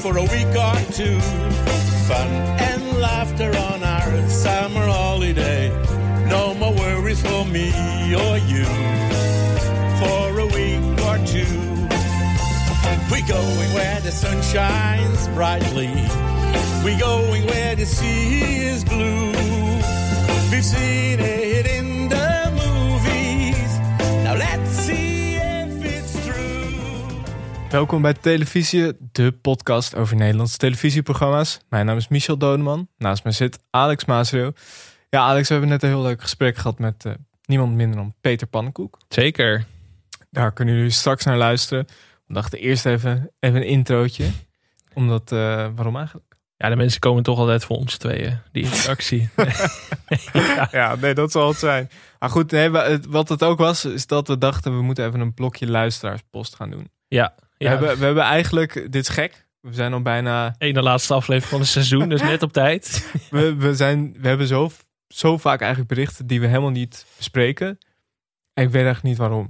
for a week or two. Fun and laughter on our summer holiday. No more worries for me or you for a week or two. We're going where the sun shines brightly. We're going where the sea is blue. We've seen Welkom bij Televisie, de podcast over Nederlandse televisieprogramma's. Mijn naam is Michel Dodeman. Naast mij zit Alex Maasreel. Ja, Alex, we hebben net een heel leuk gesprek gehad met eh, niemand minder dan Peter Pannenkoek. Zeker. Daar kunnen jullie straks naar luisteren. We dachten eerst even, even een introotje. Omdat, eh, waarom eigenlijk? Ja, de mensen komen toch altijd voor ons tweeën. Die interactie. ja. ja, nee, dat zal het zijn. Maar goed, nee, wat het ook was, is dat we dachten we moeten even een blokje luisteraarspost gaan doen. ja. We, ja. hebben, we hebben eigenlijk, dit is gek, we zijn al bijna, Ene laatste aflevering van het seizoen, dus net op tijd. we, we, zijn, we hebben zo, zo vaak eigenlijk berichten die we helemaal niet bespreken. En ik weet echt niet waarom.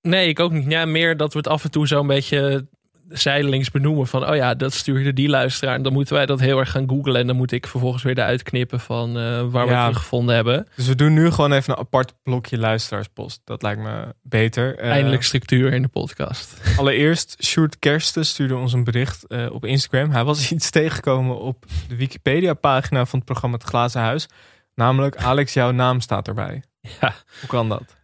Nee, ik ook niet. Ja, meer dat we het af en toe zo een beetje zijdelings benoemen. Van, oh ja, dat stuurde die luisteraar. En dan moeten wij dat heel erg gaan googlen. En dan moet ik vervolgens weer eruit knippen van eh, waar we het teruggevonden hebben. Dus we doen nu gewoon even een apart blokje luisteraarspost. Dat lijkt me beter. Eh, Eindelijk structuur in de podcast. Allereerst, Sjoerd Kersten stuurde ons een bericht eh, op Instagram. Hij was iets tegengekomen op de Wikipedia-pagina van het programma Het Glazen Huis. Namelijk, Alex, jouw naam staat erbij. Ja. Hoe kan dat?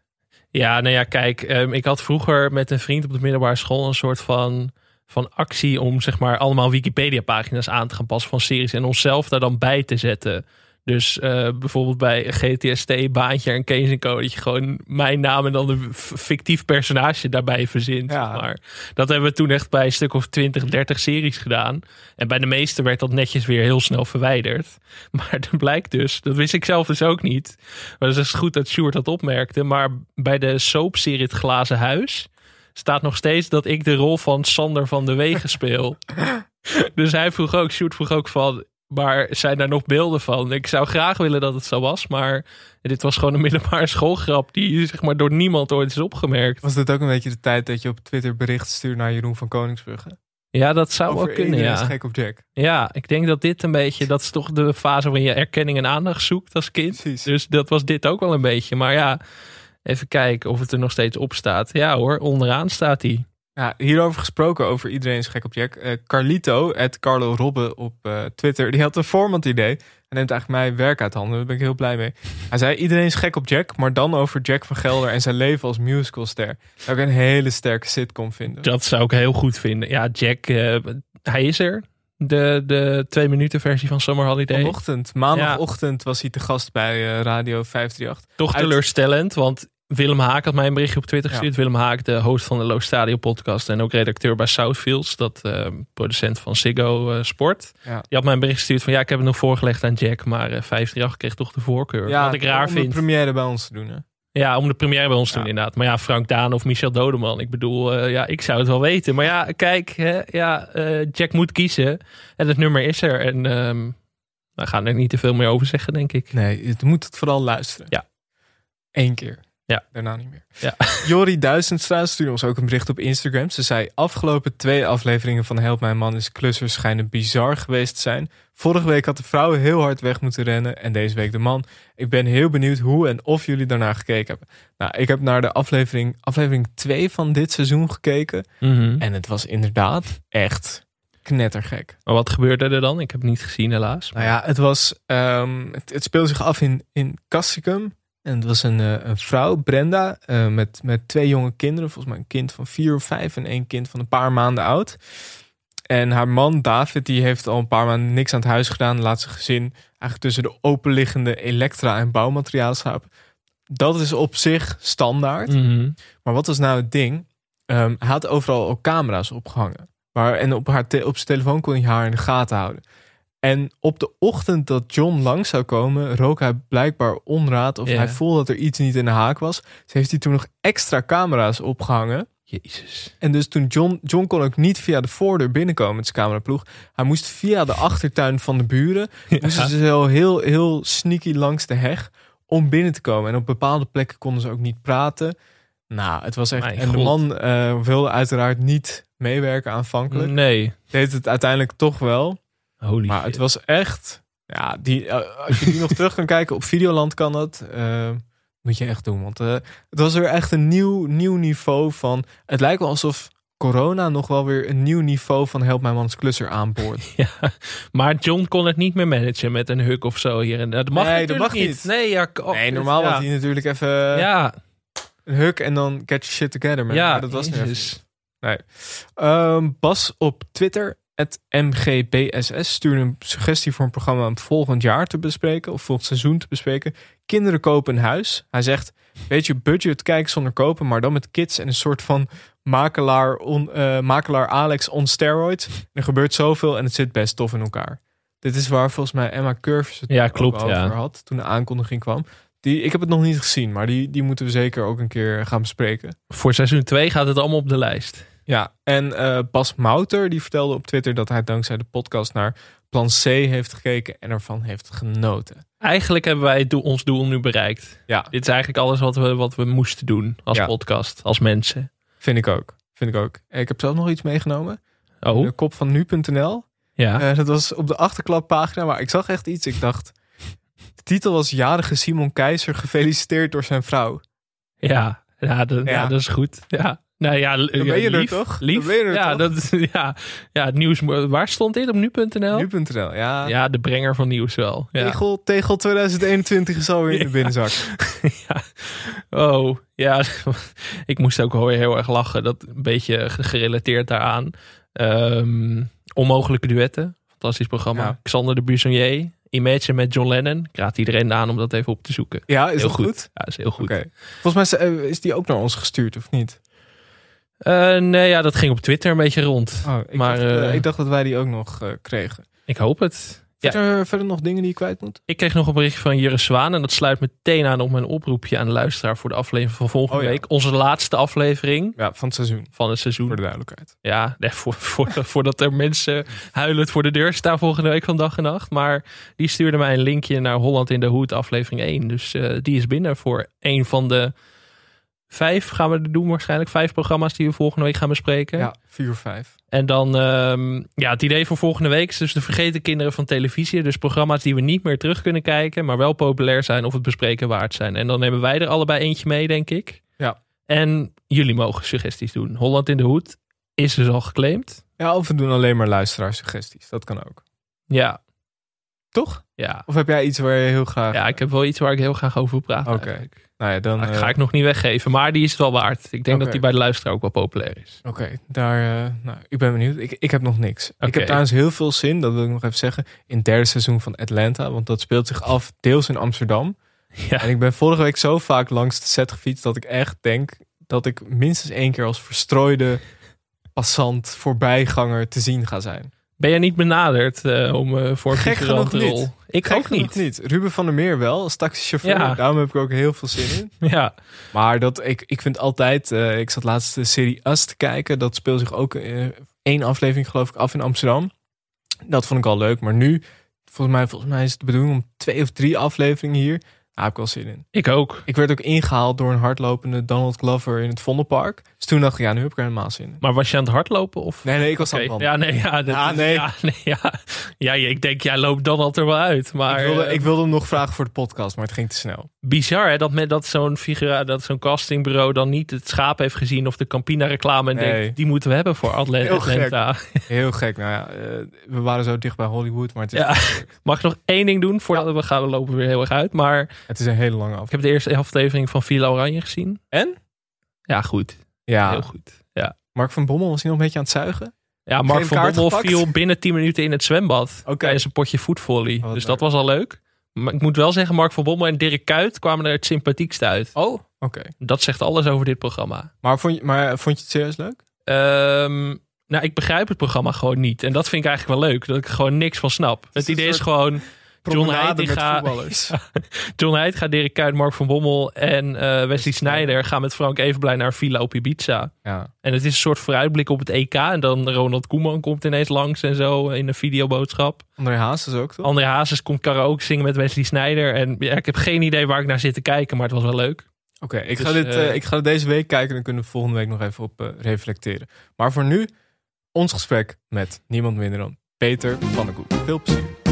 Ja, nou ja, kijk, ehm, ik had vroeger met een vriend op de middelbare school een soort van, van actie om zeg maar allemaal Wikipedia-pagina's aan te gaan passen van series en onszelf daar dan bij te zetten. Dus eh, bijvoorbeeld bij GTST, Baantje en Kees en Co. Dat je gewoon mijn naam en dan een fictief personage daarbij verzint. Ja. Zeg maar. Dat hebben we toen echt bij een stuk of 20, 30 series gedaan. En bij de meeste werd dat netjes weer heel snel verwijderd. Maar dan blijkt dus, dat wist ik zelf dus ook niet. Maar het is goed dat Sjoerd dat opmerkte. Maar bij de soapserie Het Glazen Huis staat nog steeds dat ik de rol van Sander van de Wegen speel. dus hij vroeg ook, Sjoerd vroeg ook van, maar zijn daar nog beelden van? Ik zou graag willen dat het zo was, maar dit was gewoon een middelbare schoolgrap die zeg maar door niemand ooit is opgemerkt. Was dit ook een beetje de tijd dat je op Twitter bericht stuurde naar Jeroen van Koningsbrugge? Ja, dat zou Over wel kunnen, iedereen is ja. gek op Jack. Ja, ik denk dat dit een beetje, dat is toch de fase waarin je erkenning en aandacht zoekt als kind. Precies. Dus dat was dit ook wel een beetje. Maar ja, even kijken of het er nog steeds op staat. Ja hoor, onderaan staat hij. Ja, hierover gesproken, over iedereen is gek op Jack. Eh, Carlito, het Carlo Robbe op eh, Twitter, die had een format idee. Hij neemt eigenlijk mijn werk uit handen, daar ben ik heel blij mee. Hij zei, iedereen is gek op Jack, maar dan over Jack van Gelder en zijn leven als musicalster. Zou ik een hele sterke sitcom vinden. Dat zou ik heel goed vinden. Ja, Jack, eh, hij is er. De, de twee minuten versie van Summer Holiday. Vanochtend, maandagochtend was hij te gast bij Radio 538. Toch Uit- teleurstellend, want Willem Haak had mij een berichtje op Twitter Ja. gestuurd. Willem Haak, de host van de Low Stadio podcast en ook redacteur bij Southfields, dat eh, producent van Ziggo eh, Sport. Ja. Die had mij een bericht gestuurd van ja, ik heb het nog voorgelegd aan Jack, maar eh 538 kreeg toch de voorkeur. Ja, Wat ik raar om de vind. première bij ons te doen. Hè? Ja, om de première bij ons te doen inderdaad. Maar ja, Frank Daan of Michel Dodeman. Ik bedoel, eh, ja, ik zou het wel weten. Maar ja, kijk, hè, ja, Jack moet kiezen. En het nummer is er. En ehm we gaan er niet te veel meer over zeggen, denk ik. Nee, je moet het vooral luisteren. Ja. Eén keer. Ja. Daarna niet meer. Ja. Jori Duizendstraat stuurde ons ook een bericht op Instagram. Ze zei, afgelopen twee afleveringen van Help Mijn Man is Klussers schijnen bizar geweest te zijn. Vorige week had de vrouw heel hard weg moeten rennen en deze week de man. Ik ben heel benieuwd hoe en of jullie daarnaar gekeken hebben. Nou, ik heb naar de aflevering, aflevering 2 van dit seizoen gekeken. Mhm. En het was inderdaad echt knettergek. Maar wat gebeurde er dan? Ik heb het niet gezien, helaas. Nou ja, het was. ehm, het, het speelde zich af in, in Castricum. En het was een, eh, een vrouw, Brenda, eh, met, met twee jonge kinderen. Volgens mij een kind van vier of vijf en één kind van een paar maanden oud. En haar man, David, die heeft al een paar maanden niks aan het huis gedaan. Laat zijn gezin eigenlijk tussen de openliggende elektra- en bouwmateriaal slapen. Dat is op zich standaard. Mhm. Maar wat was nou het ding? Ehm, hij had overal ook camera's opgehangen. Waar, en op, haar op zijn telefoon kon hij haar in de gaten houden. En op de ochtend dat John langs zou komen, rook hij blijkbaar onraad. Of Ja. hij voelde dat er iets niet in de haak was. Dus heeft hij toen nog extra camera's opgehangen. Jezus. En dus toen John, John kon ook niet via de voordeur binnenkomen met zijn cameraploeg. Hij moest via de achtertuin van de buren. Moesten ze zo heel, heel sneaky langs de heg om binnen te komen. En op bepaalde plekken konden ze ook niet praten. Nou, het was echt. Mijn en de man eh, wilde uiteraard niet meewerken aanvankelijk. Nee. Deed het uiteindelijk toch wel. Holy Maar shit. het was echt... Ja, die, eh, als je die nog terug kan kijken op Videoland kan dat. eh, moet je echt doen. Want eh, het was weer echt een nieuw, nieuw niveau van... Het lijkt wel alsof corona nog wel weer een nieuw niveau van Help Mijn Mans Klusser aanboort. Ja, maar John kon het niet meer managen met een huk of zo hier en daar. Dat mag Nee, dat mag niet. Nee, ja, oh, nee, normaal ja. had hij natuurlijk even Ja, een huk en dan get your shit together. Man. ja, Maar dat was even Jezus. Ehm, Bas op Twitter, het MGBSS, stuurde een suggestie voor een programma om volgend jaar te bespreken, of volgend seizoen te bespreken. Kinderen kopen een huis. Hij zegt, weet je, budget kijken zonder kopen, maar dan met kids en een soort van makelaar, on, eh, makelaar Alex on steroids. Er gebeurt zoveel en het zit best tof in elkaar. Dit is waar volgens mij Emma Curves het Ja, klopt, over ja. had toen de aankondiging kwam. Die, ik heb het nog niet gezien, maar die, die moeten we zeker ook een keer gaan bespreken. Voor seizoen 2 gaat het allemaal op de lijst. Ja, en eh, Bas Mouter die vertelde op Twitter dat hij dankzij de podcast naar Plan C heeft gekeken en ervan heeft genoten. Eigenlijk hebben wij doel- ons doel nu bereikt. Ja, Dit is eigenlijk alles wat we, wat we moesten doen als Ja. podcast, als mensen. vind ik ook. Vind ik ook. Ik heb zelf nog iets meegenomen. Oh, De kop van nu.nl. ja. Eh, dat was op de achterklappagina, maar ik zag echt iets. Ik dacht, de titel was Jarige Simon Keizer gefeliciteerd door zijn vrouw. Ja, ja. Ja. dat is goed. Ja. Nou ja, Dan ben je er lief, toch? Dan Lief. ben je er ja, toch? Dat, ja, ja, het nieuws. Waar stond dit op nu.nl? Nu.nl, ja. Ja, de brenger van nieuws wel. Ja. Tegel, tegel 2021 is alweer in de binnenzak. ja. Oh, ja. ik moest ook heel erg lachen. Dat een beetje gerelateerd daaraan. Ehm, onmogelijke duetten. Fantastisch programma. Ja. Xander de Buissonnier. Imagine met John Lennon. Ik raad iedereen aan om dat even op te zoeken. Ja, is heel dat goed. goed? Ja, is heel goed. Volgens mij eh, is die ook naar ons gestuurd, of niet? Eh, nee, ja, dat ging op Twitter een beetje rond. Oh, ik, Maar, dacht, eh, eh, ik dacht dat wij die ook nog kregen. Ik hoop het. Ja. Verder, verder nog dingen die je kwijt moet? Ik kreeg nog een berichtje van Jure Zwaan. En dat sluit meteen aan op mijn oproepje aan de luisteraar voor de aflevering van volgende Oh ja. week. Onze laatste aflevering Ja, van het seizoen. van het seizoen. Voor de duidelijkheid. Ja, nee, voor, voor, voordat er mensen huilend voor de deur staan volgende week van dag en nacht. Maar die stuurde mij een linkje naar Holland in de Hoed aflevering 1. Dus die is binnen voor een van de vijf gaan we er doen waarschijnlijk. Vijf programma's die we volgende week gaan bespreken. Ja, 4 5. En dan, ehm, ja, het idee voor volgende week is dus de vergeten kinderen van televisie. Dus programma's die we niet meer terug kunnen kijken, maar wel populair zijn of het bespreken waard zijn. En dan nemen wij er allebei eentje mee, denk ik. Ja. En jullie mogen suggesties doen. Holland in de Hoed is dus al geclaimd. Ja, of we doen alleen maar luisteraarsuggesties. Dat kan ook. Ja, Toch? ja. Of heb jij iets waar je heel graag... Ja, ik heb wel iets waar ik heel graag over wil praten. Oké. Nou ja, dan... Eh, ga ik nog niet weggeven, maar die is het wel waard. Ik denk dat die bij de luisteraar ook wel populair is. Oké, daar... eh, nou, ik ben benieuwd. Ik, ik heb nog niks. Ik heb trouwens heel veel zin, dat wil ik nog even zeggen, in het derde seizoen van Atlanta. Want dat speelt zich af deels in Amsterdam. Ja. En ik ben vorige week zo vaak langs de set gefietst dat ik echt denk dat ik minstens één keer als verstrooide passant, voorbijganger te zien ga zijn. Ben jij niet benaderd eh, om voor een Gek genoeg niet. Ik Gek ook niet. Ruben van der Meer wel, als taxichauffeur. Ja. Daarom heb ik ook heel veel zin in. Ja, Maar dat, ik, ik vind altijd, eh, ik zat laatst de serie Us te kijken. Dat speelt zich ook eh, één aflevering geloof ik af in Amsterdam. Dat vond ik al leuk. Maar nu, volgens mij, volgens mij is het de bedoeling om twee of drie afleveringen hier. Daar heb ik wel zin in. ik ook. Ik werd ook ingehaald door een hardlopende Donald Glover in het Vondelpark. Dus toen dacht ik, ja, nu heb ik er helemaal zin in. Maar was je aan het hardlopen? Of? Nee, nee, ik was aan het wandelen. Ja, nee, ja, dat Ja, nee. Ja, nee, ja. ja, ik denk, jij loopt dan altijd er wel uit. Maar ik, wilde, eh, ik wilde hem nog vragen voor de podcast, maar het ging te snel. bizar hè, dat, met, dat zo'n figura, dat zo'n castingbureau dan niet het schaap heeft gezien of de Campina reclame en Nee. denkt, die moeten we hebben voor Atla- Heel gek. Heel gek. Nou ja, eh, we waren zo dicht bij Hollywood, maar het is, Ja. Mag ik nog één ding doen voordat we gaan we lopen weer heel erg uit. Maar het is een hele lange ik af. heb de eerste aflevering van Villa Oranje gezien. En? Ja, goed. Ja, Heel goed. Ja. Mark van Bommel was hij nog een beetje aan het zuigen? Ja, Mark van Bommel gepakt? viel binnen 10 minuten in het zwembad. Oké. Tijdens een potje voetvolley. dus leuk. dat was al leuk. Maar ik moet wel zeggen, Mark van Bommel en Dirk Kuyt kwamen er het sympathiekst uit. Oh, oké. Dat zegt alles over dit programma. Maar, vond je, maar vond je het serieus leuk? Ehm, nou, ik begrijp het programma gewoon niet. En dat vind ik eigenlijk wel leuk. Dat ik er gewoon niks van snap. Het, idee is gewoon... John Heitinga, met voetballers. John Heitinga, Dirk Kuyt, Mark van Bommel en eh, Wesley Sneijder gaan met Frank Evenblij naar villa op Ibiza. Ja. En het is een soort vooruitblik op het EK. En dan Ronald Koeman komt ineens langs en zo in een videoboodschap. André Haas is ook toch? André Hazes komt karaoke zingen met Wesley Sneijder. En ja, ik heb geen idee waar ik naar zit te kijken, maar het was wel leuk. Oké, ik, Dus, ga dit, eh, eh, ik ga deze week kijken en dan kunnen we volgende week nog even op reflecteren. Maar voor nu, ons gesprek met niemand minder dan Peter Pannenkoek. Veel plezier.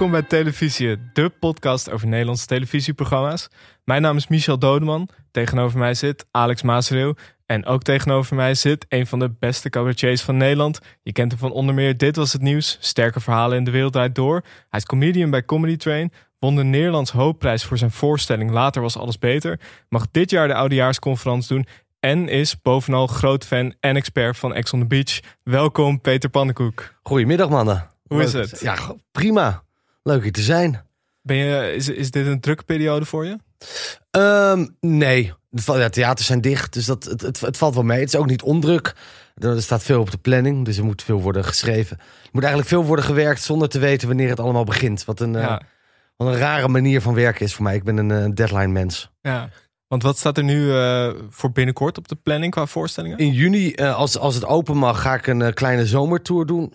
Welkom bij Televisie, de podcast over Nederlandse televisieprogramma's. Mijn naam is Michel Dodeman. Tegenover mij zit Alex Maasreeuw. En ook tegenover mij zit een van de beste cabaretiers van Nederland. Je kent hem van onder meer Dit Was Het Nieuws, Sterke Verhalen in de Wereld Draait Door. Hij is comedian bij Comedy Train, won de Nederlands Hoopprijs voor zijn voorstelling Later Was Alles Beter. Mag dit jaar de oudejaarsconferentie doen en is bovenal groot fan en expert van Ex on the Beach. Welkom Peter Pannenkoek. Goedemiddag mannen. Hoe is het? Ja, prima. Leuk hier te zijn. Ben je, is, is dit een drukke periode voor je? Ehm, nee, ja, theaters zijn dicht, dus dat, het, het, het valt wel mee. Het is ook niet ondruk. Er staat veel op de planning, dus er moet veel worden geschreven. Er moet eigenlijk veel worden gewerkt zonder te weten wanneer het allemaal begint. Wat een, eh, wat een rare manier van werken is voor mij. Ik ben een eh, deadline mens. ja. Want wat staat er nu eh, voor binnenkort op de planning qua voorstellingen? In juni, als, als het open mag, ga ik een kleine zomertour doen.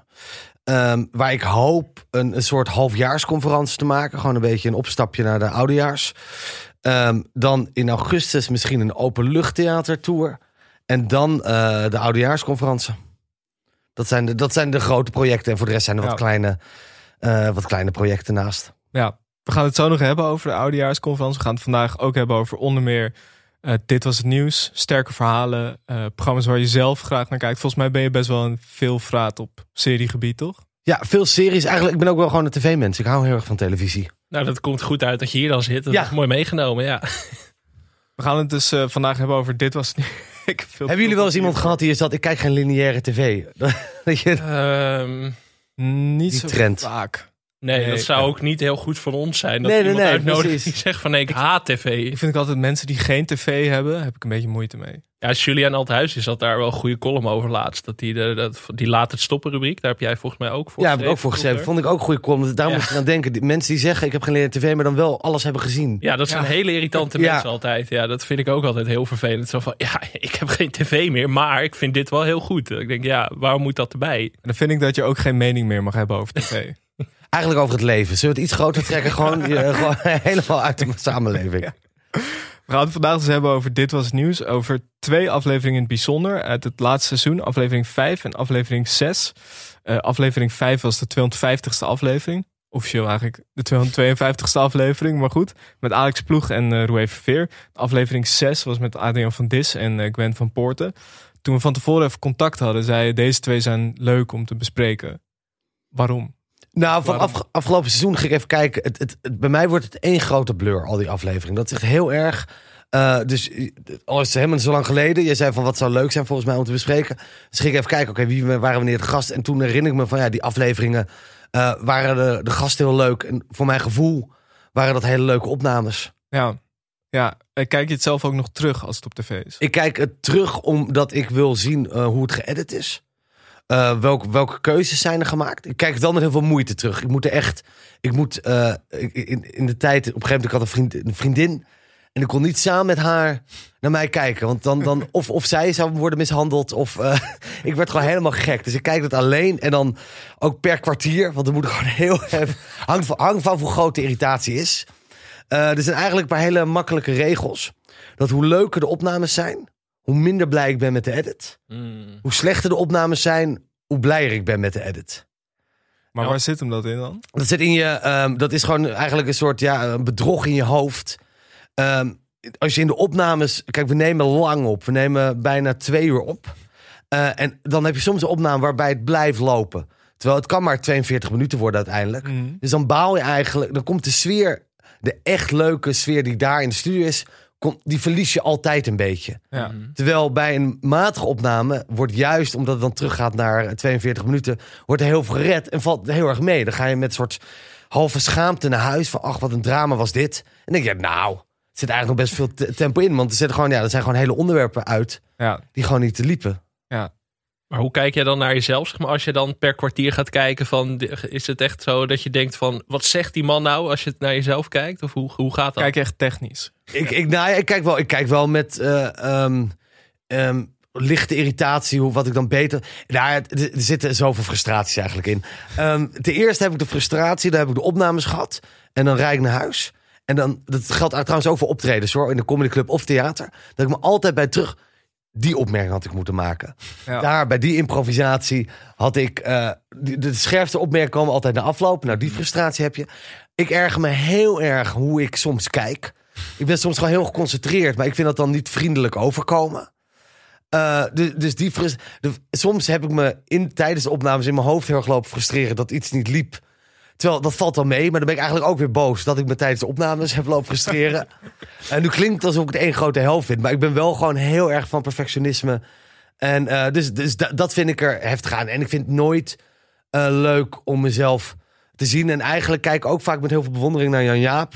Ehm, waar ik hoop een, een soort halfjaarsconferentie te maken. Gewoon een beetje een opstapje naar de oudejaars. Ehm, dan in augustus misschien een openluchttheatertour. En dan eh, de oudejaarsconferentie. Dat zijn, de, dat zijn de grote projecten. En voor de rest zijn er wat, kleine, eh, wat kleine projecten naast. Ja, we gaan het zo nog hebben over de oudejaarsconferentie. We gaan het vandaag ook hebben over onder meer eh, Dit Was Het Nieuws, sterke verhalen, eh, programma's waar je zelf graag naar kijkt. Volgens mij ben je best wel een veelvraat op seriegebied, toch? Ja, veel series. Eigenlijk, ik ben ook wel gewoon een tv-mens. Ik hou heel erg van televisie. Nou, dat komt goed uit dat je hier dan zit. Dat Ja. is mooi meegenomen, ja. We gaan het dus eh, vandaag hebben over Dit Was Het Nieuws. Ik heb veel Hebben jullie wel eens iemand gehad die zat... Ik kijk geen lineaire tv. Dat je, Ehm, Niet Die zo trend. vaak. Nee, Nee, dat zou ook niet heel goed van ons zijn. Dat Nee, iemand nee, uitnodigt die zegt van nee, ik haat tv. Ik vind ook altijd mensen die geen tv hebben, heb ik een beetje moeite mee. Ja, Julian Althuis is had daar wel een goede column over laatst. Dat die, de, dat, die laat het stoppen rubriek. Daar heb jij volgens mij ook voor Ja, heb ik ook voor geschreven. Vond ik ook goede column. Daar Ja. moet je aan denken. Die mensen die zeggen, ik heb geen tv, maar dan wel alles hebben gezien. Ja, dat zijn Ja. hele irritante Ja. mensen altijd. Ja, dat vind ik ook altijd heel vervelend. Zo van, ja, ik heb geen tv meer, maar ik vind dit wel heel goed. Ik denk, ja, waarom moet dat erbij? En dan vind ik dat je ook geen mening meer mag hebben over tv. Eigenlijk over het leven. Zullen we het iets groter trekken? gewoon, je, gewoon helemaal uit de samenleving. We gaan het vandaag dus hebben over Dit Was Het Nieuws. Over twee afleveringen in het bijzonder uit het laatste seizoen. Aflevering 5 en aflevering 6. Eh, aflevering 5 was de 250ste aflevering. Officieel eigenlijk de 252ste aflevering, maar goed. Met Alex Ploeg en eh Roué Verveer. Aflevering 6 was met Adrian van Dis en eh, Gwen van Poorten. Toen we van tevoren even contact hadden, zei deze twee zijn leuk om te bespreken. Waarom? Nou, van af- afgelopen seizoen ging ik even kijken. Het, het, het- bij mij wordt het één grote blur, al die afleveringen. Dat is echt heel erg. Eh, dus eh, al is het helemaal zo lang geleden. Je zei van wat zou leuk zijn volgens mij om te bespreken. Dus ging ik even kijken, oké, wie waren wanneer de gast? En toen herinner ik me van ja, die afleveringen eh, waren de, de gasten heel leuk. En voor mijn gevoel waren dat hele leuke opnames. Ja, ja. Kijk je het zelf ook nog terug als het op tv is? Ik kijk het terug omdat ik wil zien hoe het geëdit is. Eh, welke, keuzes zijn er gemaakt? Ik kijk wel met heel veel moeite terug. Ik moet er echt. Ik moet. eh, in, in de tijd. Op een gegeven moment. Ik had een, vriend, een vriendin. En ik kon niet samen met haar naar mij kijken. Want dan. dan of, of zij zou worden mishandeld. Of. eh, ik werd gewoon helemaal gek. Dus ik kijk het alleen. En dan ook per kwartier. Want dan moet ik gewoon heel. Hangt van, hangt van hoe groot de irritatie is. Er zijn eigenlijk een paar hele makkelijke regels. Dat hoe leuker de opnames zijn, hoe minder blij ik ben met de edit. Hoe slechter de opnames zijn, hoe blijer ik ben met de edit. Maar Ja. waar zit hem dat in dan? Dat zit in je, ehm, dat is gewoon eigenlijk een soort ja, een bedrog in je hoofd. Ehm, als je in de opnames, kijk, we nemen lang op, we nemen bijna twee uur op. Eh, en dan heb je soms een opname waarbij het blijft lopen. Terwijl het kan maar 42 minuten worden uiteindelijk. Dus dan baal je eigenlijk, dan komt de sfeer, de echt leuke sfeer die daar in de studio is, die verlies je altijd een beetje. Ja. Terwijl bij een matige opname wordt juist, omdat het dan teruggaat naar 42 minuten, wordt er heel veel gered en valt heel erg mee. Dan ga je met een soort halve schaamte naar huis van, ach, wat een drama was dit. En dan denk je, nou, er zit eigenlijk nog best veel te- tempo in, want er, zitten gewoon, ja, er zijn gewoon hele onderwerpen uit Ja, die gewoon niet te liepen. ja. Maar hoe kijk jij dan naar jezelf? Zeg maar, als je dan per kwartier gaat kijken, van, is het echt zo dat je denkt van, wat zegt die man nou als je het naar jezelf kijkt? Of hoe, hoe gaat dat? Kijk echt technisch. Ik, ik, nou, ja, ik, kijk wel, ik kijk wel met. eh, ehm, ehm, lichte irritatie, hoe, wat ik dan beter... Nou, er, er zitten zoveel frustraties eigenlijk in. Ehm ten eerste heb ik de frustratie, daar heb ik de opnames gehad. En dan rijd ik naar huis. En dan, dat geldt trouwens ook voor optredens hoor, in de comedyclub of theater. Dat ik me altijd bij terug... Die opmerking had ik moeten maken. Ja. Daar, bij die improvisatie, had ik... eh, de, de scherpste opmerkingen komen altijd na afloop. Nou, die frustratie heb je. Ik erger me heel erg hoe ik soms kijk. Ik ben soms gewoon heel geconcentreerd, maar ik vind dat dan niet vriendelijk overkomen. Eh, dus, dus die frus- de, soms heb ik me in, tijdens de opnames in mijn hoofd heel erg lopen frustreren dat iets niet liep. Terwijl dat valt dan mee, maar dan ben ik eigenlijk ook weer boos dat ik me tijdens de opnames heb lopen frustreren. en nu klinkt het alsof ik het één grote hel vind, maar ik ben wel gewoon heel erg van perfectionisme. En eh, dus, dus da- dat vind ik er heftig aan. En ik vind het nooit eh, leuk om mezelf te zien. En eigenlijk kijk ik ook vaak met heel veel bewondering naar Jan Jaap.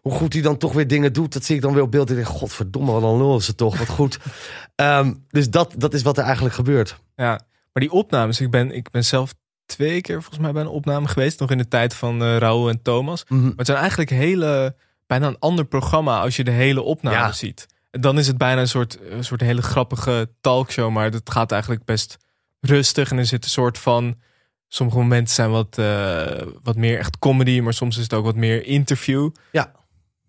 Hoe goed hij dan toch weer dingen doet, dat zie ik dan weer op beeld. En ik denk, godverdomme, wat een lul is het toch, wat goed. Ehm, dus dat, dat is wat er eigenlijk gebeurt. Ja, maar die opnames, ik ben, ik ben zelf twee keer volgens mij bij een opname geweest. Nog in de tijd van eh Raoul en Thomas. Mhm. Maar het zijn eigenlijk hele, bijna een ander programma als je de hele opname Ja. ziet. Dan is het bijna een soort, een soort hele grappige talkshow. Maar het gaat eigenlijk best rustig. En er zit een soort van... Sommige momenten zijn wat, eh, wat meer echt comedy. Maar soms is het ook wat meer interview. Ja.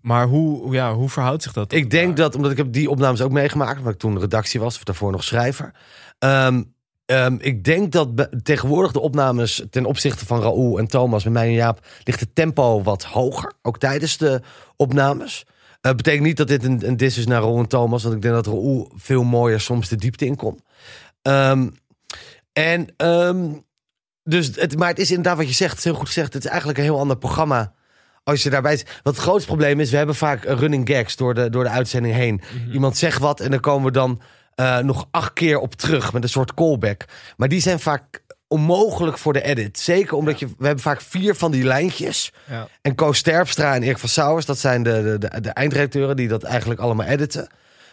Maar hoe, hoe- ja, hoe verhoudt zich dat? Ik denk dat, omdat ik heb die opnames ook meegemaakt, omdat ik toen redactie was, of daarvoor nog schrijver. Ehm, ehm, ik denk dat be- tegenwoordig de opnames ten opzichte van Raoul en Thomas, met mij en Jaap, ligt het tempo wat hoger. Ook tijdens de opnames. Het betekent niet dat dit een, een dis is naar Raoul en Thomas, want ik denk dat Raoul veel mooier soms de diepte in kon. Ehm, en, ehm, dus het, maar het is inderdaad wat je zegt, het is heel goed gezegd. Het is eigenlijk een heel ander programma als je daarbij. Wat het grootste probleem is, we hebben vaak eh, running gags door de, door de uitzending heen. Iemand zegt wat en dan komen we dan eh, nog acht keer op terug met een soort callback. Maar die zijn vaak onmogelijk voor de edit. Zeker omdat je, we hebben vaak vier van die lijntjes. Ja. En Koos Sterpstra en Erik van Sauers, dat zijn de, de, de, de eindredacteuren die dat eigenlijk allemaal editen.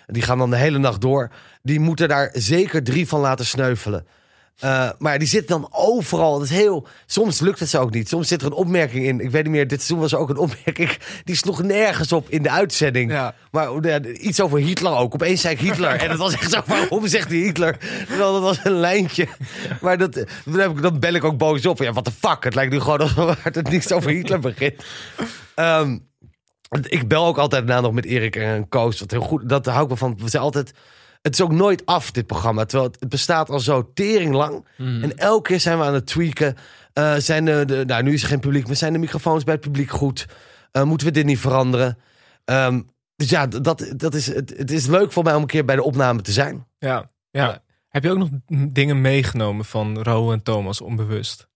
Die gaan dan de hele nacht door. Die moeten daar zeker drie van laten sneuvelen. Eh, maar die zitten dan overal. Dat is heel. Soms lukt het ze ook niet. Soms zit er een opmerking in. Ik weet niet meer. Dit seizoen was er ook een opmerking. Die sloeg nergens op in de uitzending. Ja. Maar eh, iets over Hitler ook. Opeens zei ik Hitler. En dat was echt zo. Waarom zegt hij Hitler? Terwijl dat was een lijntje. Maar dat, dan, heb ik, dan bel ik ook boos op. Ja, wat de fuck. Het lijkt nu gewoon alsof het niets over Hitler begint. Ehm, ik bel ook altijd na nog met Erik en Koos. Wat heel goed. Dat hou ik wel van. We zijn altijd. Het is ook nooit af, dit programma. Terwijl het, het bestaat al zo tering lang. En elke keer zijn we aan het tweaken. Eh, zijn de, de, nou, nu is er geen publiek. Maar zijn de microfoons bij het publiek goed? Eh, moeten we dit niet veranderen? Ehm, dus ja, dat, dat is, het, het is leuk voor mij om een keer bij de opname te zijn. Ja, ja. Heb je ook nog dingen meegenomen van Raoul en Thomas onbewust?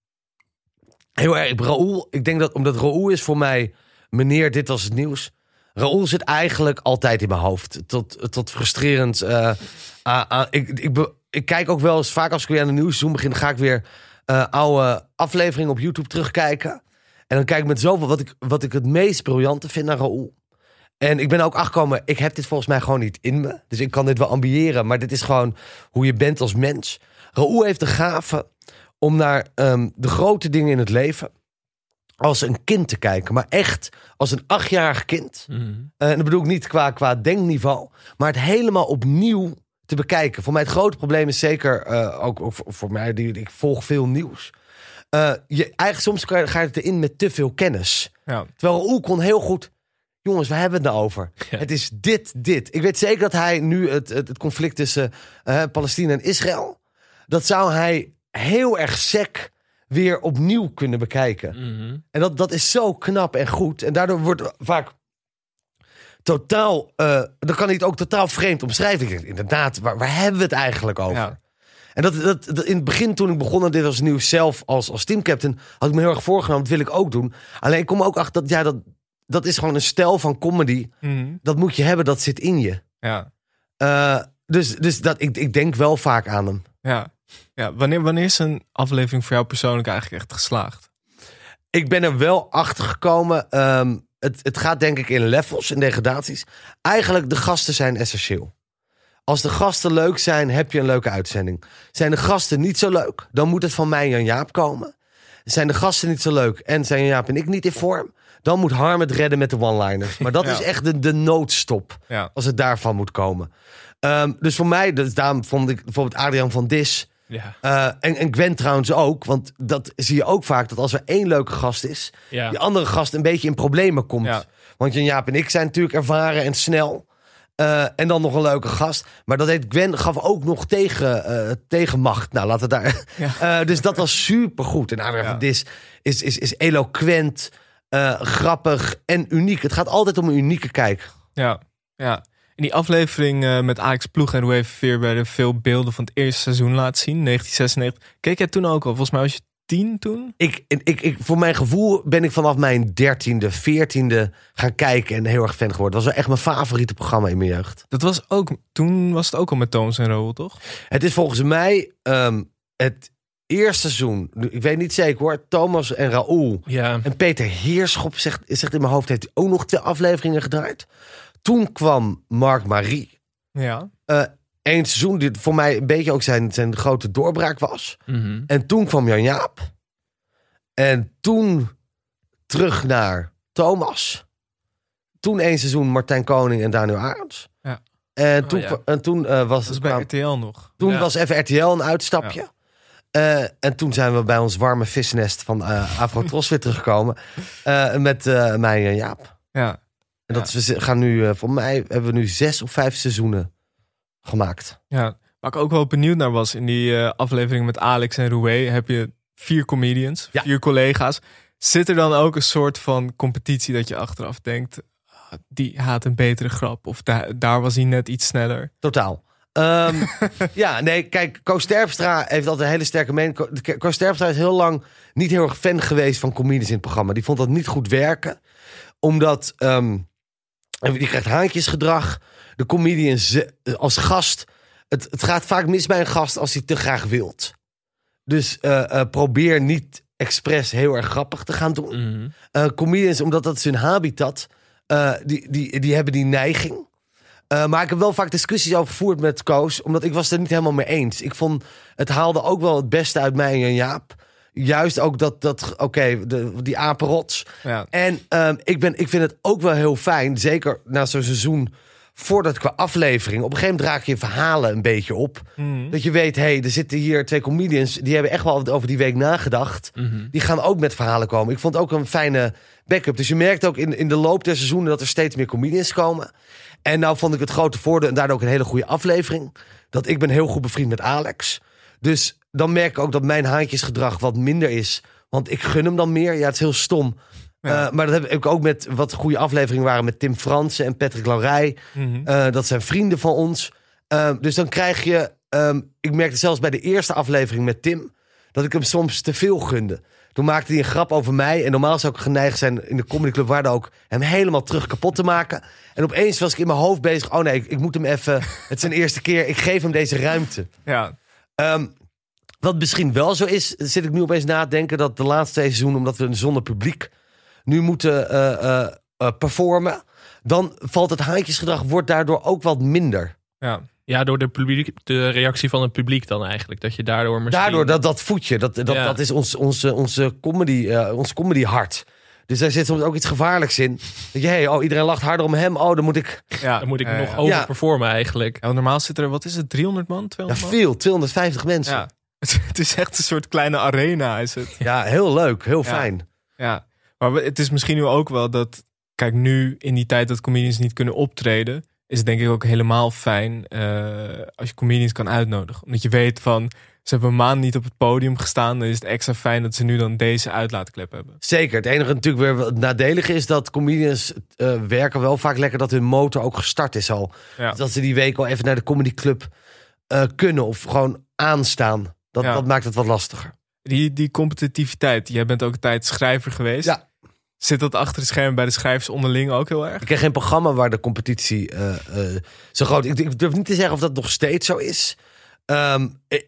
Heel erg. Raoul, ik denk dat omdat Raoul is voor mij, meneer, dit was het nieuws. Raoul zit eigenlijk altijd in mijn hoofd. Tot, tot frustrerend. eh, ah, ah, ik, ik, ik kijk ook wel eens vaak als ik weer aan een nieuwsseizoen begin, ga ik weer eh, oude afleveringen op YouTube terugkijken. En dan kijk ik met zoveel wat ik, wat ik het meest briljante vind naar Raoul. En ik ben ook achtergekomen, ik heb dit volgens mij gewoon niet in me. Dus ik kan dit wel ambiëren, maar dit is gewoon hoe je bent als mens. Raoul heeft de gave om naar ehm, de grote dingen in het leven als een kind te kijken. Maar echt als een achtjarig kind. Mhm. Eh, en dat bedoel ik niet qua, qua denkniveau, maar het helemaal opnieuw te bekijken. Voor mij het grote probleem is zeker, eh, ook, ook voor, voor mij, die, ik volg veel nieuws. Eh, je, eigenlijk soms ga je het erin met te veel kennis. Ja, Terwijl Raoul kon heel goed. Jongens, waar hebben we het nou over? Ja. Het is dit, dit. Ik weet zeker dat hij nu het, het, het conflict tussen Palestina en Israël. Dat zou hij heel erg sec weer opnieuw kunnen bekijken. Mhm. En dat, dat is zo knap en goed. En daardoor wordt vaak totaal. eh, dan kan hij het ook totaal vreemd omschrijven. Ik denk, inderdaad, waar, waar hebben we het eigenlijk over? ja. En dat, dat, dat- in het begin, toen ik begon aan dit als nieuws zelf, als, als teamcaptain, had ik me heel erg voorgenomen. Dat wil ik ook doen. Alleen ik kom ook achter dat, ja, dat, dat is gewoon een stijl van comedy. Mhm. Dat moet je hebben, dat zit in je. ja. Eh, dus dus dat, ik, ik denk wel vaak aan hem. Ja, ja. Wanneer, wanneer is een aflevering voor jou persoonlijk eigenlijk echt geslaagd? Ik ben er wel achter gekomen. ehm, het, het gaat denk ik in levels, in degradaties. Eigenlijk, de gasten zijn essentieel. Als de gasten leuk zijn, heb je een leuke uitzending. Zijn de gasten niet zo leuk, dan moet het van mij en Jan Jaap komen. Zijn de gasten niet zo leuk en zijn Jaap en ik niet in vorm... dan moet Harm het redden met de one-liners. Maar dat Ja. is echt de, de noodstop Ja. als het daarvan moet komen. Ehm, dus voor mij, dus daarom vond ik bijvoorbeeld Adriaan van Dis... Ja. eh, en, en Gwen trouwens ook, want dat zie je ook vaak... dat als er één leuke gast is, Ja. die andere gast een beetje in problemen komt. Ja. Want Jan Jaap en ik zijn natuurlijk ervaren en snel. Eh, en dan nog een leuke gast. Maar dat heet Gwen gaf ook nog tegen, eh, tegenmacht. Nou, laten we daar. Ja. Dus dat was super goed. En Adriaan Ja. van Dis is, is, is eloquent, grappig en uniek. Het gaat altijd om een unieke kijk. Ja, ja. In die aflevering eh, met Alex Ploeg en Roué Veer werden veel beelden van het eerste seizoen laten zien, 1996. Keek jij toen ook al? Volgens mij was je tien toen? Ik, ik, ik, voor mijn gevoel ben ik vanaf mijn dertiende, veertiende gaan kijken en heel erg fan geworden. Dat was wel echt mijn favoriete programma in mijn jeugd. Dat was ook, toen was het ook al met Thomas en Roel, toch? Het is volgens mij ehm, het eerste seizoen. Ik weet niet zeker hoor. Thomas en Raoul. Ja. En Peter Heerschop zegt, zegt in mijn hoofd, heeft hij ook nog twee afleveringen gedraaid. Toen kwam Mark Marie. Ja. Eén seizoen die voor mij een beetje ook zijn, zijn grote doorbraak was. Mhm. En toen kwam Jan Jaap. En toen terug naar Thomas. Toen één seizoen Martijn Koning en Daniel Arends. Ja. En toen, Oh, ja. en toen eh, was het bij RTL nog. toen Ja. was even RTL een uitstapje. Eh, en toen zijn we bij ons warme visnest van eh Afro-Tros weer teruggekomen. eh, met eh, mij en Jaap. Ja. En dat is, we gaan nu, eh, voor mij hebben we nu zes of vijf seizoenen gemaakt. ja. Waar ik ook wel benieuwd naar was, in die eh, aflevering met Alex en Roué heb je vier comedians, Ja. vier collega's. Zit er dan ook een soort van competitie dat je achteraf denkt, ah, die haat een betere grap of da- daar was hij net iets sneller? Totaal. Ehm, ja, nee, kijk, Koos Terpstra heeft altijd een hele sterke mening. Ko- Koos Terpstra is heel lang niet heel erg fan geweest van comedians in het programma. Die vond dat niet goed werken. Omdat, ehm, die krijgt haantjesgedrag. De comedian als gast, het, het gaat vaak mis bij een gast als hij te graag wilt. Dus eh, eh, probeer niet expres heel erg grappig te gaan doen. Mhm. Eh, comedians, omdat dat is hun habitat, die, die, die hebben die neiging. Maar ik heb wel vaak discussies over gevoerd met Koos, omdat ik was het er niet helemaal mee eens. Ik vond, het haalde ook wel het beste uit mij en Jaap. Juist ook dat, dat oké, die apenrots. Ja. En ehm, ik, ben, ik vind het ook wel heel fijn, zeker na zo'n seizoen, voordat qua aflevering, op een gegeven moment raak je verhalen een beetje op. Mhm. Dat je weet, hé, hey, er zitten hier twee comedians, die hebben echt wel over die week nagedacht. Mhm. Die gaan ook met verhalen komen. Ik vond het ook een fijne backup. Dus je merkt ook in, in de loop der seizoenen dat er steeds meer comedians komen. En nou vond ik het grote voordeel, en daardoor ook een hele goede aflevering, dat ik ben heel goed bevriend met Alex. Dus dan merk ik ook dat mijn haantjesgedrag wat minder is. Want ik gun hem dan meer. Ja, het is heel stom. Ja. Eh, maar dat heb ik ook met wat goede afleveringen waren met Tim Fransen en Patrick Laurij. Mhm. Eh, dat zijn vrienden van ons. Eh, dus dan krijg je. ehm, ik merkte zelfs bij de eerste aflevering met Tim. dat ik hem soms te veel gunde. Toen maakte hij een grap over mij. En normaal zou ik geneigd zijn in de comedyclub waar dan ook. hem helemaal terug kapot te maken. En opeens was ik in mijn hoofd bezig. Oh nee, ik, ik moet hem even. Het is zijn eerste keer. Ik geef hem deze ruimte. Ja. Ehm, wat misschien wel zo is, zit ik nu opeens na te denken dat de laatste twee seizoenen, omdat we zonder publiek nu moeten eh, performen, dan valt het haantjesgedrag wordt daardoor ook wat minder. Ja. Ja, door de, publiek, de reactie van het publiek dan eigenlijk. Dat je daardoor misschien... Daardoor dat, dat voetje, dat, dat, Ja. dat is ons, onze, onze comedy, ons comedy hart. Dus daar zit soms ook iets gevaarlijks in. Dat je, hey, oh, iedereen lacht harder om hem. Oh, dan moet ik. ja. Dan moet ik Ja, nog ja. overperformen eigenlijk. Ja, want normaal zit er, wat is het, 300 man, Ja, 200 man? veel, 250 mensen. Ja. Ja, Het, is echt een soort kleine arena, is het. heel leuk, heel Ja. fijn. Ja, maar we- het is misschien nu ook wel dat, kijk, nu in die tijd dat comedians niet kunnen optreden, is het denk ik ook helemaal fijn eh, als je comedians kan uitnodigen. Omdat je weet van, ze hebben een maand niet op het podium gestaan, dan is het extra fijn dat ze nu dan deze uitlaatklep hebben. Zeker. Het enige natuurlijk weer wat nadelig is dat comedians eh, werken wel vaak lekker dat hun motor ook gestart is al. Ja. Dat ze die week al even naar de comedyclub eh kunnen of gewoon aanstaan. Dat, Ja. dat maakt het wat lastiger. Die, die competitiviteit, jij bent ook een tijd schrijver geweest. Ja. Zit dat achter de schermen bij de schrijvers onderling ook heel erg? Ik ken geen programma waar de competitie eh, zo groot is. Ik, ik durf niet te zeggen of dat nog steeds zo is. Eh,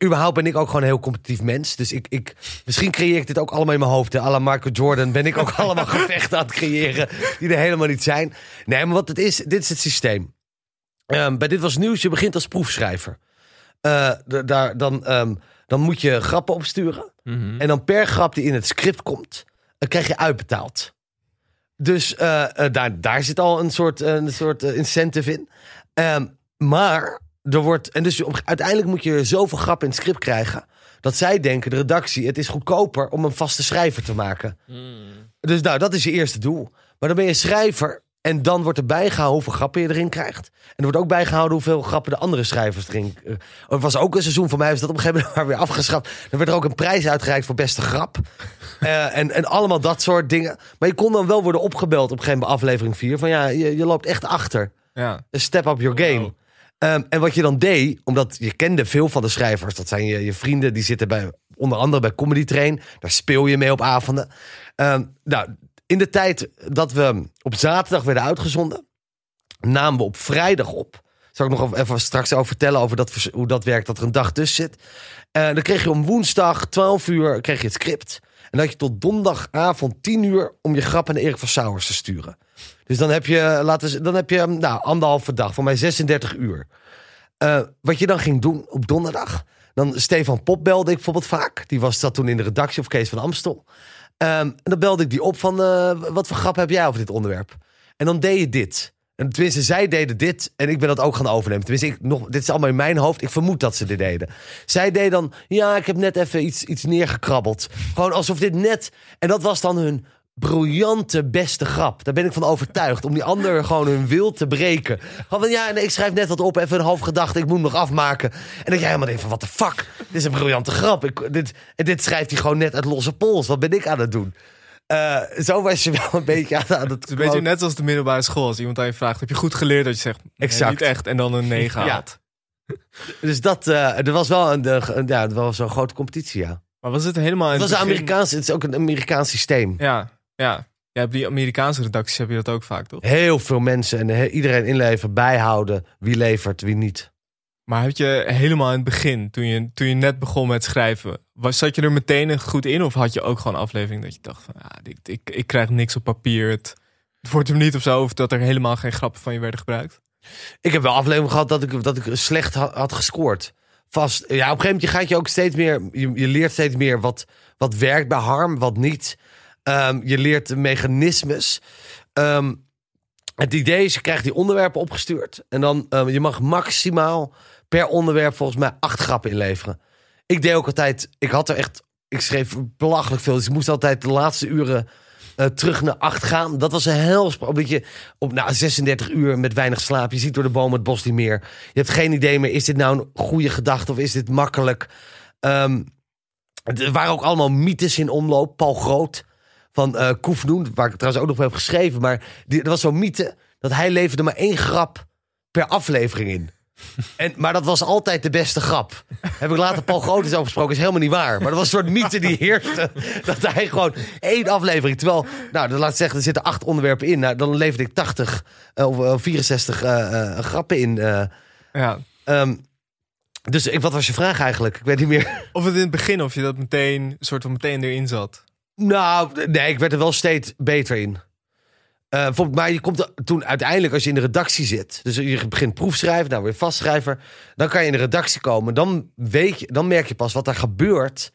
überhaupt ben ik ook gewoon een heel competitief mens. Dus ik, ik, misschien creëer ik dit ook allemaal in mijn hoofd. Hè. À la Michael Jordan ben ik ook allemaal gevechten aan het creëren. Die er helemaal niet zijn. Nee, maar wat het is, dit is het systeem. Ehm, bij Dit Was Nieuws, je begint als proefschrijver. Eh, daar, dan, ehm, Dan moet je grappen opsturen. Mhm. En dan per grap die in het script komt, eh, krijg je uitbetaald. Dus daar, daar zit al een soort, een soort incentive in. Maar er wordt. En dus op, uiteindelijk moet je zoveel grappen in het script krijgen. Dat zij denken, de redactie, het is goedkoper om een vaste schrijver te maken. Dus nou, dat is je eerste doel. Maar dan ben je schrijver. En dan wordt er bijgehouden hoeveel grappen je erin krijgt. En er wordt ook bijgehouden hoeveel grappen de andere schrijvers erin. eh, Er was ook een seizoen voor mij, is dat op een gegeven moment weer afgeschaft. Dan werd er ook een prijs uitgereikt voor beste grap. Eh, en, en allemaal dat soort dingen. Maar je kon dan wel worden opgebeld op een gegeven moment aflevering 4. Van ja, je, je loopt echt achter. Ja. Step up your game. Wow. Ehm, en wat je dan deed, omdat je kende veel van de schrijvers. Dat zijn je, je vrienden, die zitten bij, onder andere bij Comedy Train. Daar speel je mee op avonden. Ehm, nou, in de tijd dat we op zaterdag werden uitgezonden, namen we op vrijdag op. Zal ik nog even straks over vertellen over dat, hoe dat werkt, dat er een dag tussen zit. Eh, dan kreeg je om woensdag 12 uur kreeg je het script. En had je tot donderdagavond 10 uur om je grap naar Erik van Sauers te sturen. Dus dan heb je, laten dan heb je nou, anderhalve dag, voor mij 36 uur. Eh, wat je dan ging doen op donderdag. Dan Stefan Pop belde ik bijvoorbeeld vaak. Die was dat toen in de redactie of Kees van Amstel. Ehm, en dan belde ik die op van, eh, wat voor grap heb jij over dit onderwerp? En dan deed je dit. En tenminste, zij deden dit en ik ben dat ook gaan overnemen. Tenminste, ik, nog, dit is allemaal in mijn hoofd. Ik vermoed dat ze dit deden. Zij deed dan, ja, ik heb net even iets, iets neergekrabbeld. Gewoon alsof dit net... En dat was dan hun briljante beste grap. Daar ben ik van overtuigd. Om die ander gewoon hun wil te breken. Gewoon van, ja, nee, ik schrijf net wat op. Even een half gedachte. Ik moet hem nog afmaken. En dat jij helemaal denkt van, wat de fuck? Dit is een briljante grap. Ik, dit, en dit schrijft hij gewoon net uit losse pols. Wat ben ik aan het doen? Eh, zo was je wel een beetje aan, aan het... Het is een beetje net als de middelbare school. Als iemand aan je vraagt, heb je goed geleerd? Dat je zegt, nee, Exact. niet echt. En dan een 9 Ja. haalt. Dus dat, eh er was wel een, de, ja, er was zo'n grote competitie, ja. Maar was het helemaal in Het was het begin- Amerikaans, het is ook een Amerikaans systeem. Ja, ja. Ja, op die Amerikaanse redacties heb je dat ook vaak, toch? Heel veel mensen en he- iedereen inleveren, bijhouden. Wie levert, wie niet. Maar had je helemaal in het begin, toen je, toen je net begon met schrijven, was, zat je er meteen goed in? Of had je ook gewoon aflevering dat je dacht van, ja, dit, ik, ik krijg niks op papier. Het, het wordt hem niet of zo, of dat er helemaal geen grappen van je werden gebruikt? Ik heb wel afleveringen gehad dat ik, dat ik slecht ha- had gescoord. Vast. Ja, op een gegeven moment gaat je ook steeds meer. Je, je leert steeds meer wat, wat werkt bij harm, wat niet. Ehm, je leert de mechanismes. Ehm, het idee is, je krijgt die onderwerpen opgestuurd. En dan, ehm, je mag maximaal per onderwerp volgens mij acht grappen inleveren. Ik deed ook altijd, ik had er echt, ik schreef belachelijk veel. Dus ik moest altijd de laatste uren eh, terug naar acht gaan. Dat was een hel. Omdat je op nou, 36 uur met weinig slaap, je ziet door de bomen het bos niet meer. Je hebt geen idee meer, is dit nou een goede gedachte of is dit makkelijk? Ehm, er waren ook allemaal mythes in omloop. Paul Groot van eh Koefnoen, waar ik trouwens ook nog heb geschreven. Maar die, er was zo'n mythe dat hij leverde maar één grap per aflevering in. En, maar dat was altijd de beste grap. Heb ik later Paul Groot eens over gesproken. Is helemaal niet waar. Maar dat was een soort mythe die heerste. Dat hij gewoon één aflevering. Terwijl, nou, laat zeggen, er zitten acht onderwerpen in. Nou, dan leverde ik 80 eh, of eh, 64 eh, grappen in. Ja. Ehm, dus ik, wat was je vraag eigenlijk? Ik weet niet meer. Of het in het begin, of je dat meteen, soort van meteen erin zat. Nou, nee, ik werd er wel steeds beter in. Bijvoorbeeld, maar je komt er toen uiteindelijk, als je in de redactie zit, dus je begint proefschrijven, nou weer vastschrijver, dan kan je in de redactie komen. Dan, weet je, dan merk je pas wat er gebeurt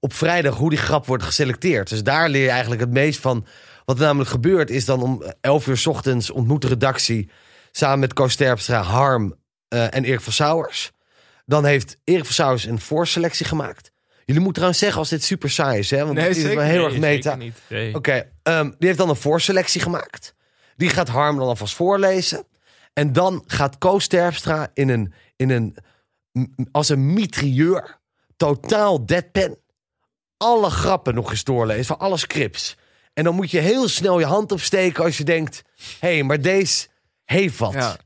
op vrijdag, hoe die grap wordt geselecteerd. Dus daar leer je eigenlijk het meest van. Wat er namelijk gebeurt, is dan om 11 uur 's ochtends ontmoet de redactie samen met Koos Terpstra, Harm eh, en Erik van Sauers. Dan heeft Erik van Sauers een voorselectie gemaakt. Jullie moeten trouwens zeggen als dit super saai is, hè? Want Nee, dit is zeker. wel heel erg meta. Nee. Oké, ehm, die heeft dan een voorselectie gemaakt. Die gaat Harm dan alvast voorlezen. En dan gaat Koos Terpstra in een, in een, als een mitrieur, totaal deadpan, alle grappen nog eens doorlezen van alle scripts. En dan moet je heel snel je hand opsteken als je denkt, hé, hey, maar deze heeft wat. Ja.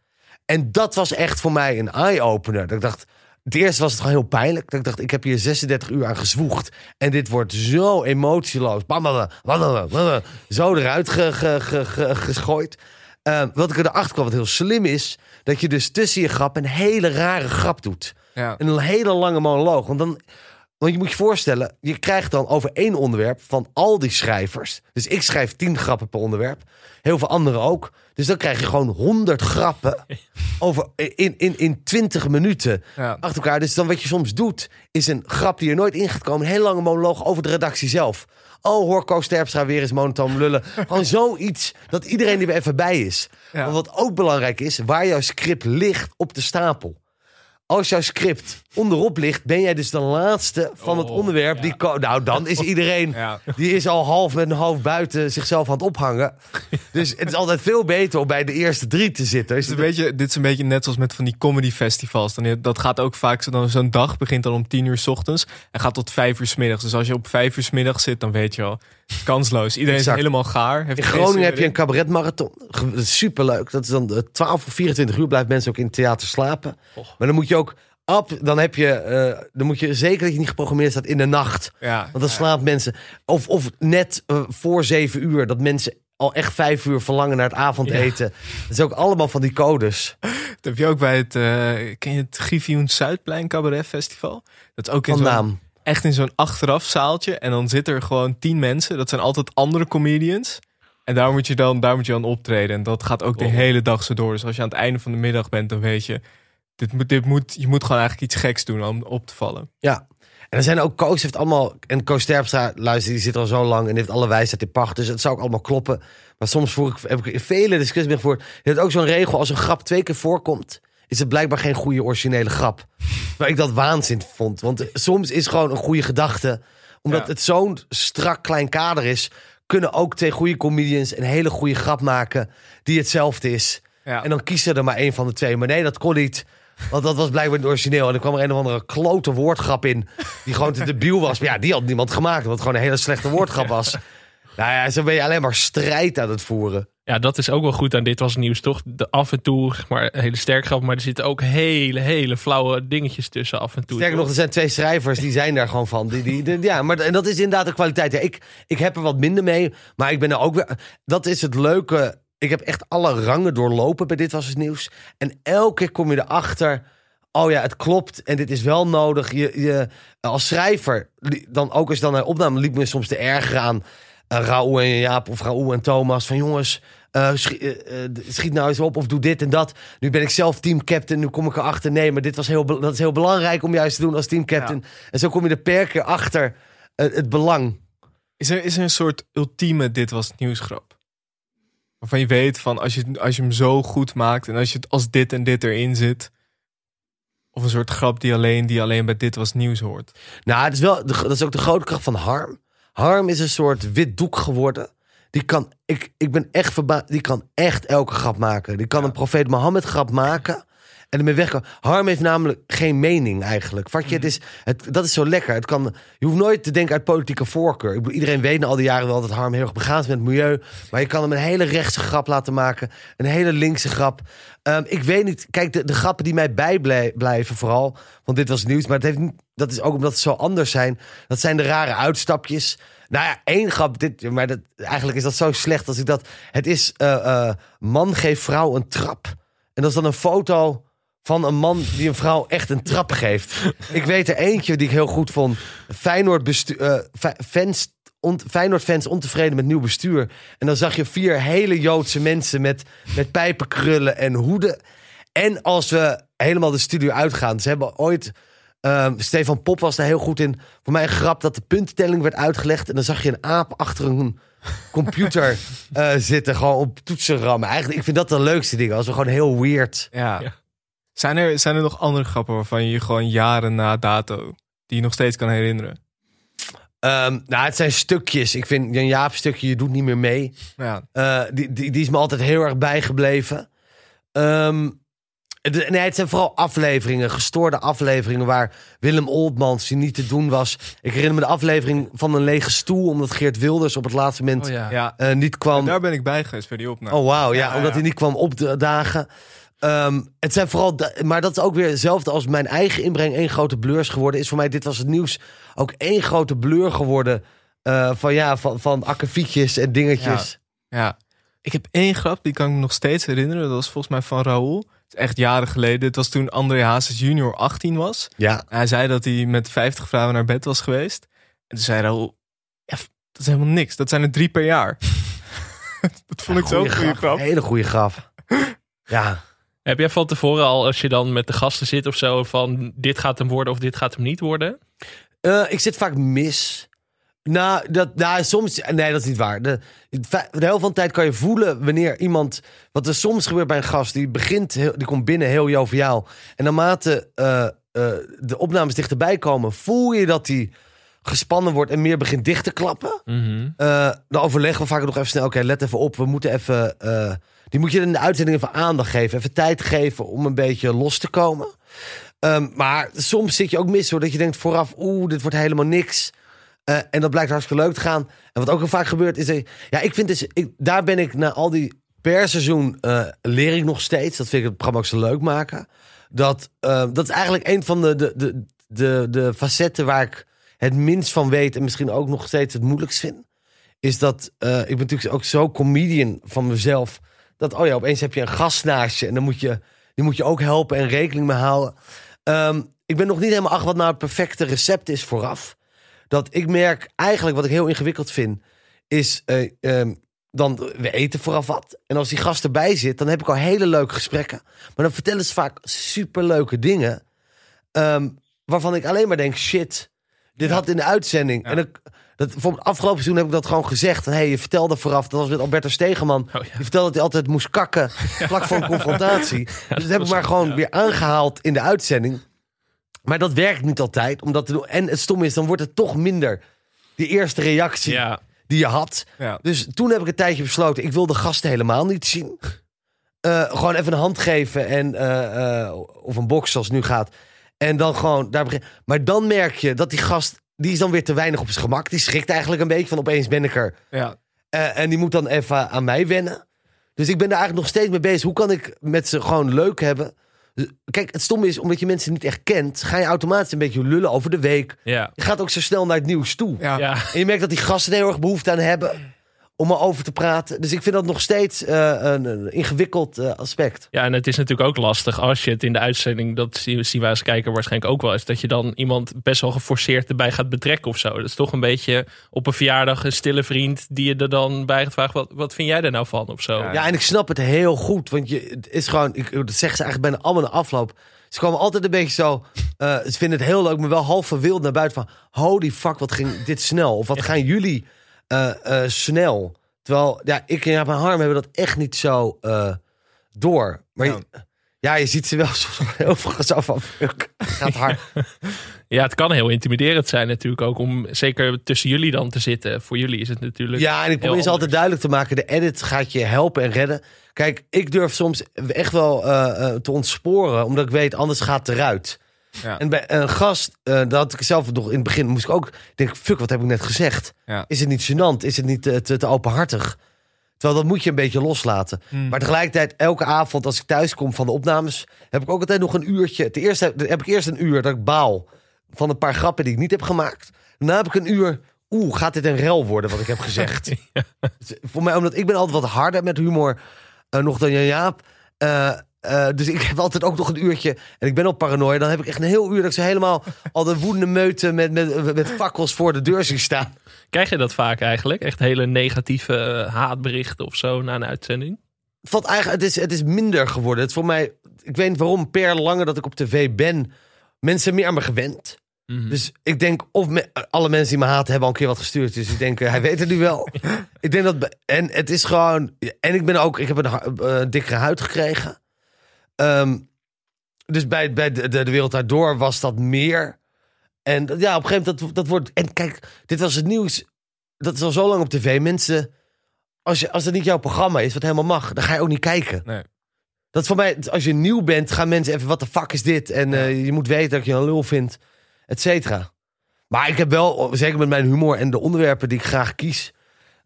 En dat was echt voor mij een eye-opener. Dat ik dacht, het eerste was het gewoon heel pijnlijk. Dat ik dacht, ik heb hier 36 uur aan gezwoegd. En dit wordt zo emotieloos. Bam, bam, bam, bam, bam, Zo eruit ge- ge- ge- ge- gegooid. Eh, wat ik erachter kwam, wat heel slim is... dat je dus tussen je grap een hele rare grap doet. Ja. Een hele lange monoloog. Want dan, Want je moet je voorstellen, je krijgt dan over één onderwerp van al die schrijvers. Dus ik schrijf tien grappen per onderwerp. Heel veel anderen ook. Dus dan krijg je gewoon honderd grappen over, in, in, in 20 minuten Ja. achter elkaar. Dus dan wat je soms doet, is een grap die er nooit in gaat komen. Een hele lange monoloog over de redactie zelf. Oh, hoor Koos Terpstra weer eens monotoon lullen. Gewoon zoiets dat iedereen er weer even bij is. Ja. Want wat ook belangrijk is, waar jouw script ligt op de stapel. Als jouw script onderop ligt, ben jij dus de laatste van het Oh, onderwerp. ja. Die nou, dan is iedereen Ja. die is al half met een hoofd buiten zichzelf aan het ophangen. Dus het is altijd veel beter om bij de eerste drie te zitten. Dus Het is een beetje, dit is een beetje net zoals met van die comedy festivals. Dan, dat gaat ook vaak zo- dan Zo'n dag begint dan om tien uur 's ochtends en gaat tot vijf uur 's middags. Dus als je op vijf uur 's middags zit, dan weet je al, kansloos. Iedereen Exact. is helemaal gaar. Heeft In Groningen heb je een cabaretmarathon. Superleuk. Dat is dan eh, 12 of 24 uur blijven mensen ook in het theater slapen. Maar dan moet je ook... Ab, dan, heb je, eh, dan moet je zeker dat je niet geprogrammeerd staat in de nacht. Ja, Want dan slaapt mensen. Of, of net eh, voor zeven uur. Dat mensen al echt vijf uur verlangen naar het avondeten. Dat is ook allemaal van die codes. Dat heb je ook bij het, eh, ken je het Griffioen Zuidplein Cabaret Festival? Dat is ook in Van naam. Echt in zo'n achteraf zaaltje. En dan zitten er gewoon tien mensen. Dat zijn altijd andere comedians. En daar moet je dan, daar moet je dan optreden. En dat gaat ook de Wow. hele dag zo door. Dus als je aan het einde van de middag bent, dan weet je... Dit moet, dit moet, je moet gewoon eigenlijk iets geks doen om op te vallen. Ja. En er zijn ook Koos heeft allemaal. En Koos Terpstra, luister, die zit al zo lang en heeft alle wijsheid in pacht. Dus het zou ook allemaal kloppen. Maar soms voer ik, heb ik in vele discussies mee gevoerd. Je hebt ook zo'n regel: als een grap twee keer voorkomt, is het blijkbaar geen goede originele grap. Maar ik dat waanzin vond. Want soms is gewoon een goede gedachte. Omdat Ja. het zo'n strak klein kader is, kunnen ook twee goede comedians een hele goede grap maken die hetzelfde is. Ja. En dan kies er maar één van de twee. Maar nee, dat kon niet. Want dat was blijkbaar niet origineel. En er kwam er een of andere klote woordgrap in. Die gewoon te debiel was. Maar ja, die had niemand gemaakt. Omdat het gewoon een hele slechte woordgrap was. Nou ja, zo ben je alleen maar strijd aan het voeren. Ja, dat is ook wel goed aan dit was het nieuws, toch? De, af en toe, maar, hele sterk grap, maar er zitten ook hele, hele flauwe dingetjes tussen af en toe. Sterker nog, er zijn twee schrijvers die zijn daar gewoon van. Die, die, die- ja, maar en dat is inderdaad de kwaliteit. Ja, ik, ik heb er wat minder mee. Maar ik ben er ook weer... Dat is het leuke. Ik heb echt alle rangen doorlopen bij Dit Was Het Nieuws. En elke keer kom je erachter... Oh ja, het klopt en dit is wel nodig. Je, je, als schrijver, dan ook als je dan naar opname liep me soms te ergeren aan eh, Raoul en Jaap of Raoul en Thomas. Van jongens, eh, eh, eh, schiet nou eens op of doe dit en dat. Nu ben ik zelf teamcaptain, nu kom ik erachter. Nee, maar dit was heel, dat is heel belangrijk om juist te doen als teamcaptain. En zo kom je er per keer achter het belang. Is er, is er een soort ultieme dit was het nieuwsgrap? Waarvan je weet van als je, als je hem zo goed maakt en als, je, het- als dit en dit erin zit. Of een soort grap die alleen, die alleen bij dit was nieuws hoort. Nou, het is wel, de- dat is ook de grote kracht van Harm. Harm is een soort wit doek geworden. Die kan, ik, ik ben echt verbaasd, die kan echt elke grap maken. Die kan een profeet Mohammed grap maken en ermee wegkomen. Harm heeft namelijk geen mening eigenlijk. Vat je, het is, het, dat is zo lekker. Het kan, je hoeft nooit te denken uit politieke voorkeur. Ik bedoel, iedereen weet na al die jaren wel dat Harm heel erg begaan is met het milieu. Maar je kan hem een hele rechtse grap laten maken. Een hele linkse grap. Ehm, ik weet niet, kijk, de, de grappen die mij bijblijven vooral. Want dit was nieuws, maar het heeft dat is ook omdat het zo anders zijn. Dat zijn de rare uitstapjes. Nou ja, één grap, dit, maar dat, eigenlijk is dat zo slecht als ik dat... Het is, eh, eh, man geeft vrouw een trap. En dat is dan een foto van een man die een vrouw echt een trap geeft. Ik weet er eentje die ik heel goed vond. Feyenoord, bestu- Fe- fans, Feyenoord fans ontevreden met nieuw bestuur. En dan zag je vier hele Joodse mensen met, met pijpenkrullen en hoeden. En als we helemaal de studio uitgaan. Ze hebben ooit... ehm, Stefan Pop was daar heel goed in. Voor mij een grap dat de puntentelling werd uitgelegd. En dan zag je een aap achter een computer eh, zitten. Gewoon op toetsen rammen. Eigenlijk, ik vind dat de leukste dingen. Als we gewoon heel weird... Ja. Ja. Zijn, er, zijn er nog andere grappen waarvan je je gewoon jaren na dato... die je nog steeds kan herinneren? Ehm, nou, het zijn stukjes. Ik vind Jan Jaap stukje, je doet niet meer mee. Ja, Eh, die, die, die is me altijd heel erg bijgebleven. Ehm, nee, het zijn vooral afleveringen, gestoorde afleveringen waar Willem Oldmans die niet te doen was. Ik herinner me de aflevering van een lege stoel, omdat Geert Wilders op het laatste moment Oh ja. ja. eh, niet kwam. daar ben ik bij geweest bij die opname. Oh wauw, ja, Ja, omdat ja. hij niet kwam opdagen. Ehm het zijn vooral, maar dat is ook weer hetzelfde als mijn eigen inbreng één grote blur is geworden. Is voor mij dit was het nieuws ook één grote blur geworden eh, van ja van, van akkefietjes en dingetjes. Ja. Ik heb één grap, die kan ik me nog steeds herinneren. Dat was volgens mij van Raoul. Is echt jaren geleden. Het was toen André Hazes junior 18 was. Ja, Hij zei dat hij met 50 vrouwen naar bed was geweest. En toen zei Raoul, ja, dat is helemaal niks. Dat zijn er drie per jaar. dat vond ik zo'n goede grap. Hele goede grap. Ja, Heb jij van tevoren al, als je dan met de gasten zit of zo, van dit gaat hem worden of dit gaat hem niet worden? Eh, ik zit vaak mis. Nou, dat, nou, soms. Nee, dat is niet waar. De, de helft van de tijd kan je voelen wanneer iemand. Wat er soms gebeurt bij een gast. Die begint, heel, die komt binnen heel joviaal. En naarmate eh, de opnames dichterbij komen, voel je dat die gespannen wordt en meer begint dicht te klappen. Eh, dan overleggen we vaak nog even snel. Oké, let even op. We moeten even. die moet je in de uitzending even aandacht geven. Even tijd geven om een beetje los te komen. Ehm, maar soms zit je ook mis hoor. Dat je denkt vooraf, oeh, dit wordt helemaal niks. Eh, en dat blijkt hartstikke leuk te gaan. En wat ook heel vaak gebeurt is... Dat, ja, ik vind dus... Ik, daar ben ik na al die per seizoen eh, leer ik nog steeds. Dat vind ik het programma ook zo leuk maken. Dat, eh, dat is eigenlijk een van de, de, de, de, facetten waar ik het minst van weet. En misschien ook nog steeds het moeilijkst vind. Is dat... eh, ik ben natuurlijk ook zo comedian van mezelf. Dat, oh ja, opeens heb je een gast. En dan moet je... Die moet je ook helpen en rekening mee houden. Ehm, ik ben nog niet helemaal achter wat nou het perfecte recept is vooraf. Dat ik merk eigenlijk wat ik heel ingewikkeld vind. Is eh, ehm, dan we eten vooraf wat. En als die gast erbij zit, dan heb ik al hele leuke gesprekken. Maar dan vertellen ze vaak superleuke dingen. ehm, waarvan ik alleen maar denk: shit, dit had in de uitzending. En ik, dat, bijvoorbeeld afgelopen seizoen heb ik dat gewoon gezegd. Hé, hey, je vertelde vooraf, dat was met Alberto Stegeman. Oh, ja. Die vertelde dat hij altijd moest kakken vlak voor een confrontatie. dus dat heb ik maar gewoon weer aangehaald in de uitzending. Maar dat werkt niet altijd. Omdat. En het stom is, dan wordt het toch minder. Die eerste reactie Ja, die je had. Ja. Dus toen heb ik een tijdje besloten, ik wil de gasten helemaal niet zien. Eh, gewoon even een hand geven en, eh, eh, of een box zoals het nu gaat. En dan gewoon daar begin. Maar dan merk je dat die gast, die is dan weer te weinig op zijn gemak. Die schrikt eigenlijk een beetje van opeens ben ik er. Ja. Eh, en die moet dan even aan mij wennen. Dus ik ben daar eigenlijk nog steeds mee bezig. Hoe kan ik met ze gewoon leuk hebben? Kijk, het stomme is, omdat je mensen niet echt kent, ga je automatisch een beetje lullen over de week. ja, Je gaat ook zo snel naar het nieuws toe. Ja. ja. En je merkt dat die gasten er heel erg behoefte aan hebben om erover te praten. Dus ik vind dat nog steeds eh, een, een ingewikkeld eh, aspect. Ja, en het is natuurlijk ook lastig als je het in de uitzending, dat zien zien wij als kijker waarschijnlijk ook wel eens, dat je dan iemand best wel geforceerd erbij gaat betrekken of zo. Dat is toch een beetje op een verjaardag een stille vriend die je er dan bij gaat vragen, wat, wat vind jij er nou van of zo? Ja. Ja, en ik snap het heel goed. Want je, het is gewoon, ik, dat zeggen ze eigenlijk bijna allemaal in de afloop. Ze komen altijd een beetje zo. eh, ze vinden het heel leuk, maar wel half verwild naar buiten van. Holy fuck, wat ging dit snel? Of wat gaan jullie eh, eh, snel? Terwijl, ja, ik en mijn Harm hebben dat echt niet zo eh, door. Maar Ja. je- ja, je ziet ze wel soms heel veel zo van. gaat hard. Ja, het kan heel intimiderend zijn natuurlijk ook om zeker tussen jullie dan te zitten. Voor jullie is het natuurlijk. Ja, en ik probeer ze altijd duidelijk te maken. De edit gaat je helpen en redden. Kijk, ik durf soms echt wel te ontsporen. Omdat ik weet, anders gaat het eruit. Ja. En bij een gast, eh dat had ik zelf nog in het begin, moest ik ook denken, fuck, wat heb ik net gezegd? Ja. Is het niet gênant? Is het niet te, te, te openhartig? Terwijl dat moet je een beetje loslaten. Hmm. Maar tegelijkertijd, elke avond als ik thuis kom van de opnames, heb ik ook altijd nog een uurtje. Ten eerste heb, heb ik eerst een uur dat ik baal van een paar grappen die ik niet heb gemaakt. Daarna heb ik een uur, oeh, gaat dit een rel worden wat ik heb gezegd? Dus Voor mij, omdat ik ben altijd wat harder met humor eh, nog dan Jan Jaap. Eh, eh, dus ik heb altijd ook nog een uurtje. En ik ben al paranoia. Dan heb ik echt een heel uur dat ik ze helemaal al de woedende meuten met, met, met fakkels voor de deur zie staan. Krijg je dat vaak eigenlijk? Echt hele negatieve eh, haatberichten of zo na een uitzending? Het, valt eigenlijk, het, is, het is minder geworden. Het voor mij, ik weet niet waarom, per langer dat ik op tv ben, mensen meer aan me gewend. Mhm. Dus ik denk, of me- alle mensen die me haten hebben al een keer wat gestuurd. Dus ik denk, eh, hij weet het nu wel. ik denk dat, en het is gewoon, en ik ben ook, ik heb een eh, dikkere huid gekregen. Ehm, dus bij, bij de, de, de Wereld Draait Door was dat meer. En dat- ja, op een gegeven moment, dat, dat wordt, en kijk, dit was het nieuws. Dat is al zo lang op tv. Mensen, als, je, als het niet jouw programma is, wat helemaal mag, dan ga je ook niet kijken. Nee. Dat is voor mij, als je nieuw bent, gaan mensen even, wat de fuck is dit? En eh, je moet weten dat je een lul vindt, et cetera. Maar ik heb wel, zeker met mijn humor en de onderwerpen die ik graag kies,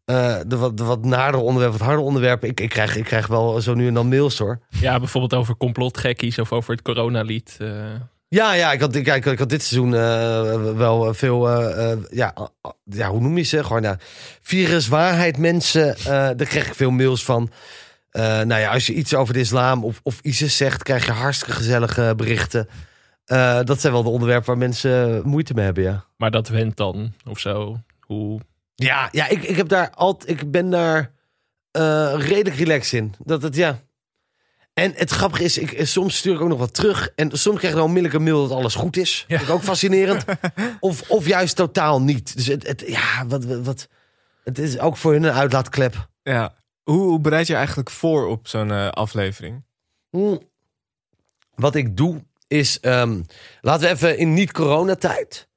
eh, de, wat, de wat naardere onderwerpen, wat harde onderwerpen, ik, ik, krijg, ik krijg wel zo nu en dan mails hoor. Ja, bijvoorbeeld over complotgekkies of over het coronalied. eh. Ja, ja, ik had, ik, ik, ik had dit seizoen eh, wel veel, ja, ja, hoe noem je ze? Gewoon, ja, virus, waarheid, mensen, daar kreeg ik veel mails van. Nou ja, als je iets over de islam of, of ISIS zegt, krijg je hartstikke gezellige berichten. Dat zijn wel de onderwerpen waar mensen moeite mee hebben, ja. Maar dat went dan of zo. Hoe... Ja, ja ik, ik, heb daar altijd, ik ben daar eh, redelijk relaxed in. Dat het, ja. En het grappige is, ik, soms stuur ik ook nog wat terug. En soms krijg ik dan onmiddellijk een mail dat alles goed is. Ja. Vind ik ook fascinerend. of, of juist totaal niet. Dus het, het, ja, wat, wat, het is ook voor hun een uitlaatklep. Ja. Hoe, hoe bereid je eigenlijk voor op zo'n eh, aflevering? Hm. Wat ik doe is, ehm, laten we even in niet-coronatijd.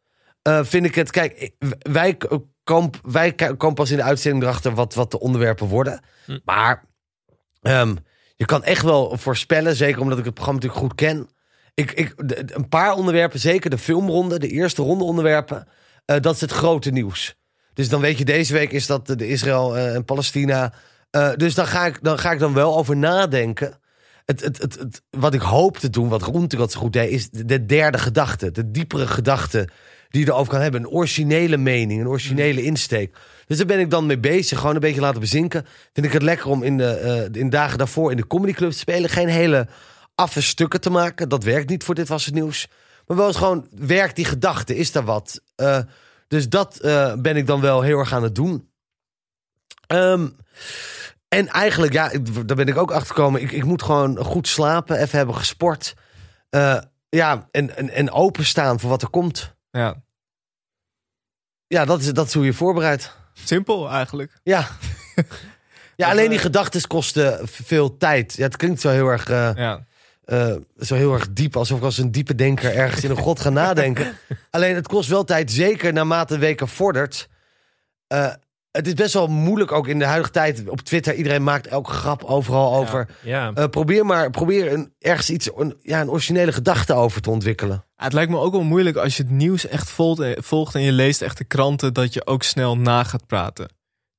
eh vind ik het, kijk, wij, wij komen pas in de uitzending erachter wat, wat de onderwerpen worden. Hm. Maar ehm, je kan echt wel voorspellen, zeker omdat ik het programma natuurlijk goed ken. Ik, ik, een paar onderwerpen, zeker de filmronde, de eerste ronde onderwerpen, eh, dat is het grote nieuws. Dus dan weet je, deze week is dat de Israël eh, en Palestina. Eh, dus dan ga, ik, dan ga ik dan wel over nadenken. Het, het, het, het, wat ik hoop te doen, wat Roen wat zo goed deed, is de derde gedachte. De diepere gedachte die je erover kan hebben. Een originele mening, een originele insteek. Dus daar ben ik dan mee bezig. Gewoon een beetje laten bezinken. Vind ik het lekker om in de, eh, in dagen daarvoor in de comedyclub te spelen. Geen hele affe stukken te maken. Dat werkt niet voor Dit Was Het Nieuws. Maar wel eens gewoon, werkt die gedachte? Is er wat? Eh, dus dat eh, ben ik dan wel heel erg aan het doen. Ehm, en eigenlijk, ja, ik- daar ben ik ook achter gekomen. Ik, ik moet gewoon goed slapen, even hebben gesport. Ja, en, en, en openstaan voor wat er komt. Ja. Ja, dat is, dat is hoe je voorbereidt. Simpel eigenlijk. Ja. Ja, alleen die gedachten kosten veel tijd. Ja, het klinkt zo heel erg, eh, Ja. eh, zo heel erg diep, alsof ik als een diepe denker ergens in een god ga nadenken. Alleen het kost wel tijd, zeker naarmate de weken vordert. Eh, het is best wel moeilijk ook in de huidige tijd op Twitter. Iedereen maakt elke grap overal over. Ja. Eh, probeer maar probeer een, ergens iets, een, ja, een originele gedachte over te ontwikkelen. Het lijkt me ook wel moeilijk als je het nieuws echt volgt, en je leest echt de kranten, dat je ook snel na gaat praten.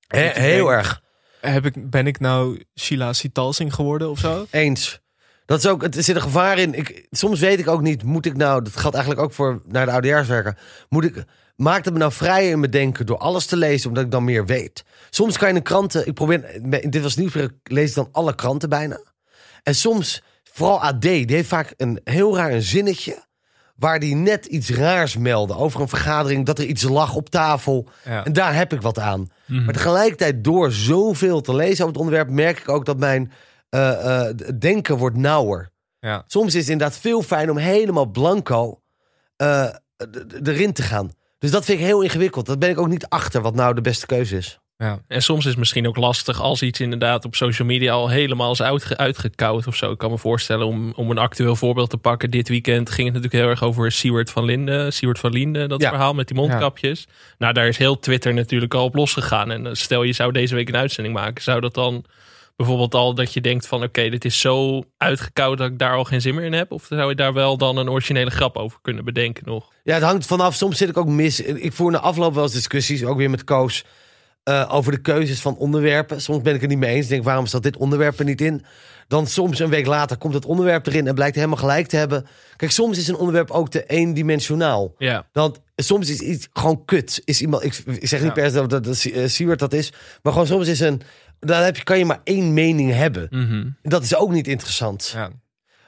He- heel denkt, erg. Heb ik, ben ik nou Sheila Sitalsing geworden of zo? Eens. Dat is ook, het er zit een gevaar in. Ik, soms weet ik ook niet, moet ik nou, dat geldt eigenlijk ook voor naar de oudejaarswerken. Moet ik, maakt het me nou vrij in mijn denken door alles te lezen, omdat ik dan meer weet. Soms kan je de kranten, ik probeer, dit was nieuws, ik lees dan alle kranten bijna. En soms, vooral AD, die heeft vaak een heel raar een zinnetje, waar die net iets raars melden over een vergadering, dat er iets lag op tafel. Ja. En daar heb ik wat aan. Mhm. Maar tegelijkertijd, door zoveel te lezen over het onderwerp, merk ik ook dat mijn eh, eh, denken wordt nauwer. Ja. Soms is het inderdaad veel fijn om helemaal blanco d- erin te gaan. Dus dat vind ik heel ingewikkeld. Dat ben ik ook niet achter wat nou de beste keuze is. Ja. En soms is het misschien ook lastig als iets inderdaad op social media al helemaal is uitge uitgekoud of zo. Ik kan me voorstellen om, om een actueel voorbeeld te pakken. Dit weekend ging het natuurlijk heel erg over Siewert van Linden. Siewert van Linden, dat Ja. verhaal met die mondkapjes. Nou, daar is heel Twitter natuurlijk al op losgegaan. En eh, stel je zou deze week een uitzending maken. Zou dat dan bijvoorbeeld al dat je denkt van oké, dit is zo uitgekoud dat ik daar al geen zin meer in heb? Of zou je daar wel dan een originele grap over kunnen bedenken nog? Ja, het hangt vanaf. Soms zit ik ook mis. Ik voer na afloop wel eens discussies, ook weer met Koos, eh, over de keuzes van onderwerpen. Soms ben ik het niet mee eens. Denk, waarom staat dit onderwerp er niet in? Dan soms een week later komt het onderwerp erin en blijkt helemaal gelijk te hebben. Kijk, soms is een onderwerp ook te eendimensionaal. Ja. Want soms is iets gewoon kut. Is iemand, ik, ik zeg niet Ja. per se dat dat, dat eh, Siewert dat is. Maar gewoon soms is een... Dan heb je, kan je maar één mening hebben. Mhm. Dat is ook niet interessant. Ja.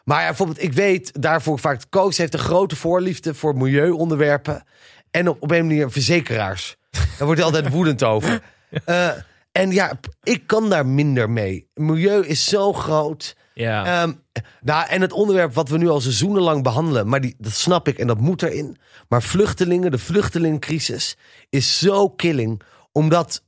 Maar ja, bijvoorbeeld, ik weet daarvoor vaak... Koos heeft een grote voorliefde voor milieuonderwerpen. En op, op een manier verzekeraars. Daar wordt hij altijd woedend over. Eh, en ja, ik kan daar minder mee. Milieu is zo groot. Ja. Ehm, nou, en het onderwerp wat we nu al seizoenenlang behandelen, maar die, dat snap ik en dat moet erin. Maar vluchtelingen, de vluchtelingencrisis, is zo killing. Omdat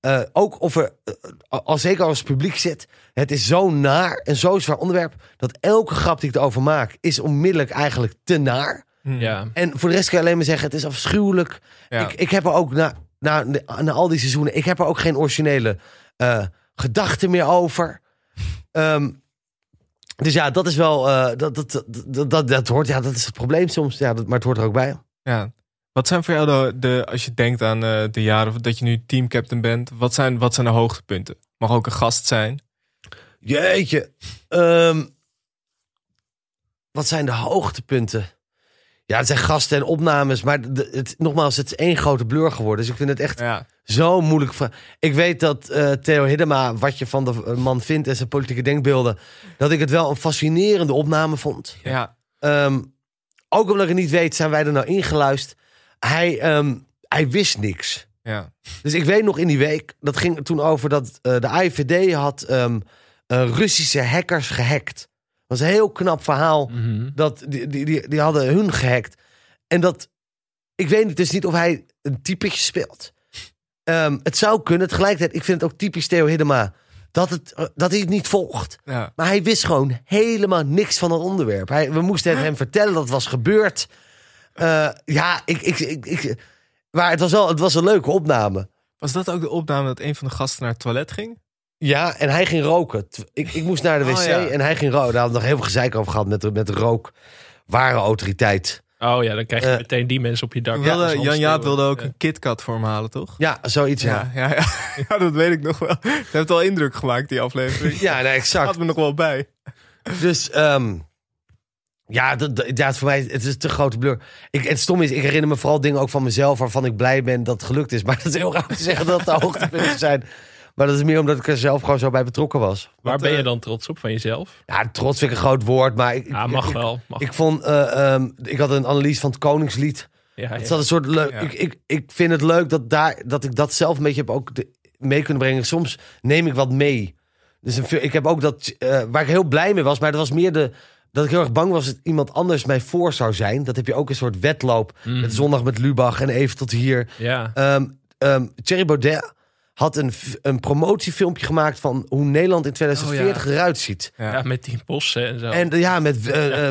eh, ook of er, eh, al zeker als het publiek zit, het is zo naar en zo zwaar onderwerp, dat elke grap die ik erover maak, is onmiddellijk eigenlijk te naar. ja. En voor de rest kan je alleen maar zeggen, het is afschuwelijk. Ja. Ik, ik heb er ook na, na, na al die seizoenen, ik heb er ook geen originele eh, gedachten meer over. Ehm, dus ja, dat is wel, eh, dat, dat, dat, dat, dat, dat hoort, ja, dat is het probleem soms. Ja, dat, maar het hoort er ook bij. Ja. Wat zijn voor jou de, de als je denkt aan eh, de jaren dat je nu teamcaptain bent, wat zijn, wat zijn de hoogtepunten? Mag ook een gast zijn. Jeetje. Ehm, wat zijn de hoogtepunten? Ja, het zijn gasten en opnames, maar de, het, nogmaals, het is één grote blur geworden. Dus ik vind het echt Ja. Zo moeilijk. Ik weet dat eh, Theo Hiddema, wat je van de man vindt en zijn politieke denkbeelden, dat ik het wel een fascinerende opname vond. Ja, Ehm, ook omdat ik het niet weet, zijn wij er nou ingeluisterd. Hij, ehm, hij wist niks. ja. Dus ik weet nog in die week, dat ging toen over dat eh, de AIVD had eh, Russische hackers gehackt. Was een heel knap verhaal. Mhm. Dat, die, die, die, die hadden hun gehackt. En dat, ik weet dus niet of hij een typetje speelt. Ehm, het zou kunnen. Tegelijkertijd, ik vind het ook typisch Theo Hiddema. Dat, het, eh, dat hij het niet volgt. ja. Maar hij wist gewoon helemaal niks van het onderwerp. Hij, we moesten het hem vertellen dat het was gebeurd. Eh, ja, ik, ik, ik, ik, maar het was wel het was een leuke opname. Was dat ook de opname dat een van de gasten naar het toilet ging? Ja, en hij ging roken. Ik, ik moest naar de wc Oh, ja. en hij ging roken. Daar hadden we nog heel veel gezeik over gehad met de, met rook. Ware autoriteit. Oh ja, dan krijg je Eh, meteen die mensen op je dak. Wilde, Ja, Jan Jaap wilde ook Ja. een KitKat voor hem halen, toch? Ja, zoiets ja. ja, ja, ja. Ja, dat weet ik nog wel. Het heeft al indruk gemaakt, die aflevering. Ja, nee, exact. Had me nog wel bij. Dus ehm, ja, dat, dat, ja, voor mij het is een te grote blur. Ik, het stom is, ik herinner me vooral dingen ook van mezelf waarvan ik blij ben dat het gelukt is. Maar dat is heel raar te zeggen dat het de hoogtepunten zijn. Maar dat is meer omdat ik er zelf gewoon zo bij betrokken was. Waar ben je eh, dan trots op van jezelf? Ja, trots vind ik een groot woord, maar ik, Ja, ik- mag ik, wel. Mag. Ik vond, eh, ehm, ik had een analyse van het Koningslied. ja, Het ja. zat een soort leuk. Ja. Ik, ik, ik vind het leuk dat, daar, dat ik dat zelf een beetje heb ook de- mee kunnen brengen. Soms neem ik wat mee. Dus een, ik heb ook dat eh, waar ik heel blij mee was, maar dat was meer de dat ik heel erg bang was dat iemand anders mij voor zou zijn. Dat heb je ook een soort wedloop. Met zondag met Lubach en even tot hier. ja. Ehm ehm, Thierry Baudet had een, een promotiefilmpje gemaakt van hoe Nederland in 2040 eruit ziet. Ja. ja, met die bossen en zo. En ja, met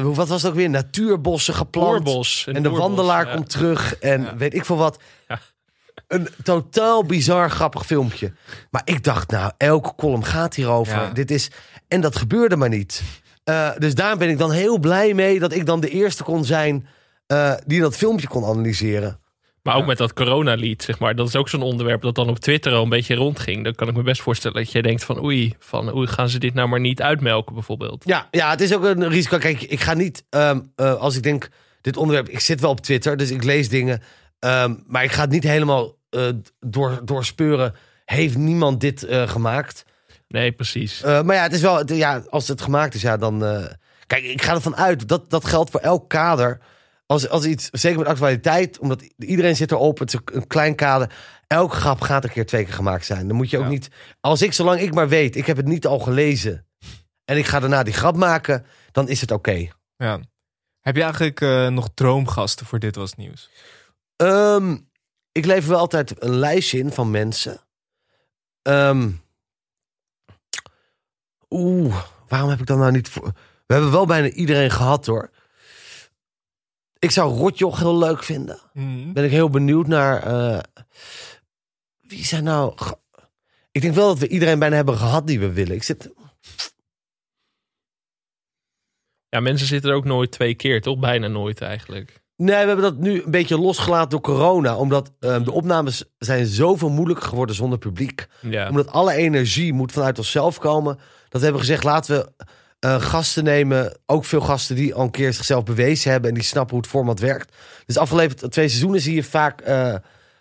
hoe- wat was het ook weer? Natuurbossen geplant. En de wandelaar ja. komt terug en Ja. weet ik veel wat. Ja. Een totaal bizar grappig filmpje. Maar ik dacht, nou, elke column gaat hierover. Ja. Dit is, en dat gebeurde maar niet. Eh, dus daar ben ik dan heel blij mee dat ik dan de eerste kon zijn eh, die dat filmpje kon analyseren. Maar ook met dat coronalied, zeg maar. Dat is ook zo'n onderwerp dat dan op Twitter al een beetje rondging. Dan kan ik me best voorstellen dat je denkt van... oei, van oei, gaan ze dit nou maar niet uitmelken bijvoorbeeld? Ja, ja, het is ook een risico. Kijk, ik ga niet, ehm, eh, als ik denk, dit onderwerp, ik zit wel op Twitter, dus ik lees dingen. ehm, maar ik ga het niet helemaal eh, door, doorspeuren. Heeft niemand dit eh, gemaakt? Nee, precies. Maar ja, het is wel, ja, als het gemaakt is, ja, dan. kijk, ik ga ervan uit dat dat geldt voor elk kader. Als, als iets, zeker met actualiteit, omdat iedereen zit erop, het is een klein kader. Elke grap gaat een keer twee keer gemaakt zijn. Dan moet je ook Ja. niet. Als ik, zolang ik maar weet, ik heb het niet al gelezen. en ik ga daarna die grap maken, dan is het oké. Ja. Heb je eigenlijk eh, nog droomgasten voor Dit Was Nieuws? Ehm, ik lever wel altijd een lijstje in van mensen. Ehm, Oeh, waarom heb ik dan nou niet voor... We hebben wel bijna iedereen gehad hoor. Ik zou Rotjoch heel leuk vinden. Mhm. Ben ik heel benieuwd naar... eh, wie zijn nou... Ik denk wel dat we iedereen bijna hebben gehad die we willen. Ik zit... Ja, mensen zitten er ook nooit twee keer, toch? Bijna nooit eigenlijk. Nee, we hebben dat nu een beetje losgelaten door corona. Omdat eh, de opnames zijn zoveel moeilijker geworden zonder publiek. Ja, Omdat alle energie moet vanuit onszelf komen. Dat we hebben gezegd, laten we eh, gasten nemen. Ook veel gasten die al een keer zichzelf bewezen hebben. En die snappen hoe het format werkt. Dus de afgelopen twee seizoenen zie je vaak eh,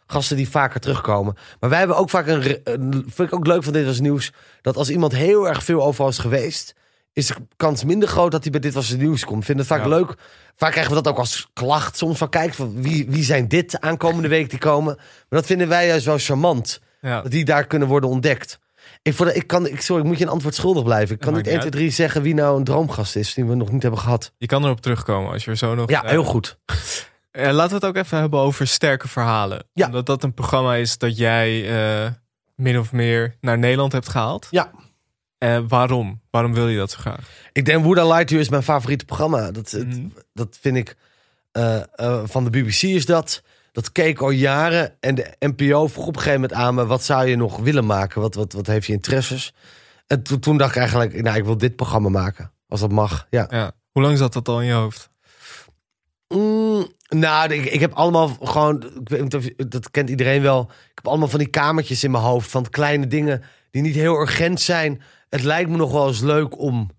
gasten die vaker terugkomen. Maar wij hebben ook vaak een. Vind ik ook leuk van Dit Was Nieuws. Dat als iemand heel erg veel overal is geweest... is de kans minder groot dat hij bij Dit Was het Nieuws komt. Vind het vaak Ja. leuk. Vaak krijgen we dat ook als klacht. Soms van, kijk, van wie, wie zijn dit aankomende week die komen? Maar dat vinden wij juist wel charmant Ja. dat die daar kunnen worden ontdekt. Ik, voor de, ik kan, ik, sorry, ik moet je een antwoord schuldig blijven. Ik kan niet 1, niet 2, 3 zeggen wie nou een droomgast is die we nog niet hebben gehad. Je kan erop terugkomen als je er zo nog... Ja, heel goed. eh, laten we het ook even hebben over sterke verhalen. Ja. Omdat dat een programma is dat jij eh, min of meer naar Nederland hebt gehaald. Ja. Eh, waarom? Waarom wil je dat zo graag? Ik denk Would I to You is mijn favoriete programma. Dat, het- Mhm. dat vind ik van de BBC is dat. Dat keek al jaren. En de NPO vroeg op een gegeven moment aan me... wat zou je nog willen maken? Wat, wat, wat heeft je interesses? En toen, toen dacht ik eigenlijk... nou, ik wil dit programma maken. Als dat mag, ja. Ja. Hoe lang zat dat al in je hoofd? Mm, nou, ik, ik heb allemaal gewoon, ik weet niet of je- dat kent iedereen wel. Ik heb allemaal van die kamertjes in mijn hoofd van kleine dingen die niet heel urgent zijn. Het lijkt me nog wel eens leuk om.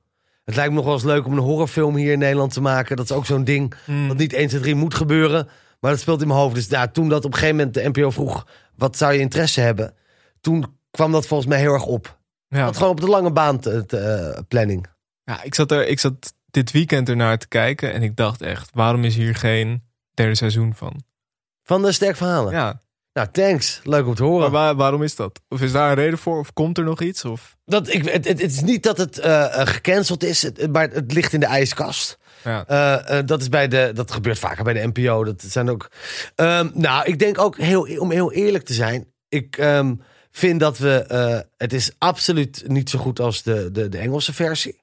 Het lijkt me nog wel eens leuk om een horrorfilm hier in Nederland te maken. Dat is ook zo'n ding Hmm. dat niet 1, 2, 3 moet gebeuren. Maar dat speelt in mijn hoofd. Dus ja, toen dat op een gegeven moment de NPO vroeg... wat zou je interesse hebben? Toen kwam dat volgens mij heel erg op. Ja. Dat gewoon op de lange baan te, te, eh, planning. Ja, ik zat, er, ik zat dit weekend ernaar te kijken en ik dacht echt, waarom is hier geen derde seizoen van? Van de sterk verhalen. Ja, Nou, thanks. Leuk om te horen. maar waar- waarom is dat? Of is daar een reden voor? Of komt er nog iets? Of, Dat, ik, het, het, het is niet dat het eh, eh, gecanceld is, het- maar het ligt in de ijskast. Ja. Eh, eh, dat, is bij de, dat gebeurt vaker bij de NPO. Dat zijn ook. Ehm, nou, ik denk ook heel, om heel eerlijk te zijn. Ik ehm, vind dat we. eh, het is absoluut niet zo goed als de, de, de Engelse versie.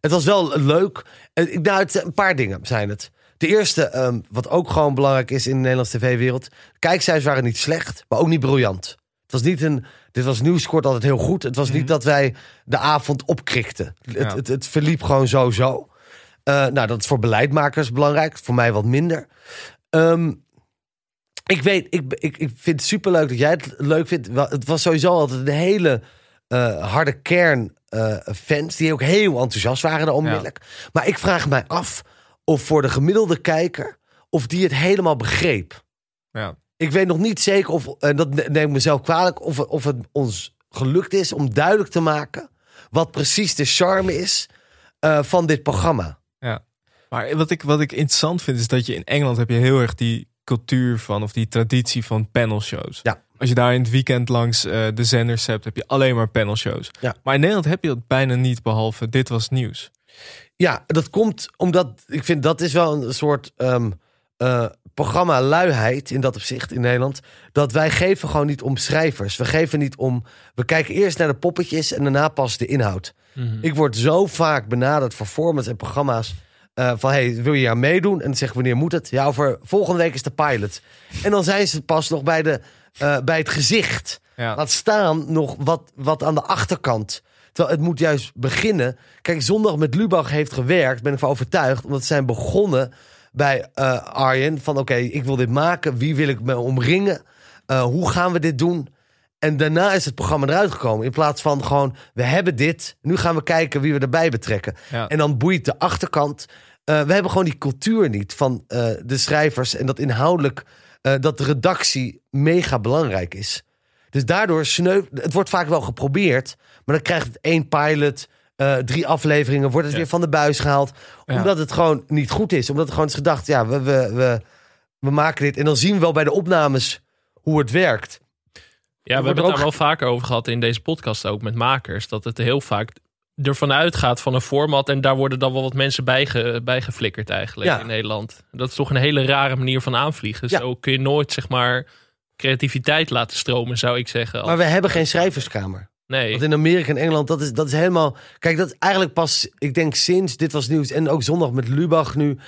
Het was wel leuk. Nou, het, een paar dingen zijn het. De eerste, ehm, wat ook gewoon belangrijk is in de Nederlandse tv-wereld. Kijkcijfers waren niet slecht, maar ook niet briljant. Het was niet een. Dit was nieuwskort altijd heel goed. Het was niet dat wij de avond opkrikten. Het, het, het verliep gewoon zo zo. Eh, nou, dat is voor beleidmakers belangrijk. Voor mij wat minder. Ehm, ik weet, ik, ik, ik vind het superleuk dat jij het leuk vindt. Het was sowieso altijd een hele eh, harde kern eh, fans. Die ook heel enthousiast waren daar onmiddellijk. Maar ik vraag mij af of voor de gemiddelde kijker... of die het helemaal begreep. ja. Ik weet nog niet zeker of, en dat ne- neem ik mezelf kwalijk, of, of het ons gelukt is om duidelijk te maken wat precies de charme is van dit programma. Maar wat ik, wat ik interessant vind is dat je in Engeland heb je heel erg die cultuur van of die traditie van panelshows. Ja. Als je daar in het weekend langs eh, de zenders hebt, heb je alleen maar panelshows. Ja. Maar in Nederland heb je dat bijna niet, behalve dit was nieuws. Ja, dat komt omdat ik vind dat is wel een soort ehm, eh, programma luiheid in dat opzicht in Nederland. Dat wij geven gewoon niet om schrijvers. We geven niet om. We kijken eerst naar de poppetjes en daarna pas de inhoud. Mhm. Ik word zo vaak benaderd voor formats en programma's. Eh, van hey, wil je aan meedoen? En dan zeg ik wanneer moet het? Ja, over volgende week is de pilot. En dan zijn ze pas nog bij, de, eh, bij het gezicht. Ja. Laat staan nog wat, wat aan de achterkant. Terwijl het moet juist beginnen. Kijk, zondag met Lubach heeft gewerkt, ben ik van overtuigd. Omdat ze zijn begonnen bij eh Arjen. Van oké, ik wil dit maken. Wie wil ik me omringen? Hoe gaan we dit doen? En daarna is het programma eruit gekomen. In plaats van gewoon, we hebben dit. Nu gaan we kijken wie we erbij betrekken. Ja. En dan boeit de achterkant. Eh, we hebben gewoon die cultuur niet van eh, de schrijvers. En dat inhoudelijk, eh, dat de redactie mega belangrijk is. Dus daardoor sneu... Het wordt vaak wel geprobeerd. Maar dan krijgt het één pilot, drie afleveringen. Wordt het Ja. weer van de buis gehaald. Ja. Omdat het gewoon niet goed is. Omdat het gewoon is gedacht, ja, we, we, we, we maken dit. En dan zien we wel bij de opnames hoe het werkt. Ja, we hebben het daar wel vaker over gehad in deze podcast ook met makers. Dat het heel vaak ervan uitgaat van een format. En daar worden dan wel wat mensen bijge, bijgeflikkerd eigenlijk Ja. in Nederland. Dat is toch een hele rare manier van aanvliegen. Ja. Zo kun je nooit zeg maar creativiteit laten stromen, zou ik zeggen. Maar we hebben geen schrijverskamer. nee. Want in Amerika en Engeland, dat is, dat is helemaal... Kijk, dat is eigenlijk pas, ik denk sinds Dit Was Nieuws... en ook zondag met Lubach nu...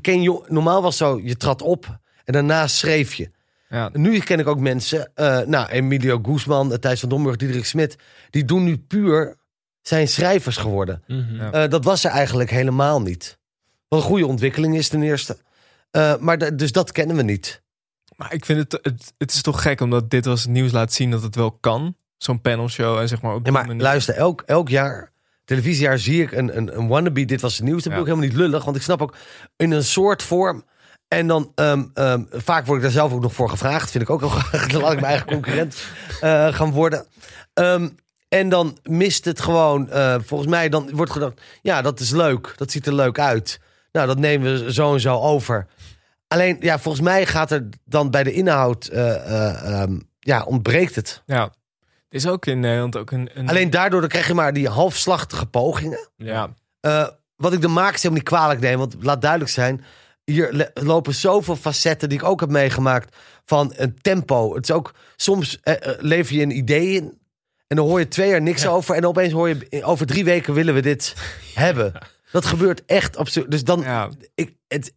Ken je, normaal was zo, je trad op en daarna schreef je. Ja. Nu ken ik ook mensen, eh, nou, Emilio Guzman, Thijs van Domburg, Diederik Smit... die doen nu puur, zijn schrijvers geworden. Mhm. Ja. Eh, dat was er eigenlijk helemaal niet. Wat een goede ontwikkeling is ten eerste. Eh, maar dus dat kennen we niet. Maar ik vind het, het, het is toch gek omdat dit was het nieuws laat zien dat het wel kan. Zo'n panelshow en zeg maar op Ja, maar manier. luister, elk, elk jaar, televisiejaar, zie ik een, een, een wannabe. Dit was het nieuws. Dat Ja. ben ik helemaal niet lullig. Want ik snap ook in een soort vorm. En dan ehm, ehm, vaak word ik daar zelf ook nog voor gevraagd. Vind ik ook wel graag. Dan laat ik mijn eigen concurrent eh, gaan worden. Ehm, en dan mist het gewoon. eh, volgens mij dan wordt gedacht. Ja, dat is leuk. Dat ziet er leuk uit. Nou, dat nemen we zo en zo over. Alleen, ja, volgens mij gaat er dan bij de inhoud. eh, eh, ehm, ja, ontbreekt het. Ja. Is ook in Nederland ook een... een Alleen daardoor dan krijg je maar die halfslachtige pogingen. ja. Wat ik de makers helemaal niet kwalijk neem, want laat duidelijk zijn. Hier lopen zoveel facetten die ik ook heb meegemaakt van een tempo. Het is ook, soms eh, lever je een idee in en dan hoor je twee jaar niks over. En opeens hoor je, over drie weken willen we dit hebben. Dat gebeurt echt absurd. Dus dan, Ja. ik, het,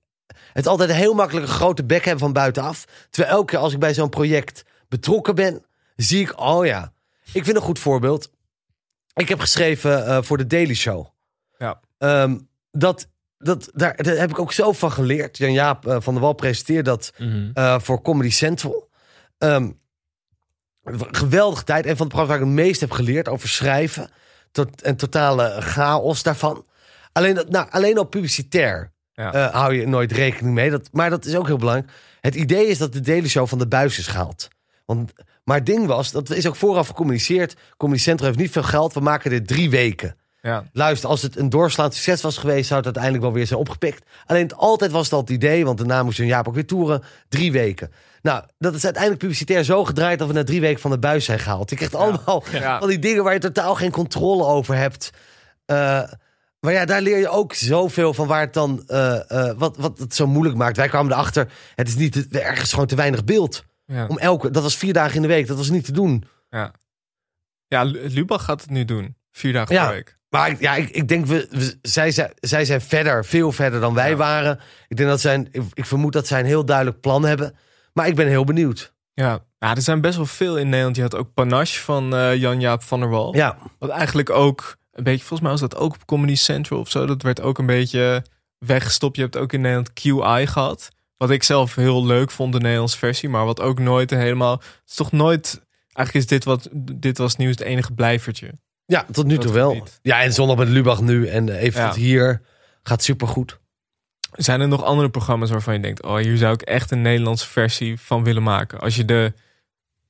het altijd heel makkelijk een grote bek hebben van buitenaf. Terwijl elke keer als ik bij zo'n project betrokken ben, zie ik, oh ja. Ik vind een goed voorbeeld. Ik heb geschreven eh, voor de Daily Show. Ja. Ehm, dat, dat, daar, daar heb ik ook zo van geleerd. Jan-Jaap eh, van der Wal presenteert dat Mhm. eh, voor Comedy Central. Ehm, geweldige tijd. En van het programma waar ik het meest heb geleerd over schrijven. Tot, en totale chaos daarvan. Alleen, dat, nou, alleen al publicitair Ja. eh, hou je nooit rekening mee. Dat, maar dat is ook heel belangrijk. Het idee is dat de Daily Show van de buis is gehaald. Want, maar het ding was, dat is ook vooraf gecommuniceerd. Comedy Central heeft niet veel geld. We maken dit drie weken. Ja. Luister, als het een doorslaand succes was geweest, zou het uiteindelijk wel weer zijn opgepikt. Alleen het- altijd was dat het idee, want daarna moest een Jaap ook weer toeren. Drie weken. Nou, dat is uiteindelijk publicitair zo gedraaid dat we na drie weken van de buis zijn gehaald. Je krijgt allemaal Ja. van die dingen waar je totaal geen controle over hebt. Eh, maar ja, daar leer je ook zoveel van waar het dan, eh, eh, wat, wat het zo moeilijk maakt. Wij kwamen erachter, het is niet, ergens gewoon te weinig beeld. Ja. Om elke, dat was vier dagen in de week, dat was niet te doen. ja, Lu- Lubach gaat het nu doen. Vier dagen Ja. per week. Maar ik- ja, ik, ik denk, we, we- zij, zij, zij zijn verder, veel verder dan wij Ja. waren. Ik, denk dat zij, ik vermoed dat zij een heel duidelijk plan hebben. Maar ik ben heel benieuwd. Ja. ja, er zijn best wel veel in Nederland. Je had ook Panache van eh, Jan-Jaap van der Wal. Ja, Wat eigenlijk ook een beetje, volgens mij was dat ook op Comedy Central of zo. Dat werd ook een beetje weggestopt. Je hebt ook in Nederland QI gehad. Wat ik zelf heel leuk vond, de Nederlandse versie. Maar wat ook nooit helemaal. Het is toch nooit. Eigenlijk is dit wat. Dit was nieuws het enige blijvertje. ja tot nu toe wel. Ja, en zondag met Lubach nu en eh, even Ja. hier. Gaat supergoed. Zijn er nog andere programma's waarvan je denkt: oh, hier zou ik echt een Nederlandse versie van willen maken? Als je de,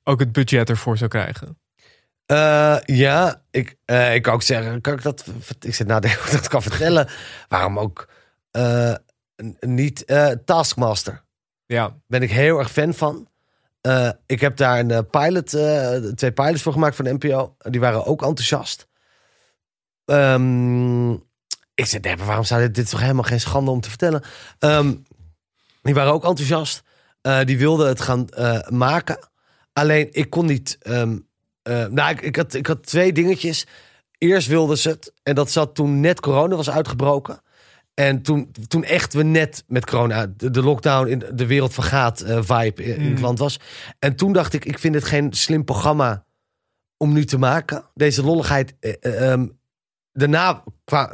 ook het budget ervoor zou krijgen. Eh, ja, ik, eh, ik kan ook zeggen, kan ik dat, ik zit nadenken of ik dat kan vertellen. Waarom ook n- niet Taskmaster? Ja, Ben ik heel erg fan van. Ik heb daar een pilot, twee pilots voor gemaakt voor de NPO. Die waren ook enthousiast. Ehm, ik zei, nee, waarom zou dit, dit is toch helemaal geen schande om te vertellen? Ehm, die waren ook enthousiast. Eh, die wilden het gaan eh, maken. Alleen, ik kon niet... eh, nou, ik, ik, had, ik had twee dingetjes. Eerst wilden ze het. En dat zat toen net corona was uitgebroken. En toen, toen echt we net met corona, de, de lockdown in de wereld vergaat vibe in, in het Mm. land was. En toen dacht ik, ik vind het geen slim programma om nu te maken. Deze lolligheid. eh, eh, ehm, daarna kwa-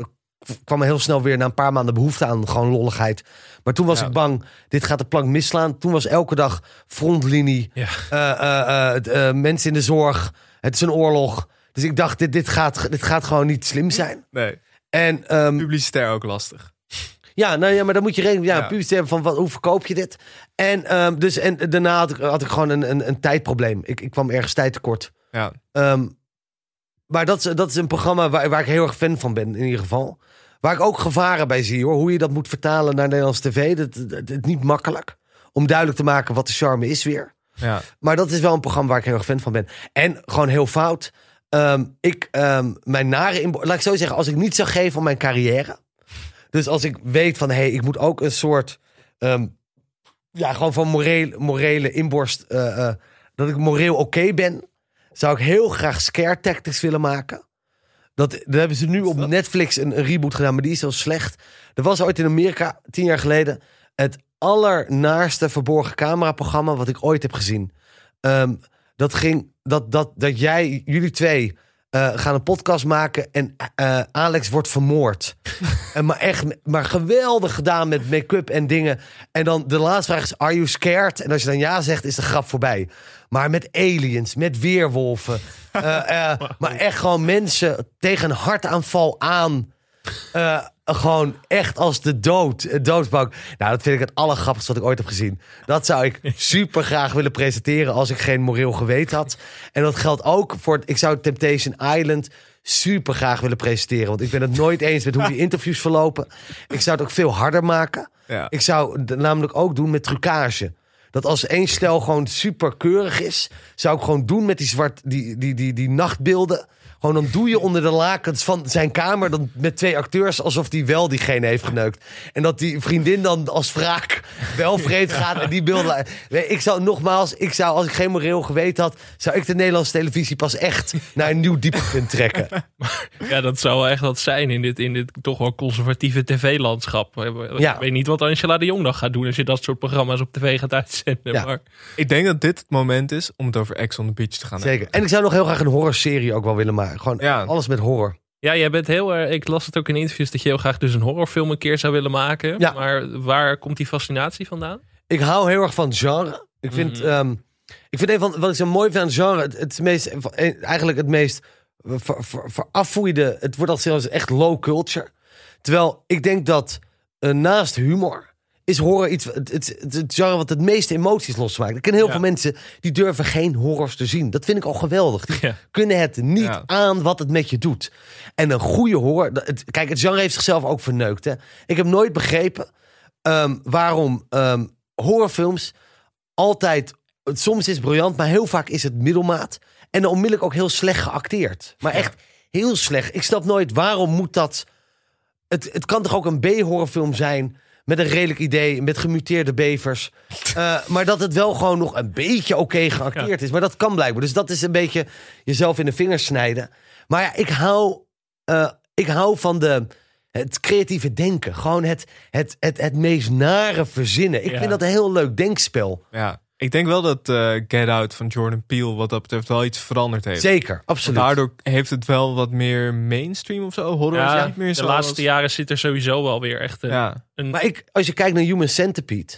kwam er heel snel weer na een paar maanden behoefte aan gewoon lolligheid. Maar toen was Ja. ik bang, dit gaat de plank misslaan. Toen was elke dag frontlinie, Ja. eh, eh, eh, mensen in de zorg. Het is een oorlog. Dus ik dacht, dit, dit, gaat, dit gaat gewoon niet slim zijn. nee. En ehm, Publicitair ook lastig. ja, nou ja, maar dan moet je rekening ja, Ja. publicitair van wat, hoe verkoop je dit? En, ehm, dus, en daarna had ik, had ik gewoon een, een, een tijdprobleem. Ik, ik kwam ergens tijd tekort. Ja, Ehm, maar dat is, dat is een programma waar, waar ik heel erg fan van ben, in ieder geval. Waar ik ook gevaren bij zie, hoor. Hoe je dat moet vertalen naar Nederlands tv. Dat, dat, dat is niet makkelijk. Om duidelijk te maken wat de charme is weer. ja. Maar dat is wel een programma waar ik heel erg fan van ben. En gewoon heel fout. Ehm, ik, ehm, mijn nare inbo- Laat ik zo zeggen, als ik niet zou geven om mijn carrière. Dus als ik weet van, hé, hey, ik moet ook een soort... ehm, ja, gewoon van morele, morele inborst... eh, eh, dat ik moreel oké ben. Zou ik heel graag Scare Tactics willen maken. Dat, dat hebben ze nu op Netflix een, een reboot gedaan, maar die is zo slecht. Er was ooit in Amerika, tien jaar geleden... het allernaarste verborgen cameraprogramma wat ik ooit heb gezien. Ehm, dat ging dat, dat, dat jij, jullie twee, eh, gaan een podcast maken en eh, Alex wordt vermoord. en maar echt, maar geweldig gedaan met make-up en dingen. En dan de laatste vraag is: Are you scared? En als je dan ja zegt, is de grap voorbij. Maar met aliens, met weerwolven. eh, eh, maar echt gewoon mensen tegen een hartaanval aan. Eh, gewoon echt als de dood. Doodsbank. Nou, dat vind ik het allergrappigste wat ik ooit heb gezien. Dat zou ik super graag willen presenteren als ik geen moreel geweten had. En dat geldt ook voor... het- Ik zou Temptation Island super graag willen presenteren. Want ik ben het nooit eens met hoe die interviews verlopen. Ik zou het ook veel harder maken. Ja. Ik zou het namelijk ook doen met trucage. Dat als één stel gewoon super keurig is, zou ik gewoon doen met die zwart, die, die, die, die nachtbeelden. Gewoon dan doe je onder de lakens van zijn kamer dan met twee acteurs alsof die wel diegene heeft geneukt. En dat die vriendin dan als wraak wel vreemd gaat en die beelden. Ik zou nogmaals, ik zou als ik geen moreel geweten had, zou ik de Nederlandse televisie pas echt naar een nieuw dieptepunt trekken. Ja, dat zou wel echt wat zijn in dit, in dit toch wel conservatieve tv-landschap. Ik Ja. weet niet wat Angela de Jong dan gaat doen als je dat soort programma's op tv gaat uitzenden. Ja. Maar Ik denk dat dit het moment is om het over Ex on the Beach te gaan Zeker. En ik zou nog heel graag een horrorserie ook wel willen maken. Gewoon Ja. alles met horror. ja, jij bent heel erg. Ik las het ook in interviews dat je heel graag dus een horrorfilm een keer zou willen maken. Ja. Maar waar komt die fascinatie vandaan? Ik hou heel erg van genre. Ik vind, Mhm. ehm, ik vind een van wat ik zo mooi vind aan genre, het, het meest, eigenlijk het meest ver, ver, verafvoeide. Het wordt al zelfs echt low culture. Terwijl ik denk dat eh, naast humor is horror iets, het, het, het, genre wat het meeste emoties losmaakt. Ik ken heel Ja. veel mensen die durven geen horrors te zien. Dat vind ik al geweldig. Die Ja. kunnen het niet Ja. aan wat het met je doet. En een goede horror... Het, kijk, het genre heeft zichzelf ook verneukt. Hè? Ik heb nooit begrepen ehm, waarom ehm, horrorfilms altijd... Soms is het briljant, maar heel vaak is het middelmaat. En onmiddellijk ook heel slecht geacteerd. Maar echt heel slecht. Ik snap nooit waarom moet dat... Het, het kan toch ook een B-horrorfilm zijn... met een redelijk idee, met gemuteerde bevers. Eh, maar dat het wel gewoon nog een beetje oké geacteerd is. Maar dat kan blijkbaar. Dus dat is een beetje jezelf in de vingers snijden. Maar ja, ik hou, eh, ik hou van de, het creatieve denken. Gewoon het, het, het, het meest nare verzinnen. Ik Ja. vind dat een heel leuk denkspel. Ja, ik denk wel dat eh, Get Out van Jordan Peele wat dat betreft wel iets veranderd heeft. Zeker, absoluut. Daardoor heeft het wel wat meer mainstream of zo. Horror is Ja, niet meer de zo. laatste jaren zit er sowieso wel weer echt een... Ja, een Maar ik, als je kijkt naar Human Centipede...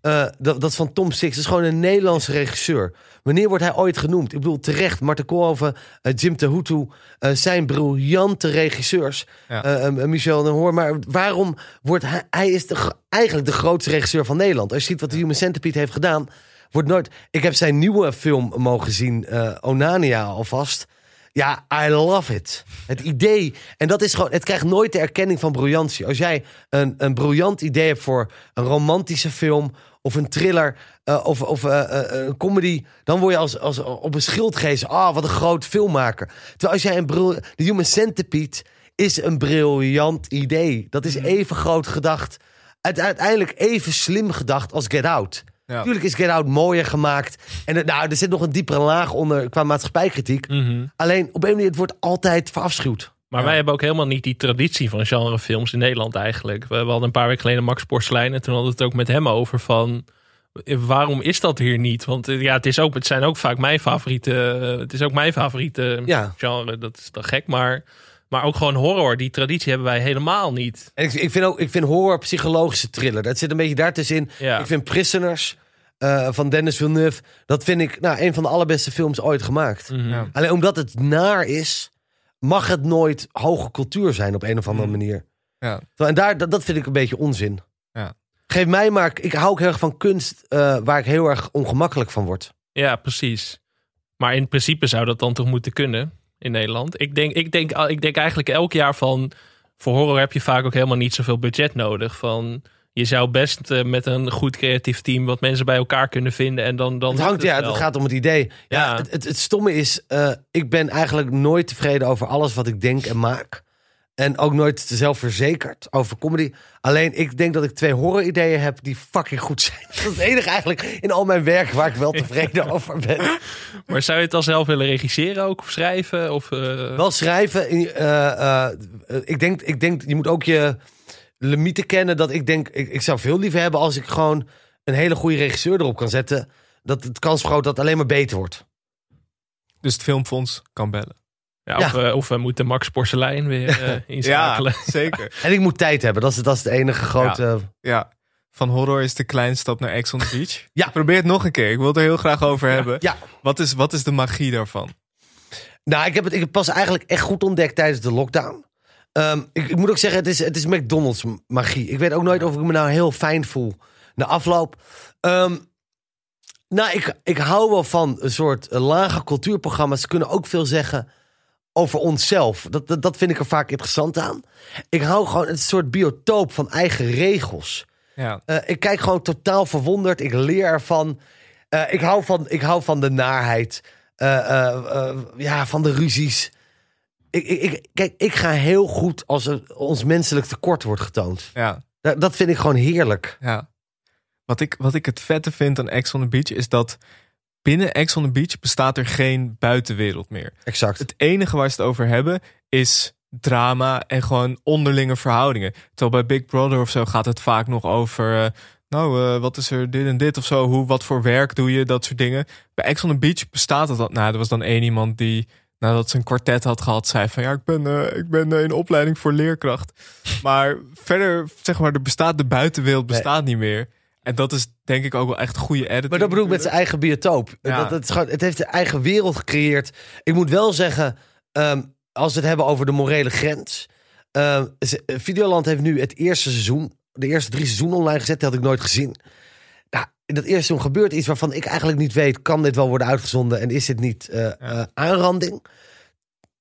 eh, dat, dat is van Tom Six. Dat is gewoon een Nederlandse regisseur. Wanneer wordt hij ooit genoemd? Ik bedoel, terecht. Marten Koolhoven, eh, Jim Tehutu... eh, zijn briljante regisseurs. Ja. Eh, eh, Michel de Hoor. Maar waarom wordt hij... Hij is de, eigenlijk de grootste regisseur van Nederland. Als je ziet wat de Human Centipede heeft gedaan... Wordt nooit... Ik heb zijn nieuwe film mogen zien. eh, Onania alvast. Ja, I love it. Het idee. En dat is gewoon. Het krijgt nooit de erkenning van briljantie. Als jij een, een briljant idee hebt voor een romantische film. of een thriller. eh, of, of eh, een comedy. dan word je als, als op een schild gehezen. Ah, wat een groot filmmaker. Terwijl als jij een. bril- De Human Centipede is een briljant idee. Dat is even groot gedacht. Het uiteindelijk even slim gedacht als Get Out. Ja. Natuurlijk is Get Out mooier gemaakt. En het- nou, er zit nog een diepere laag onder qua maatschappijkritiek. Mhm. Alleen op een manier, het wordt altijd verafschuwd. Maar Ja. wij hebben ook helemaal niet die traditie van genrefilms in Nederland eigenlijk. We, hadden een paar weken geleden Max Porcelein en toen hadden we het ook met hem over van... eh, Waarom is dat hier niet? Want eh, ja, het, is ook, het zijn ook vaak mijn favoriete... eh, Het is ook mijn favoriete Ja. genre. Dat is dan gek, maar... Maar ook gewoon horror. Die traditie hebben wij helemaal niet. En ik, ik vind ook, ik vind horror psychologische thriller. Dat zit een beetje daartussenin. Ja. Ik vind Prisoners eh, van Dennis Villeneuve. Dat vind ik nou, een van de allerbeste films ooit gemaakt. Mhm. Alleen omdat het naar is, mag het nooit hoge cultuur zijn op een of andere Mm. manier. ja. En daar, dat, dat vind ik een beetje onzin. Ja. Geef mij maar, ik hou ook heel erg van kunst eh, waar ik heel erg ongemakkelijk van word. Ja, precies. Maar in principe zou dat dan toch moeten kunnen in Nederland. Ik denk, ik denk, ik denk eigenlijk elk jaar van... Voor horror heb je vaak ook helemaal niet zoveel budget nodig. Van, je zou best eh, met een goed creatief team... wat mensen bij elkaar kunnen vinden. En dan, dan Het hangt, ja, wel. het gaat om het idee. Ja, Ja. het, het, het stomme is, eh, ik ben eigenlijk nooit tevreden over alles wat ik denk en maak. En ook nooit zelfverzekerd over comedy. Alleen ik denk dat ik twee horror-ideeën heb die fucking goed zijn. Dat is het enige eigenlijk in al mijn werk waar ik wel tevreden over ben. Maar zou je het dan zelf willen regisseren ook? Of schrijven? Of, eh, Wel schrijven. ik, denk, ik denk, je moet ook je limieten kennen. Dat ik denk, ik, ik zou veel liever hebben als ik gewoon een hele goede regisseur erop kan zetten. Dat het kans vergroot dat het alleen maar beter wordt. Dus het filmfonds kan bellen. ja, of, eh, of we moeten Max Porcelein weer eh, inschakelen. zeker. En ik moet tijd hebben. Dat is, dat is het enige grote... Ja. Van horror is de kleine stap naar Ex on the Beach. Ja. Probeer het nog een keer. Ik wil het er heel graag over hebben. Ja. Wat is, wat is de magie daarvan? Nou, ik heb het ik heb pas eigenlijk echt goed ontdekt tijdens de lockdown. Ehm, ik, ik moet ook zeggen, het is, het is McDonald's magie. Ik weet ook nooit of ik me nou heel fijn voel na afloop. Ehm, nou, ik, ik hou wel van een soort lage cultuurprogramma's. Ze kunnen ook veel zeggen over onszelf. Dat, dat, dat vind ik er vaak interessant aan. Ik hou gewoon een soort biotoop van eigen regels. Ja. Eh, ik kijk gewoon totaal verwonderd. Ik leer ervan. Eh, ik, hou van ik hou van de naarheid. Eh, ja, van de ruzies. Ik, ik, kijk, ik ga heel goed als er ons menselijk tekort wordt getoond. Ja. Dat, dat vind ik gewoon heerlijk. Ja. Wat ik, wat ik het vette vind aan Ex on the Beach is dat binnen Ex on the Beach bestaat er geen buitenwereld meer. Exact. Het enige waar ze het over hebben is drama en gewoon onderlinge verhoudingen. Terwijl bij Big Brother of zo gaat het vaak nog over. eh, nou, eh, wat is er dit en dit of zo? Hoe, wat voor werk doe je? Dat soort dingen. Bij Ex on the Beach bestaat het. al- Nou, er was dan één iemand die nadat ze een kwartet had gehad, zei van ja, ik ben, eh, ik ben eh, in opleiding voor leerkracht. Maar verder, zeg maar, er bestaat de buitenwereld bestaat niet meer. En dat is denk ik ook wel echt goede editing. Maar dat bedoel ik met zijn eigen biotoop. Ja. Dat, gewoon, het heeft een eigen wereld gecreëerd. Ik moet wel zeggen, ehm, als we het hebben over de morele grens. ehm, Videoland heeft nu het eerste seizoen. de eerste drie seizoenen online gezet. Dat had ik nooit gezien. Nou, in dat eerste seizoen gebeurt iets waarvan ik eigenlijk niet weet... kan dit wel worden uitgezonden en is dit niet eh, eh, aanranding?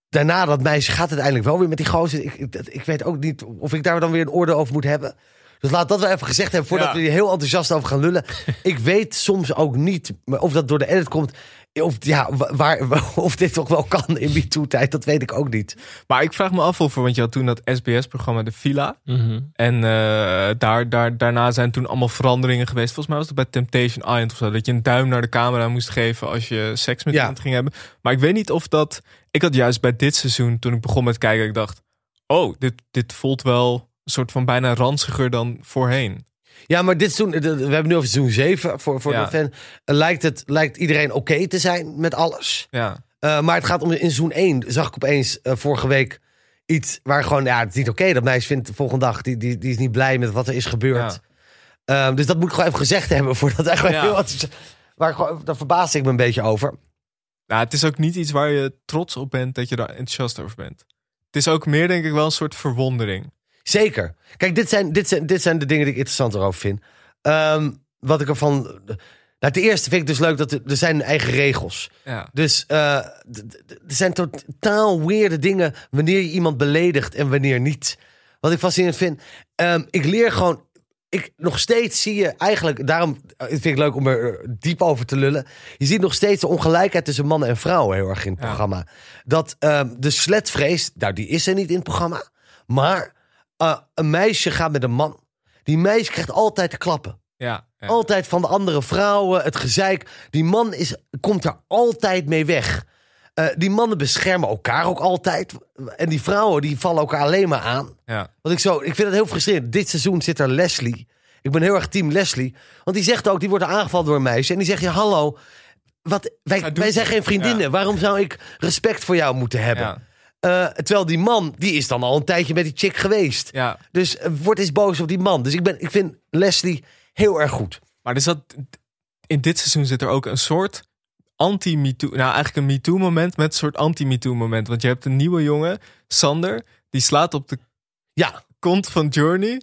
Daarna dat meisje gaat uiteindelijk wel weer met die gozer. Ik, ik, ik weet ook niet of ik daar dan weer een oordeel over moet hebben. Dus laat dat wel even gezegd hebben voordat Ja. we hier heel enthousiast over gaan lullen. ik weet soms ook niet of dat door de edit komt. Of, ja, wa- waar, of dit toch wel kan in MeToo-tijd, dat weet ik ook niet. Maar ik vraag me af of, want je had toen dat SBS-programma De Villa. Mhm. En eh, daar, daar, daarna zijn toen allemaal veranderingen geweest. Volgens mij was het bij Temptation Island of zo. Dat je een duim naar de camera moest geven als je seks met Ja. iemand ging hebben. Maar ik weet niet of dat... Ik had juist bij dit seizoen, toen ik begon met kijken, ik dacht... Oh, dit, dit voelt wel een soort van bijna ranziger dan voorheen. Ja, maar dit seizoen, we hebben nu over seizoen 7 voor, voor Ja. de fan. Lijkt, het, lijkt iedereen oké te zijn met alles. Ja, Eh, maar het gaat om in seizoen 1 zag ik opeens eh, vorige week iets waar gewoon, ja, het is niet oké. Dat meisje vindt de volgende dag, die, die, die is niet blij met wat er is gebeurd. Ehm, dus dat moet ik gewoon even gezegd hebben voordat gewoon Ja. heel enthousiast- Waar gewoon, daar verbaasde ik me een beetje over. Nou, het is ook niet iets waar je trots op bent dat je daar enthousiast over bent. Het is ook meer, denk ik, wel een soort verwondering. Zeker. Kijk, dit zijn, dit zijn, dit zijn de dingen die ik interessant erover vind. Ehm, wat ik ervan. Nou, ten eerste vind ik dus leuk dat er, er zijn eigen regels. Ja, Dus eh, er zijn totaal weirde dingen wanneer je iemand beledigt en wanneer niet. Wat ik fascinerend vind. Ehm, ik leer gewoon. Ik, nog steeds zie je eigenlijk, daarom vind ik leuk om er diep over te lullen. Je ziet nog steeds de ongelijkheid tussen mannen en vrouwen heel erg in het Ja. programma. Dat ehm, de sletvrees, nou die is er niet in het programma. Maar eh, een meisje gaat met een man. Die meisje krijgt altijd te klappen. ja, ja. Altijd van de andere vrouwen, het gezeik. Die man is, komt er altijd mee weg. Eh, die mannen beschermen elkaar ook altijd. En die vrouwen die vallen elkaar alleen maar aan. ja. Want ik, zo, ik vind het heel frustrerend. Dit seizoen zit er Leslie. Ik ben heel erg team Leslie. Want die zegt ook, die wordt aangevallen door een meisje. En die zegt, ja hallo, wat, wij, doet wij zijn geen vriendinnen. Ja. Waarom zou ik respect voor jou moeten hebben? Eh, terwijl die man, die is dan al een tijdje met die chick geweest. ja. Dus eh, word eens boos op die man. Dus ik, ben, ik vind Leslie heel erg goed. Maar er zat, in dit seizoen zit er ook een soort anti-MeToo... Nou, eigenlijk een MeToo-moment met een soort anti-MeToo-moment. Want je hebt een nieuwe jongen, Sander, die slaat op de Ja, kont van Journey.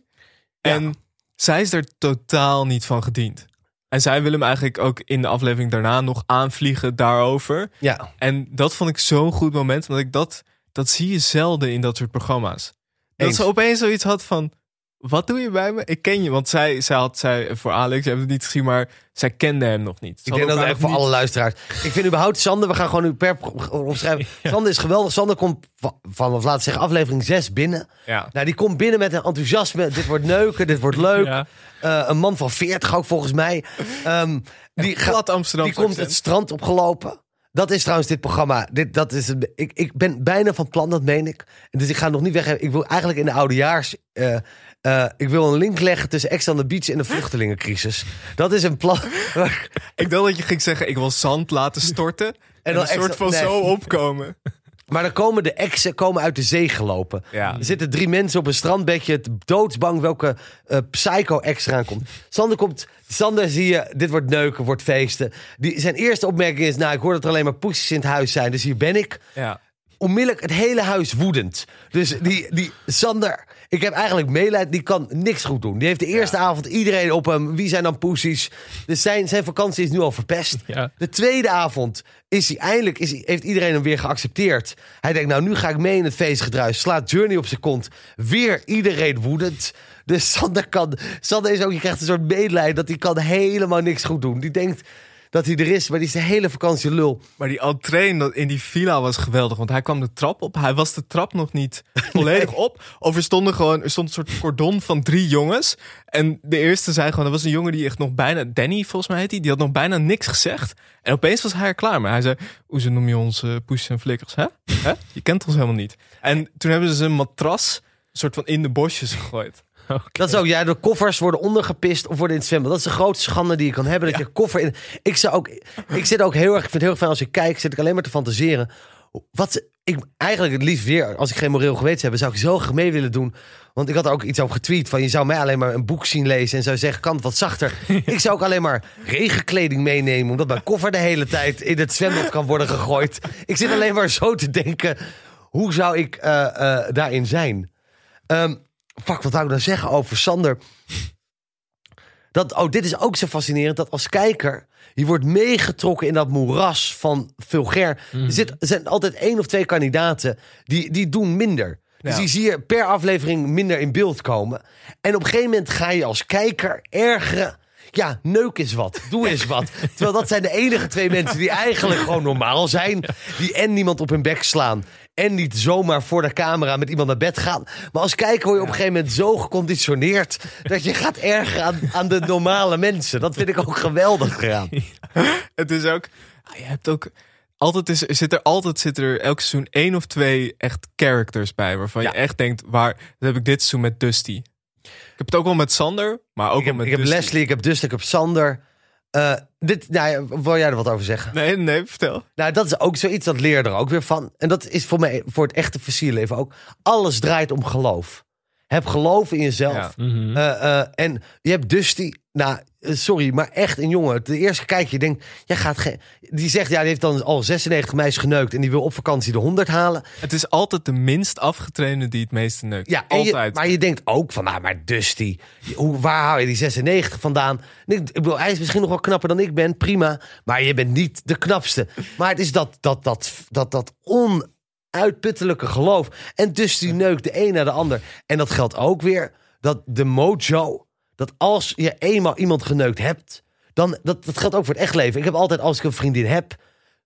En Ja. zij is er totaal niet van gediend. En zij wil hem eigenlijk ook in de aflevering daarna nog aanvliegen daarover. ja. En dat vond ik zo'n goed moment, want ik dat, dat zie je zelden in dat soort programma's. Dat Eens. ze opeens zoiets had van, wat doe je bij me? Ik ken je, want zij, zij had, zij, voor Alex, je hebt het niet gezien, maar zij kende hem nog niet. Ze Ik denk dat het echt voor alle luisteraars. Ik vind überhaupt Sander, we gaan gewoon nu per omschrijven. Sander is geweldig. Sander komt van, van of laten we zeggen, aflevering 6 binnen. Ja. Nou, die komt binnen met een enthousiasme. Dit wordt neuken, dit wordt leuk. Ja. Eh, een man van 40 ook volgens mij. Ehm, die, gaat- Glad Amsterdam. die komt het strand opgelopen. Dat is trouwens dit programma. Dit, dat is ik, ik ben bijna van plan, dat meen ik. Dus ik ga nog niet weg. Ik wil eigenlijk in de oudejaars... eh, ik wil een link leggen tussen Ex on the Beach en de vluchtelingencrisis. Dat is een plan. Ik dacht dat je ging zeggen, ik wil zand laten storten. En, dan een soort van nee. zo opkomen. Maar dan komen de exen komen uit de zee gelopen. Ja. Er zitten drie mensen op een strandbedje, het doodsbang welke eh, psycho-ex eraan komt. Sander komt, Sander zie je, dit wordt neuken, wordt feesten. Die, zijn eerste opmerking is, nou ik hoor dat er alleen maar poesjes in het huis zijn, dus hier ben ik. Ja. Onmiddellijk het hele huis woedend. Dus die, die Sander, ik heb eigenlijk meeleid, die kan niks goed doen. Die heeft de eerste avond iedereen op hem, wie zijn dan poesies? Dus zijn, zijn vakantie is nu al verpest. Ja. De tweede avond is hij eindelijk, is hij, heeft iedereen hem weer geaccepteerd. Hij denkt, nou nu ga ik mee in het feestgedruis. Slaat Journey op zijn kont. Weer iedereen woedend. Dus Sander kan, Sander is ook, je krijgt een soort medelijden dat hij kan helemaal niks goed doen. Die denkt dat hij er is, maar die is de hele vakantie lul. Maar die entree in die villa was geweldig. Want hij kwam de trap op. Hij was de trap nog niet volledig op. Of er, stonden gewoon, er stond een soort cordon van drie jongens. En de eerste zei gewoon... Er was een jongen die echt nog bijna... Danny volgens mij heet hij. Die had nog bijna niks gezegd. En opeens was hij er klaar mee. Hij zei... Hoe noem je ons uh, poesjes en flikkers? Hè? Hè? Je kent ons helemaal niet. En toen hebben ze een matras... Een soort van in de bosjes gegooid. Dat is ook, ja, de koffers worden ondergepist of worden in het zwembad. Dat is de grootste schande die je kan hebben. Dat je koffer in. Ik zou ook, ik zit ook heel erg, ik vind het heel erg fijn als ik kijk, zit ik alleen maar te fantaseren. Wat ik eigenlijk het liefst weer, als ik geen moreel geweten heb, zou ik zo mee willen doen. Want ik had er ook iets over getweet van je zou mij alleen maar een boek zien lezen en zou zeggen kan het wat zachter. ik zou ook alleen maar regenkleding meenemen, omdat mijn koffer de hele tijd in het zwembad kan worden gegooid. Ik zit alleen maar zo te denken, hoe zou ik eh, eh, daarin zijn? Ehm, Fuck, wat wou ik nou zeggen over Sander? Dat, oh, dit is ook zo fascinerend dat als kijker. Je wordt meegetrokken in dat moeras van vulgair. Er, zit, er zijn altijd één of twee kandidaten die, die doen minder. Dus die zie je per aflevering minder in beeld komen. En op een gegeven moment ga je als kijker ergeren. Ja, neuk is wat. Doe eens wat. Terwijl dat zijn de enige twee mensen die eigenlijk gewoon normaal zijn. Die en niemand op hun bek slaan. En niet zomaar voor de camera met iemand naar bed gaan. Maar als kijker word je op een gegeven moment zo geconditioneerd. dat je gaat ergeren aan, aan de normale mensen. Dat vind ik ook geweldig gedaan. Het is ook, je hebt ook, altijd is, zit er altijd zit er elk seizoen één of twee echt characters bij. Waarvan Ja. je echt denkt, waar, dat heb ik dit seizoen met Dusty. Ik heb het ook wel met Sander, maar ook Ik heb, met ik heb Dusty. Leslie, ik heb Dustin, ik heb Sander. Eh, dit, nou ja, wil jij er wat over zeggen? Nee, nee, vertel. Nou, dat is ook zoiets, dat leer er ook weer van. En dat is voor mij, voor het echte versierleven ook. Alles draait om geloof. Heb geloof in jezelf. Ja. Mhm. Eh, eh, en je hebt Dusty, nou, eh, sorry, maar echt een jongen. De eerste kijk, je denkt, jij gaat geen. Die zegt, ja, die heeft dan al 96 meisjes geneukt. En die wil op vakantie de 100 halen. Het is altijd de minst afgetrainde die het meeste neukt. Ja, je- altijd. maar je denkt ook van, nou, maar Dusty, hoe, waar hou je die 96 vandaan? Ik, ik bedoel, hij is misschien nog wel knapper dan ik ben, prima. Maar je bent niet de knapste. Maar het is dat, dat, dat, dat, dat onuitputtelijke geloof. En Dusty neukt de een naar de ander. En dat geldt ook weer, dat de mojo, dat als je eenmaal iemand geneukt hebt, dan, dat, dat geldt ook voor het echt leven. Ik heb altijd, als ik een vriendin heb,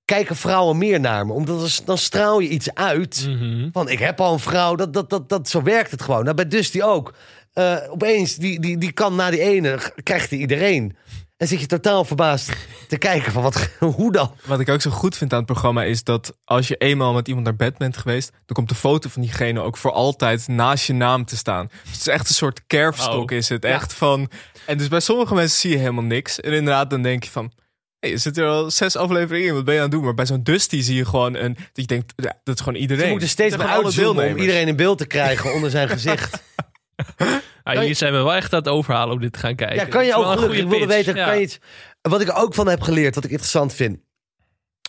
kijken vrouwen meer naar me. Omdat dan straal je iets uit. Mhm. Van ik heb al een vrouw, dat, dat, dat, dat, zo werkt het gewoon. Nou, bij Dusty ook. Eh, opeens, die, die, die kan na die ene, krijgt hij iedereen. En zit je totaal verbaasd te kijken van wat, hoe dan? Wat ik ook zo goed vind aan het programma is dat als je eenmaal met iemand naar bed bent geweest, dan komt de foto van diegene ook voor altijd naast je naam te staan. Dus het is echt een soort kerfstok Oh. is het. Echt van. En dus bij sommige mensen zie je helemaal niks. En inderdaad, dan denk je van. Hey, je zit er al zes afleveringen in, wat ben je aan het doen? Maar bij zo'n Dusty zie je gewoon een. Dat je denkt, ja, dat is gewoon iedereen. Ze moeten steeds alle uitzoomen om iedereen in beeld te krijgen onder zijn gezicht. Ah, jullie zijn me wel echt aan het overhalen om dit te gaan kijken. Ja, kan je ook gelukkig. Ik goede wilde pitch. weten, Ja. kan je iets... Wat ik ook van heb geleerd, wat ik interessant vind.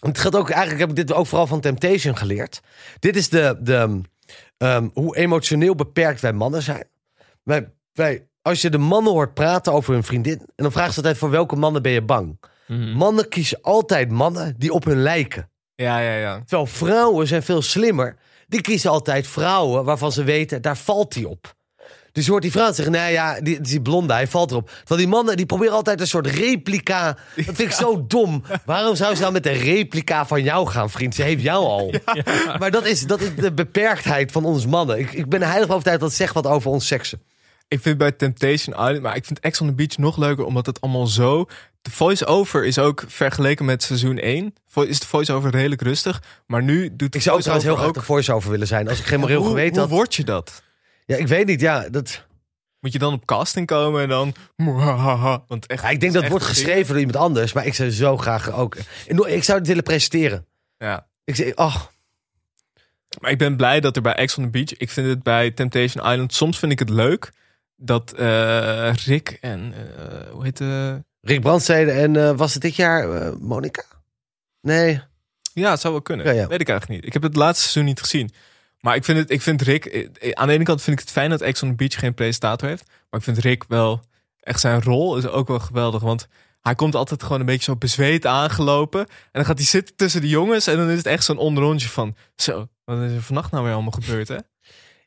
Het gaat ook, eigenlijk heb ik dit ook vooral van Temptation geleerd. Dit is de, de, ehm, hoe emotioneel beperkt wij mannen zijn. Wij, wij, als je de mannen hoort praten over hun vriendin... en dan vragen ze altijd voor welke mannen ben je bang? Mhm. Mannen kiezen altijd mannen die op hun lijken. Ja, ja, ja. Terwijl vrouwen zijn veel slimmer. Die kiezen altijd vrouwen waarvan ze weten, daar valt hij op. Dus je hoort die vrouw zeggen, nou ja, die, die blonde, hij valt erop. Terwijl die mannen, die proberen altijd een soort replica. Dat vind ik zo dom. Waarom zou ze nou met een replica van jou gaan, vriend? Ze heeft jou al. Maar dat is, dat is de beperktheid van ons mannen. Ik, ik ben heilig overtuigd dat het zegt wat over ons seksen. Ik vind bij Temptation Island, maar ik vind Ex on the Beach nog leuker, omdat het allemaal zo. De voice-over is ook vergeleken met seizoen 1. vo- Is de voice-over redelijk rustig. Maar nu doet de Ik zou ook trouwens heel graag voice-over de voice-over willen zijn. Als ik geen moreel hoe, geweten hoe had. word je dat? Ja, ik weet niet. Ja, dat, Moet je dan op casting komen en dan. Want echt, ja, ik denk dat het wordt geschreven door iemand anders. Maar ik zou zo graag ook... Ik zou het willen presenteren. Ja. Ik zeg, oh, Maar ik ben blij dat er bij Ex on the Beach. Ik vind het bij Temptation Island. Soms vind ik het leuk dat eh, Rick en. eh, hoe heet de. Rick Brandstede en eh, was het dit jaar eh, Monica? Nee. Ja, het zou wel kunnen. Ja, ja. Weet ik eigenlijk niet. Ik heb het laatste seizoen niet gezien. Maar ik vind, het, ik vind Rick. eh, Aan de ene kant vind ik het fijn dat Ex on the Beach geen presentator heeft. Maar ik vind Rick wel. Echt zijn rol is ook wel geweldig. Want hij komt altijd gewoon een beetje zo bezweet aangelopen. En dan gaat hij zitten tussen de jongens. En dan is het echt zo'n onderrondje van. Zo, wat is er vannacht nou weer allemaal gebeurd, hè?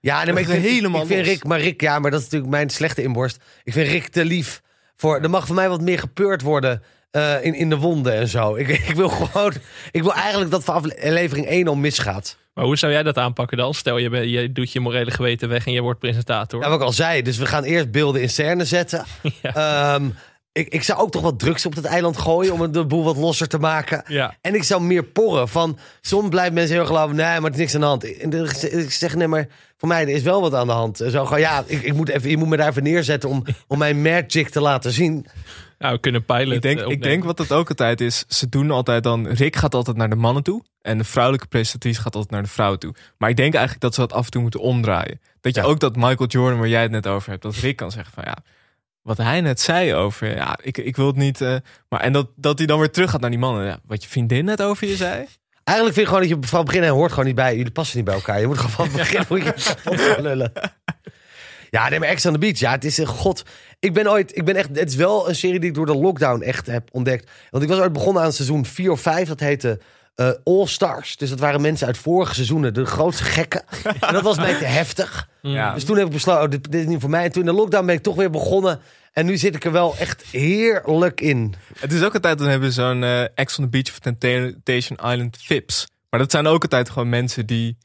Ja, nee, maar ik vind, helemaal ik vind. Rick, maar Rick, ja, maar dat is natuurlijk mijn slechte inborst. Ik vind Rick te lief. Voor, er mag voor mij wat meer gepeurd worden eh, in, in de wonden en zo. Ik, ik wil gewoon, ik wil eigenlijk dat van aflevering 1 al misgaat. Maar hoe zou jij dat aanpakken dan? Stel, je, bent- je doet je morele geweten weg en je wordt presentator. Ja, wat ik al zei, dus we gaan eerst beelden in scène zetten. Ehm, ik, ik zou ook toch wat drugs op het eiland gooien om de boel wat losser te maken. Ja. En ik zou meer porren van. Soms blijven mensen heel geloven. Nee, maar het is niks aan de hand. En ik zeg nee, maar voor mij er is wel wat aan de hand. Zo gewoon, ja, ik, ik moet even, je moet me daar even neerzetten om, om mijn magic te laten zien. Nou, we kunnen pilot Ik denk, eh, ik denk wat het ook altijd is. Ze doen altijd dan. Rick gaat altijd naar de mannen toe. En de vrouwelijke presentatrice gaat altijd naar de vrouw toe. Maar ik denk eigenlijk dat ze dat af en toe moeten omdraaien. Dat je Ja. ook dat Michael Jordan, waar jij het net over hebt, dat Rick kan zeggen van ja. Wat hij net zei over, ja, ik, ik wil het niet. eh, maar en dat, dat hij dan weer terug gaat naar die mannen. Ja, wat je vriendin net over je zei. Eigenlijk vind ik gewoon dat je van beginnen hoort gewoon niet bij. Jullie passen niet bij elkaar. Je moet gewoon van het begin moet je gaan lullen. Ja, nee, maar Ex on the Beach. Ja, het is een god. Ik ben ooit, ik ben echt, het is wel een serie die ik door de lockdown echt heb ontdekt. Want ik was ooit begonnen aan seizoen 4 of 5. Dat heette eh, All Stars. Dus dat waren mensen uit vorige seizoenen, de grootste gekken. en dat was mij te heftig. Ja. Dus toen heb ik besloten, oh, dit, dit is niet voor mij. En toen in de lockdown ben ik toch weer begonnen. En nu zit ik er wel echt heerlijk in. Het is ook altijd, dan hebben we zo'n eh Ex on the Beach of Temptation Island Vips. Maar dat zijn ook altijd gewoon mensen die,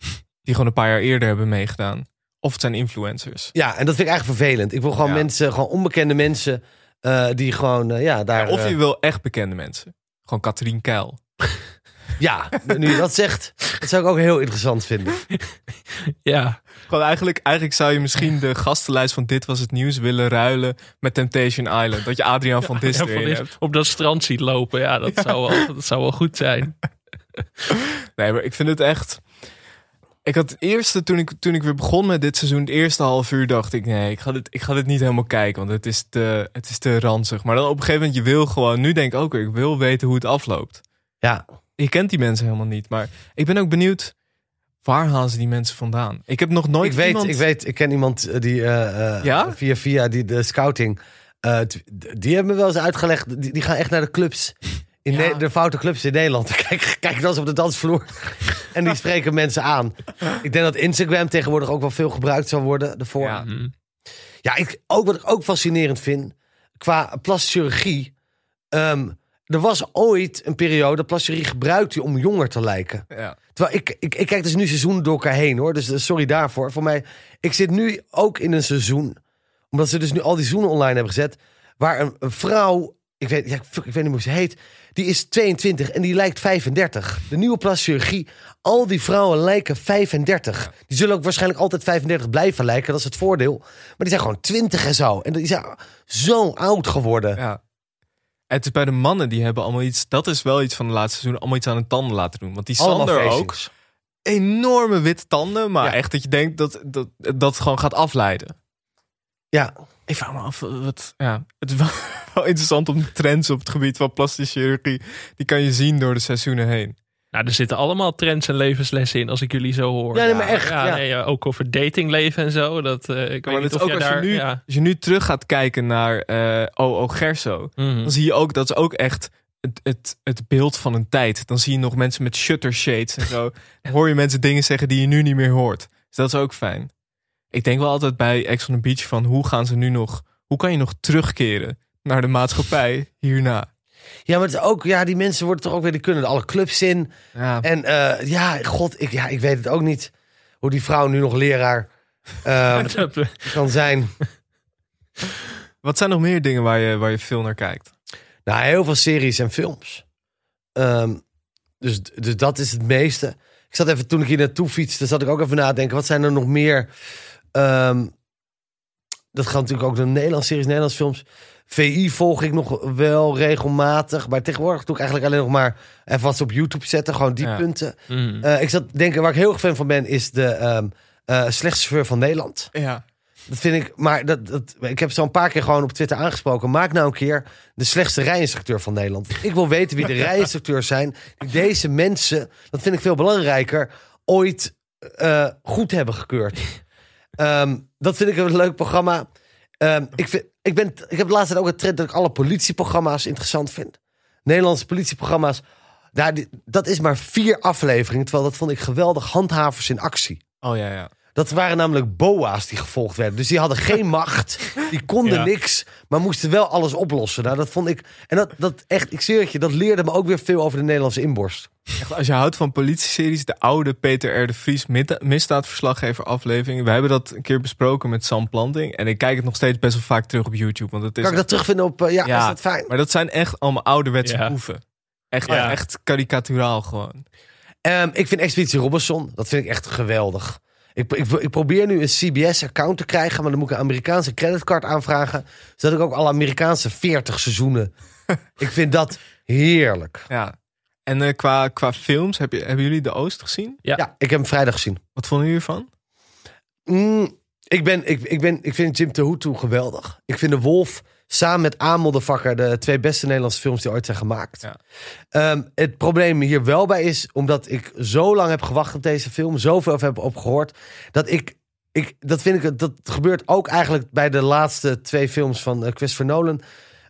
die gewoon een paar jaar eerder hebben meegedaan. Of het zijn influencers. Ja, en dat vind ik eigenlijk vervelend. Ik wil gewoon Ja. mensen, gewoon onbekende mensen, eh, die gewoon, eh, ja, daar... Of eh, je wil echt bekende mensen. Gewoon Katrien Keil. Ja, nu je dat zegt, dat zou ik ook heel interessant vinden. Ja, Gewoon eigenlijk, eigenlijk zou je misschien de gastenlijst van Dit Was Het Nieuws willen ruilen met Temptation Island. Dat je Adriaan van Dis Ja, van erin dit- hebt. op dat strand ziet lopen. Ja, dat, Zou, wel, dat zou wel goed zijn. Nee, maar ik vind het echt... Ik had het eerste, toen ik, toen ik weer begon met dit seizoen, het eerste half uur dacht ik, nee, ik ga dit, ik ga dit niet helemaal kijken, want het is te, het is te ranzig. Maar dan op een gegeven moment, je wil gewoon, nu denk ik ook weer, ik wil weten hoe het afloopt. Ja, Je kent die mensen helemaal niet, maar ik ben ook benieuwd, waar halen ze die mensen vandaan? Ik heb nog nooit ik weet, iemand... ik weet, ik ken iemand eh, die eh, eh, Ja? via via die de scouting, eh, t- die hebben me wel eens uitgelegd, die, die gaan echt naar de clubs. In Ja. De foute clubs in Nederland. Kijk, kijk dan eens op de dansvloer. en die spreken mensen aan. Ik denk dat Instagram tegenwoordig ook wel veel gebruikt zal worden ervoor. Ja. Hm. Ja, ik, ook wat ik ook fascinerend vind, qua plastische chirurgie. ehm, er was ooit een periode dat chirurgie gebruikte om jonger te lijken. Ja. Terwijl ik, ik, ik kijk dus nu seizoenen door elkaar heen hoor. Dus eh, sorry daarvoor. Voor mij, ik zit nu ook in een seizoen, omdat ze dus nu al die seizoenen online hebben gezet, waar een, een vrouw, ik weet, ja, fuck, ik weet niet hoe ze heet, die is 22 en die lijkt 35. De nieuwe chirurgie, al die vrouwen lijken 35. Die zullen ook waarschijnlijk altijd 35 blijven lijken, dat is het voordeel. Maar die zijn gewoon 20 en zo. En die zijn zo oud geworden. Ja. Het is bij de mannen, die hebben allemaal iets, dat is wel iets van de laatste seizoen, allemaal iets aan hun tanden laten doen. Want die Allemaal Sander ook, enorme witte tanden, maar Ja. echt dat je denkt dat, dat dat gewoon gaat afleiden. Ja, Ik vraag me af, wat, ja, het is wel, wel interessant om de trends op het gebied van plastische chirurgie, die kan je zien door de seizoenen heen. Nou, er zitten allemaal trends en levenslessen in als ik jullie zo hoor. Ja, nee, maar echt, Ja, ja. nee, ja, ook over datingleven en zo. Dat, eh, ik Maar weet niet of ook als daar... je, nu, ja. als je nu terug gaat kijken naar eh O.O. Gerso, Mhm. dan zie je ook, dat is ook echt het, het, het beeld van een tijd. Dan zie je nog mensen met shutter shades en zo. Dan hoor je mensen dingen zeggen die je nu niet meer hoort. Dus dat is ook fijn. Ik denk wel altijd bij Ex on the Beach van hoe gaan ze nu nog, hoe kan je nog terugkeren naar de maatschappij hierna? Ja maar het is ook, ja, die mensen worden toch ook weer, die kunnen alle clubs in. Ja, En eh, ja, god, ik, ja, ik weet het ook niet. Hoe die vrouw nu nog leraar eh, kan zijn. wat zijn nog meer dingen waar je, waar je veel naar kijkt? Nou, heel veel series en films. Ehm, dus, dus dat is het meeste. Ik zat even, toen ik hier naartoe fietste, zat ik ook even nadenken. Wat zijn er nog meer? Ehm, dat gaat natuurlijk ook de Nederlandse series, Nederlandse films. VI volg ik nog wel regelmatig. Maar tegenwoordig doe ik eigenlijk alleen nog maar even wat ze op YouTube zetten. Gewoon die Ja. punten. Mhm. Eh, ik zat denken, waar ik heel erg fan van ben, is de eh, slechtste chauffeur van Nederland. Ja. Dat vind ik, maar dat, dat, ik heb zo een paar keer gewoon op Twitter aangesproken. Maak nou een keer de slechtste rijinstructeur van Nederland. Ik wil weten wie de rijinstructeurs zijn. Die deze mensen, dat vind ik veel belangrijker, ooit eh, goed hebben gekeurd. Ehm, dat vind ik een leuk programma. Ehm, ik, ik, ben, ik heb de laatste tijd ook een trend dat ik alle politieprogramma's interessant vind. Nederlandse politieprogramma's. Die- dat is maar vier afleveringen. Terwijl dat vond ik geweldig. Handhavers in actie. Oh ja, ja. Dat waren namelijk boa's die gevolgd werden. Dus die hadden geen macht. Die konden Ja. niks. Maar moesten wel alles oplossen. Nou, dat vond ik. En dat, dat echt, ik zweer het je, dat leerde me ook weer veel over de Nederlandse inborst. Echt, als je houdt van politieseries, de oude Peter R. de Vries misdaadverslaggever aflevering. We hebben dat een keer besproken met Sam Planting. En ik kijk het nog steeds best wel vaak terug op YouTube. Want het is Kan ik dat terugvinden op. eh, ja, Ja, is dat fijn? Maar dat zijn echt allemaal ouderwetse Ja. boeven. Echt, Ja. echt karikaturaal gewoon. Ehm, ik vind Expeditie Robinson, dat vind ik echt geweldig. Ik, ik, ik probeer nu een CBS-account te krijgen, maar dan moet ik een Amerikaanse creditcard aanvragen. Zodat ik ook alle Amerikaanse 40 seizoenen. ik vind dat heerlijk. Ja. En eh, qua, qua films, heb je, hebben jullie De Oost gezien? Ja. Ja, ik heb hem vrijdag gezien. Wat vonden jullie ervan? Mm, ik, ben, ik, ik, ben, ik vind Jim Tehutu geweldig. Ik vind De Wolf samen met Ameldevakker de twee beste Nederlandse films die ooit zijn gemaakt. Ja. Ehm, het probleem hier wel bij is, omdat ik zo lang heb gewacht op deze film, zoveel heb op gehoord, dat ik, ik dat vind ik, dat gebeurt ook eigenlijk bij de laatste twee films van eh, Christopher Nolan.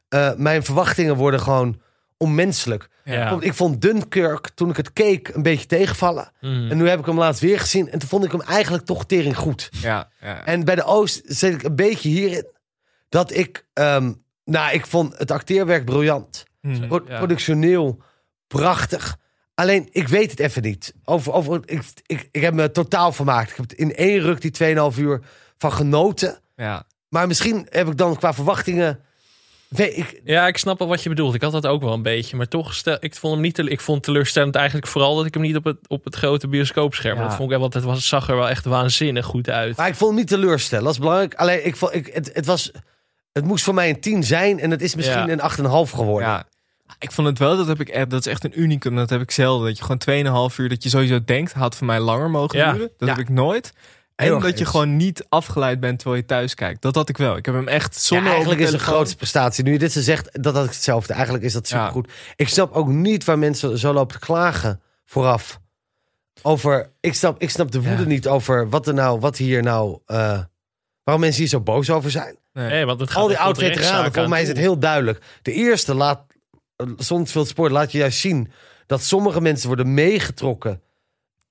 Eh, mijn verwachtingen worden gewoon onmenselijk. Ja. Ik vond Dunkirk, toen ik het keek, een beetje tegenvallen. Mhm. En nu heb ik hem laatst weer gezien. En toen vond ik hem eigenlijk toch tering goed. Ja, ja. En bij de Oost zit ik een beetje hierin. Dat ik, ehm, nou, ik vond het acteerwerk briljant. Pro- Ja. Productioneel, prachtig. Alleen, ik weet het even niet. Over, over, ik, ik, ik heb me totaal vermaakt. Ik heb in één ruk die 2,5 uur van genoten. ja. Maar misschien heb ik dan qua verwachtingen... Weet ik, Ja, ik snap wel wat je bedoelt. Ik had dat ook wel een beetje. Maar toch, stel, ik vond hem niet te, ik vond teleurstellend eigenlijk vooral dat ik hem niet op het, op het grote bioscoopscherm. Ja. Dat vond ik wel, want het was, zag er wel echt waanzinnig goed uit. maar ik vond hem niet teleurstellen. Dat is belangrijk. Alleen, ik vond, ik, het, het, was, het moest voor mij een 10 zijn. En het is misschien Ja. een 8,5 geworden. Ja. Ik vond het wel, dat, heb ik, echt- dat is echt een unicum. Dat heb ik zelden. Dat je gewoon 2,5 uur, dat je sowieso denkt, had voor mij langer mogen Ja. duren. Dat Ja. heb ik nooit. En dat je gewoon niet afgeleid bent terwijl je thuis kijkt. Dat had ik wel. Ik heb hem echt Ja, zonder... eigenlijk is de het de grootste prestatie. Nu je dit zo zegt, dat had ik hetzelfde. Eigenlijk is dat Ja. supergoed. Ik snap ook niet waar mensen zo lopen te klagen vooraf. Over, ik snap, ik snap de woede Ja. niet over wat er nou, wat hier nou, eh, waarom mensen hier zo boos over zijn. Nee. Nee, want het gaat Al die oud-veteranen, volgens mij is het heel duidelijk. De eerste laat, zonder veel sport, laat je juist zien dat sommige mensen worden meegetrokken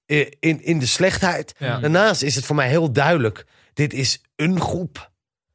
in, in de slechtheid. Ja. Daarnaast is het voor mij heel duidelijk. Dit is een groep.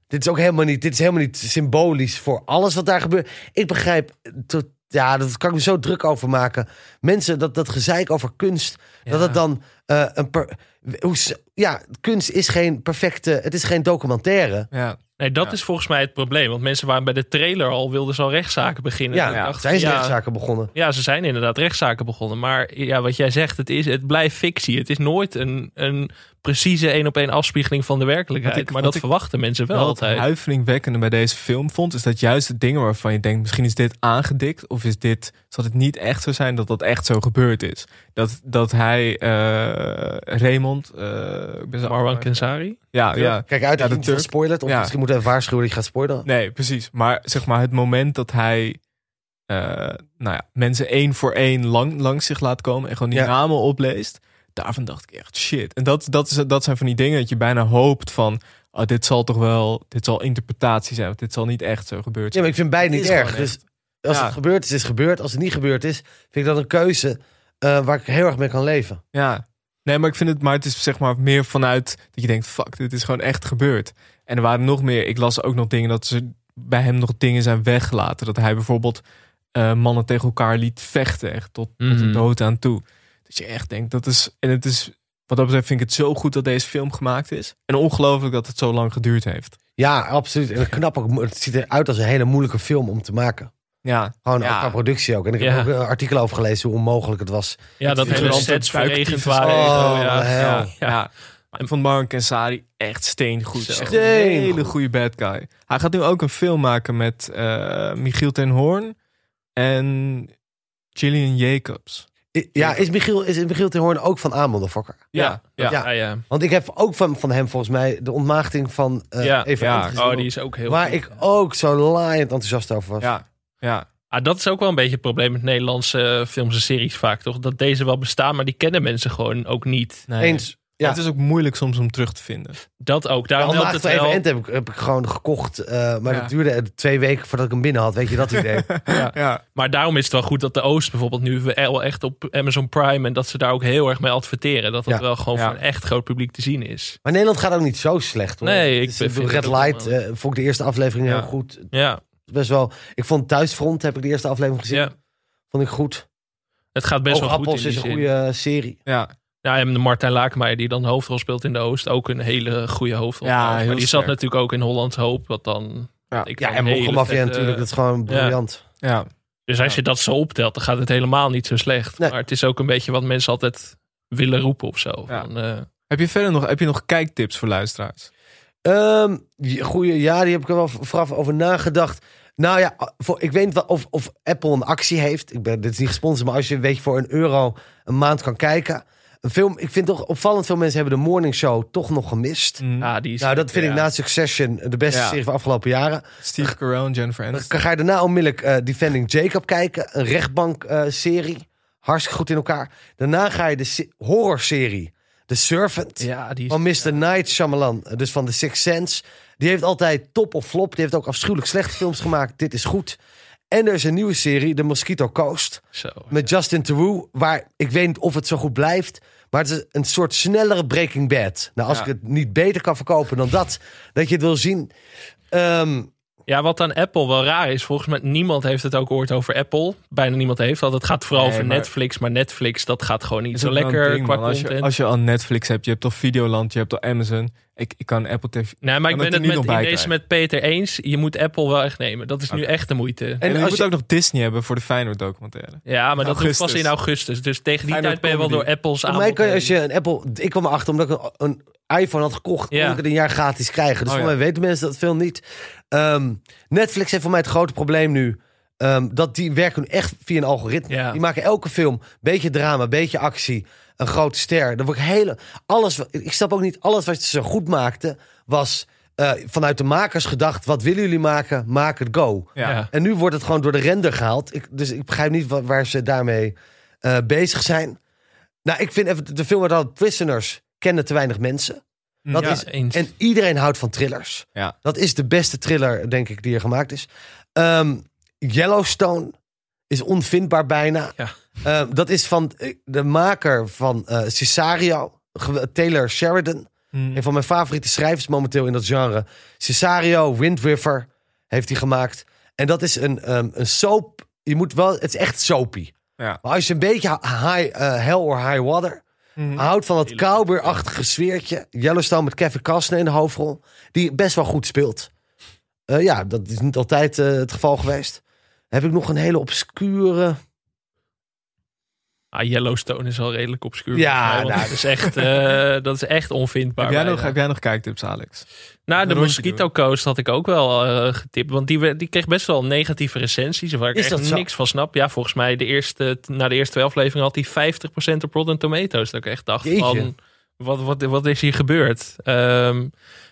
Dit is ook helemaal niet, dit is helemaal niet symbolisch voor alles wat daar gebeurt. Ik begrijp, tot, ja, dat kan ik me zo druk over maken. Mensen, dat, dat gezeik over kunst, dat het dan eh, een per, hoe, ja, kunst is geen perfecte, het is geen documentaire. Ja. Nee, dat Ja. is volgens mij het probleem. Want mensen waren bij de trailer al, wilden ze al rechtszaken beginnen. Ja, dacht, zijn ze ja, rechtszaken begonnen. Ja, ze zijn inderdaad rechtszaken begonnen. Maar ja, wat jij zegt, het, is, het blijft fictie. Het is nooit een, een precieze één op één afspiegeling van de werkelijkheid. Wat ik- maar wat dat ik verwachten mensen wel Wel het altijd. huiveringwekkende bij deze film vond, is dat juist de dingen waarvan je denkt, misschien is dit aangedikt, of is dit, zal het niet echt zo zijn dat dat echt zo gebeurd is. Dat, dat hij, eh Raymond, eh ik ben zo Marwan Kenzari. Ja, ja. Kijk uit Ja, dat je niet spoilert. Of Ja. misschien moeten we even waarschuwen dat je gaat spoileren. Nee, precies. Maar zeg maar, het moment dat hij eh, nou ja, mensen één voor één lang, langs zich laat komen en gewoon die Ja. namen opleest, daarvan dacht ik echt shit. En dat, dat, is, dat zijn van die dingen dat je bijna hoopt van, oh, dit zal toch wel, dit zal interpretatie zijn, want dit zal niet echt zo gebeurd Ja, zijn. maar ik vind beide niet erg. Dus als Ja. het gebeurd is, is het gebeurd. Als het niet gebeurd is, vind ik dat een keuze eh, waar ik heel erg mee kan leven. Ja. Nee, maar ik vind het, maar het is zeg maar meer vanuit dat je denkt, fuck, dit is gewoon echt gebeurd. En er waren nog meer, ik las ook nog dingen dat ze bij hem nog dingen zijn weggelaten. Dat hij bijvoorbeeld eh, mannen tegen elkaar liet vechten, echt tot, tot de Mhm. dood aan toe. Dat je echt denkt, dat is, en het is, wat dat betreft vind ik het zo goed dat deze film gemaakt is. En ongelooflijk dat het zo lang geduurd heeft. Ja, absoluut. En knap ook. Het ziet eruit als een hele moeilijke film om te maken. Ja, Gewoon Ja. qua productie ook. En ik heb Ja. ook een artikel over gelezen hoe onmogelijk het was. Ja, dat hele sets verregend waren. Oh, ja. ja, Ja. ja. En van Mark Kensari echt steengoed. Echt een Steengoed. hele goede bad guy. Hij gaat nu ook een film maken met eh, Michiel ten Hoorn en Gillian Jacobs. Ja, is Michiel, is Michiel ten Hoorn ook van Amon Fokker? Ja, ja, Ja. ja. ja. Want ik heb ook van, van hem volgens mij de ontmaagding van eh Ja, Eva ja. Gezien. Oh, die is ook heel Waar goed. ik ook zo laaiend enthousiast over was. Ja, ja. Ah, dat is ook wel een beetje het probleem met Nederlandse eh, films en series vaak, toch? Dat deze wel bestaan, maar die kennen mensen gewoon ook niet. Nee. Eens. Ja. Het is ook moeilijk soms om terug te vinden. Dat ook. Ja, Daarom helpt het wel. Heb ik, heb ik gewoon gekocht. eh, maar Ja. dat duurde twee weken voordat ik hem binnen had. Weet je dat idee? Ja. Ja, Maar daarom is het wel goed dat de Oost bijvoorbeeld nu wel echt op Amazon Prime en dat ze daar ook heel erg mee adverteren. Dat dat Ja. wel gewoon Ja. voor een echt groot publiek te zien is. Maar Nederland gaat ook niet zo slecht hoor. Nee, ik Dus, vind het Red Light eh, vond ik de eerste aflevering Ja. heel goed. Ja, Best wel. Ik vond Thuisfront heb ik de eerste aflevering gezien. ja. Vond ik goed. het gaat best wel goed die is een goede serie. ja. Ja, en de Martijn Lakenmeijer die dan de hoofdrol speelt in de Oost. Ook een hele goede hoofdrol. Ja, maar die sterk. zat natuurlijk ook in Hollands Hoop. Wat dan... Ja. ik Ja, en vette- natuurlijk. Dat is gewoon briljant. ja. Dus als je dat zo optelt, dan gaat het helemaal niet zo slecht. Nee. Maar het is ook een beetje wat mensen altijd willen roepen of zo. Ja. Van, eh, Heb je verder nog, heb je nog kijktips voor luisteraars? Ehm, die- goeie, ja, die heb ik er wel vooraf over nagedacht. Nou ja, voor, ik weet niet wel of, of Apple een actie heeft. Ik ben, dit is niet gesponsord, maar als je weet je, voor een euro een maand kan kijken. Een film, ik vind toch opvallend veel mensen hebben de morning show toch nog gemist. Mm. ja, die is, Nou, dat vind ik na Succession de beste Ja. serie van de afgelopen jaren. Steve Carell en Jennifer Aniston. Dan ga je daarna onmiddellijk eh, Defending Jacob kijken. Een rechtbank eh, serie. Hartstikke goed in elkaar. Daarna ga je de se- horrorserie The Servant. Ja, die is, Van Mr. Night Shyamalan, dus van The Sixth Sense. Die heeft altijd top of flop. Die heeft ook afschuwelijk slechte films gemaakt. Dit is goed. En er is een nieuwe serie, The Mosquito Coast. zo. Met Justin Theroux. Waar ik weet niet of het zo goed blijft. Maar het is een soort snellere Breaking Bad. Nou, als Ja. ik het niet beter kan verkopen dan dat. Dat je het wil zien. Ehm, Ja, wat aan Apple wel raar is, volgens mij niemand heeft het ook ooit over Apple. Bijna niemand heeft dat. Het gaat vooral Nee, over maar- Netflix, maar Netflix dat gaat gewoon niet zo lekker ding, qua als content. Je, als je al Netflix hebt, je hebt toch Videoland, je hebt al Amazon. Ik, ik kan Apple TV... nee, maar ik ben het het met, in deze krijgen. met Peter eens. Je moet Apple wel echt nemen. Dat is nu echt de moeite. En, En je moet je- ook nog Disney hebben voor de Feyenoord documentaire. ja, maar dat is pas in augustus. Dus tegen die Feyenoord tijd ben je wel door. Apple's voor aanbod mij kan je als je een Apple... Ik kwam erachter omdat ik een, een iPhone had gekocht. Ja. kon ik het een jaar gratis krijgen. Dus Oh, voor ja. mij weten mensen dat veel niet. Ehm, Netflix heeft voor mij het grote probleem nu. ehm, dat die werken nu echt via een algoritme. Ja. Die maken elke film, beetje drama, beetje actie, een grote ster. Dan word ik hele, alles, ik snap ook niet, alles wat ze goed maakten, was eh, vanuit de makers gedacht, wat willen jullie maken? Maak het, go. Ja. En nu wordt het gewoon door de render gehaald. Ik, dus ik begrijp niet wa- waar ze daarmee eh, bezig zijn. Nou, ik vind even de film waar dan Prisoners kennen te weinig mensen. Dat Ja, is, eens. en iedereen houdt van thrillers. Ja. Dat is de beste thriller, denk ik, die er gemaakt is. Ehm, Yellowstone is onvindbaar bijna. Ja. Ehm, dat is van eh, de maker van eh Cesario, Taylor Sheridan. Hm. Een van mijn favoriete schrijvers momenteel in dat genre. Cesario, Wind River heeft hij gemaakt. En dat is een, ehm, een soap. Je moet wel, het is echt soapy. Ja. Maar als je een beetje high, eh, hell or high water Hm. houdt van het cowboy-achtige sfeertje. Yellowstone met Kevin Costner in de hoofdrol. Die best wel goed speelt. Eh, ja, dat is niet altijd eh, het geval geweest. Heb ik nog een hele obscure... Ah, Yellowstone is al redelijk obscuur. Ja, mij, nou. dat, is echt, eh, dat is echt onvindbaar. Heb jij, nog, heb jij nog kijktips, Alex? Nou, de Mosquito Coast had ik ook wel eh, getipt. Want die, die kreeg best wel negatieve recensies. Waar ik Is echt niks van snap. Ja, volgens mij de eerste, na de eerste twee afleveringen had hij 50% op Rotten Tomatoes. Dat ik echt dacht Jeetje. van, wat, wat, wat is hier gebeurd? Ehm,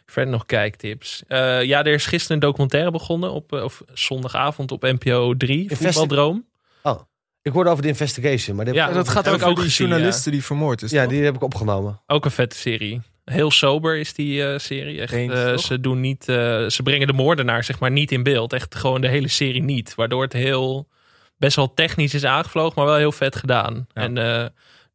verder nog kijktips. Eh, ja, er is gisteren een documentaire begonnen. Op, of zondagavond op NPO 3. Investi- Voetbaldroom. Ik hoorde over de investigation. Maar heb dat gaat ik over ook die journalisten die vermoord is. ja, toch? die heb ik opgenomen. Ook een vette serie. Heel sober is die eh, serie. Echt, Eens, eh, ze, doen niet, eh, ze brengen de moordenaar zeg maar niet in beeld. Echt gewoon de hele serie niet. Waardoor het heel best wel technisch is aangevlogen, maar wel heel vet gedaan. Ja. En eh,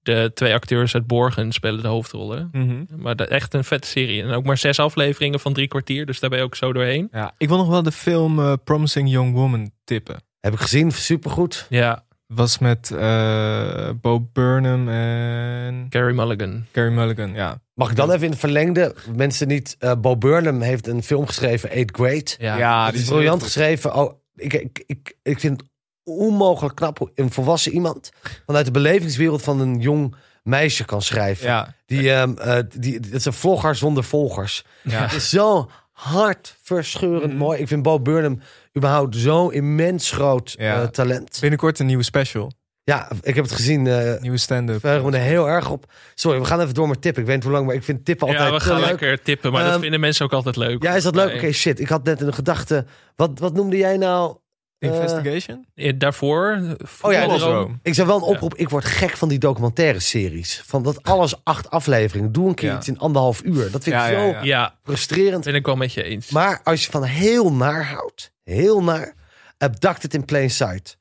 de twee acteurs uit Borgen spelen de hoofdrollen. Mhm. Maar de- echt een vette serie. En ook maar zes afleveringen van drie kwartier. Dus daar ben je ook zo doorheen. Ja, ik wil nog wel de film Promising Young Woman tippen. Heb ik gezien, supergoed. Ja, Was met eh Bo Burnham en Carrie Mulligan. Carey Mulligan. Ja, Mag ik dan even in het verlengde? Mensen niet... eh Bo Burnham heeft een film geschreven, Eighth Grade. Ja, die is is briljant geschreven. Oh, ik, ik, ik, ik vind het onmogelijk knap hoe een volwassen iemand... vanuit de belevingswereld van een jong meisje kan schrijven. Ja, Die, ehm eh, die, het is een vlogger zonder volgers. ja. Het is zo hartverscheurend Mhm. mooi. Ik vind Bo Burnham überhaupt zo'n immens groot Ja. eh, talent. binnenkort een nieuwe special. Ja, ik heb het gezien. eh Nieuwe stand-up. me er heel erg op. Sorry, we gaan even door met tippen. Ik weet niet hoe lang, maar ik vind tippen altijd Ja, we gaan leuk. lekker tippen. Maar dat Ehm, vinden mensen ook altijd leuk. Ja, is dat leuk? Nee. Oké, shit. Ik had net de gedachte... Wat, wat noemde jij nou? Eh, Investigation? Eh, Daarvoor, Oh ja. Voetbaldroom. Ik zou wel een oproep... Ik word gek van die documentaire series. Van dat alles acht afleveringen. Doe een keer Ja. iets in anderhalf uur. Dat vind Ja, ik zo ja. Ja, frustrerend. ben ik wel met je eens. Maar als je van heel naar houdt, heel naar, Abducted in Plain Sight.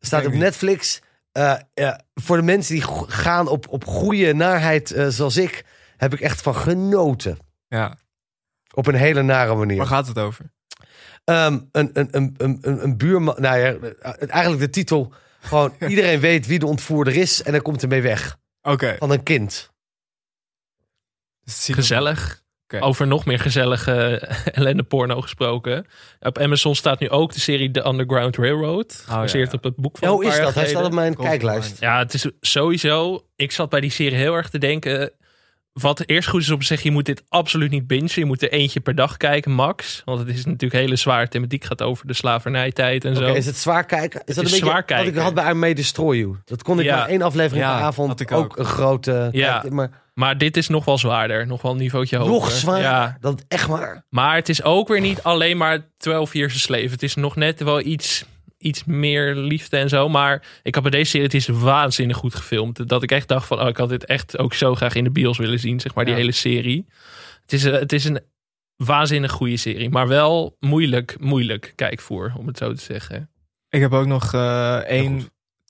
Staat op Netflix. Eh, ja, voor de mensen die gaan op, op goede naarheid zoals ik, heb ik echt van genoten. Ja, Op een hele nare manier. waar gaat het over? Ehm, een, een, een, een, een, buurman, nou ja, eh, eigenlijk de titel. Gewoon iedereen weet wie de ontvoerder is en dan komt ermee weg. Oké. Van een kind. Dus er- Gezellig. Over nog meer gezellige ellende porno gesproken. Op Amazon staat nu ook de serie The Underground Railroad. Gebaseerd ja. op het boek van hoe is dat? Hij staat op mijn kijklijst. Ja, het is sowieso... Ik zat bij die serie heel erg te denken... Wat eerst goed is om te zeggen, je moet dit absoluut niet bingen. Je moet er eentje per dag kijken, max. Want het is natuurlijk hele zware thematiek. gaat over de slavernijtijd en Oké, zo. is het zwaar kijken? Is dat is een beetje zwaar wat ik kijken. had bij I May Destroy You? Dat kon ik Ja. maar één aflevering Ja, per avond had ik ook. ook. een grote... Ja. kijk, maar Maar dit is nog wel zwaarder. Nog wel een niveautje hoger. nog zwaar. Ja. Dat echt waar. Maar het is ook weer niet alleen maar 12 Years a Slave. Het is nog net wel iets iets meer liefde en zo. Maar ik had bij deze serie, het is waanzinnig goed gefilmd. Dat ik echt dacht van, oh, ik had dit echt ook zo graag in de bios willen zien, zeg maar, die Ja. hele serie. Het is, een- het is een waanzinnig goede serie, maar wel moeilijk, moeilijk kijkvoer, om het zo te zeggen. Ik heb ook nog eh één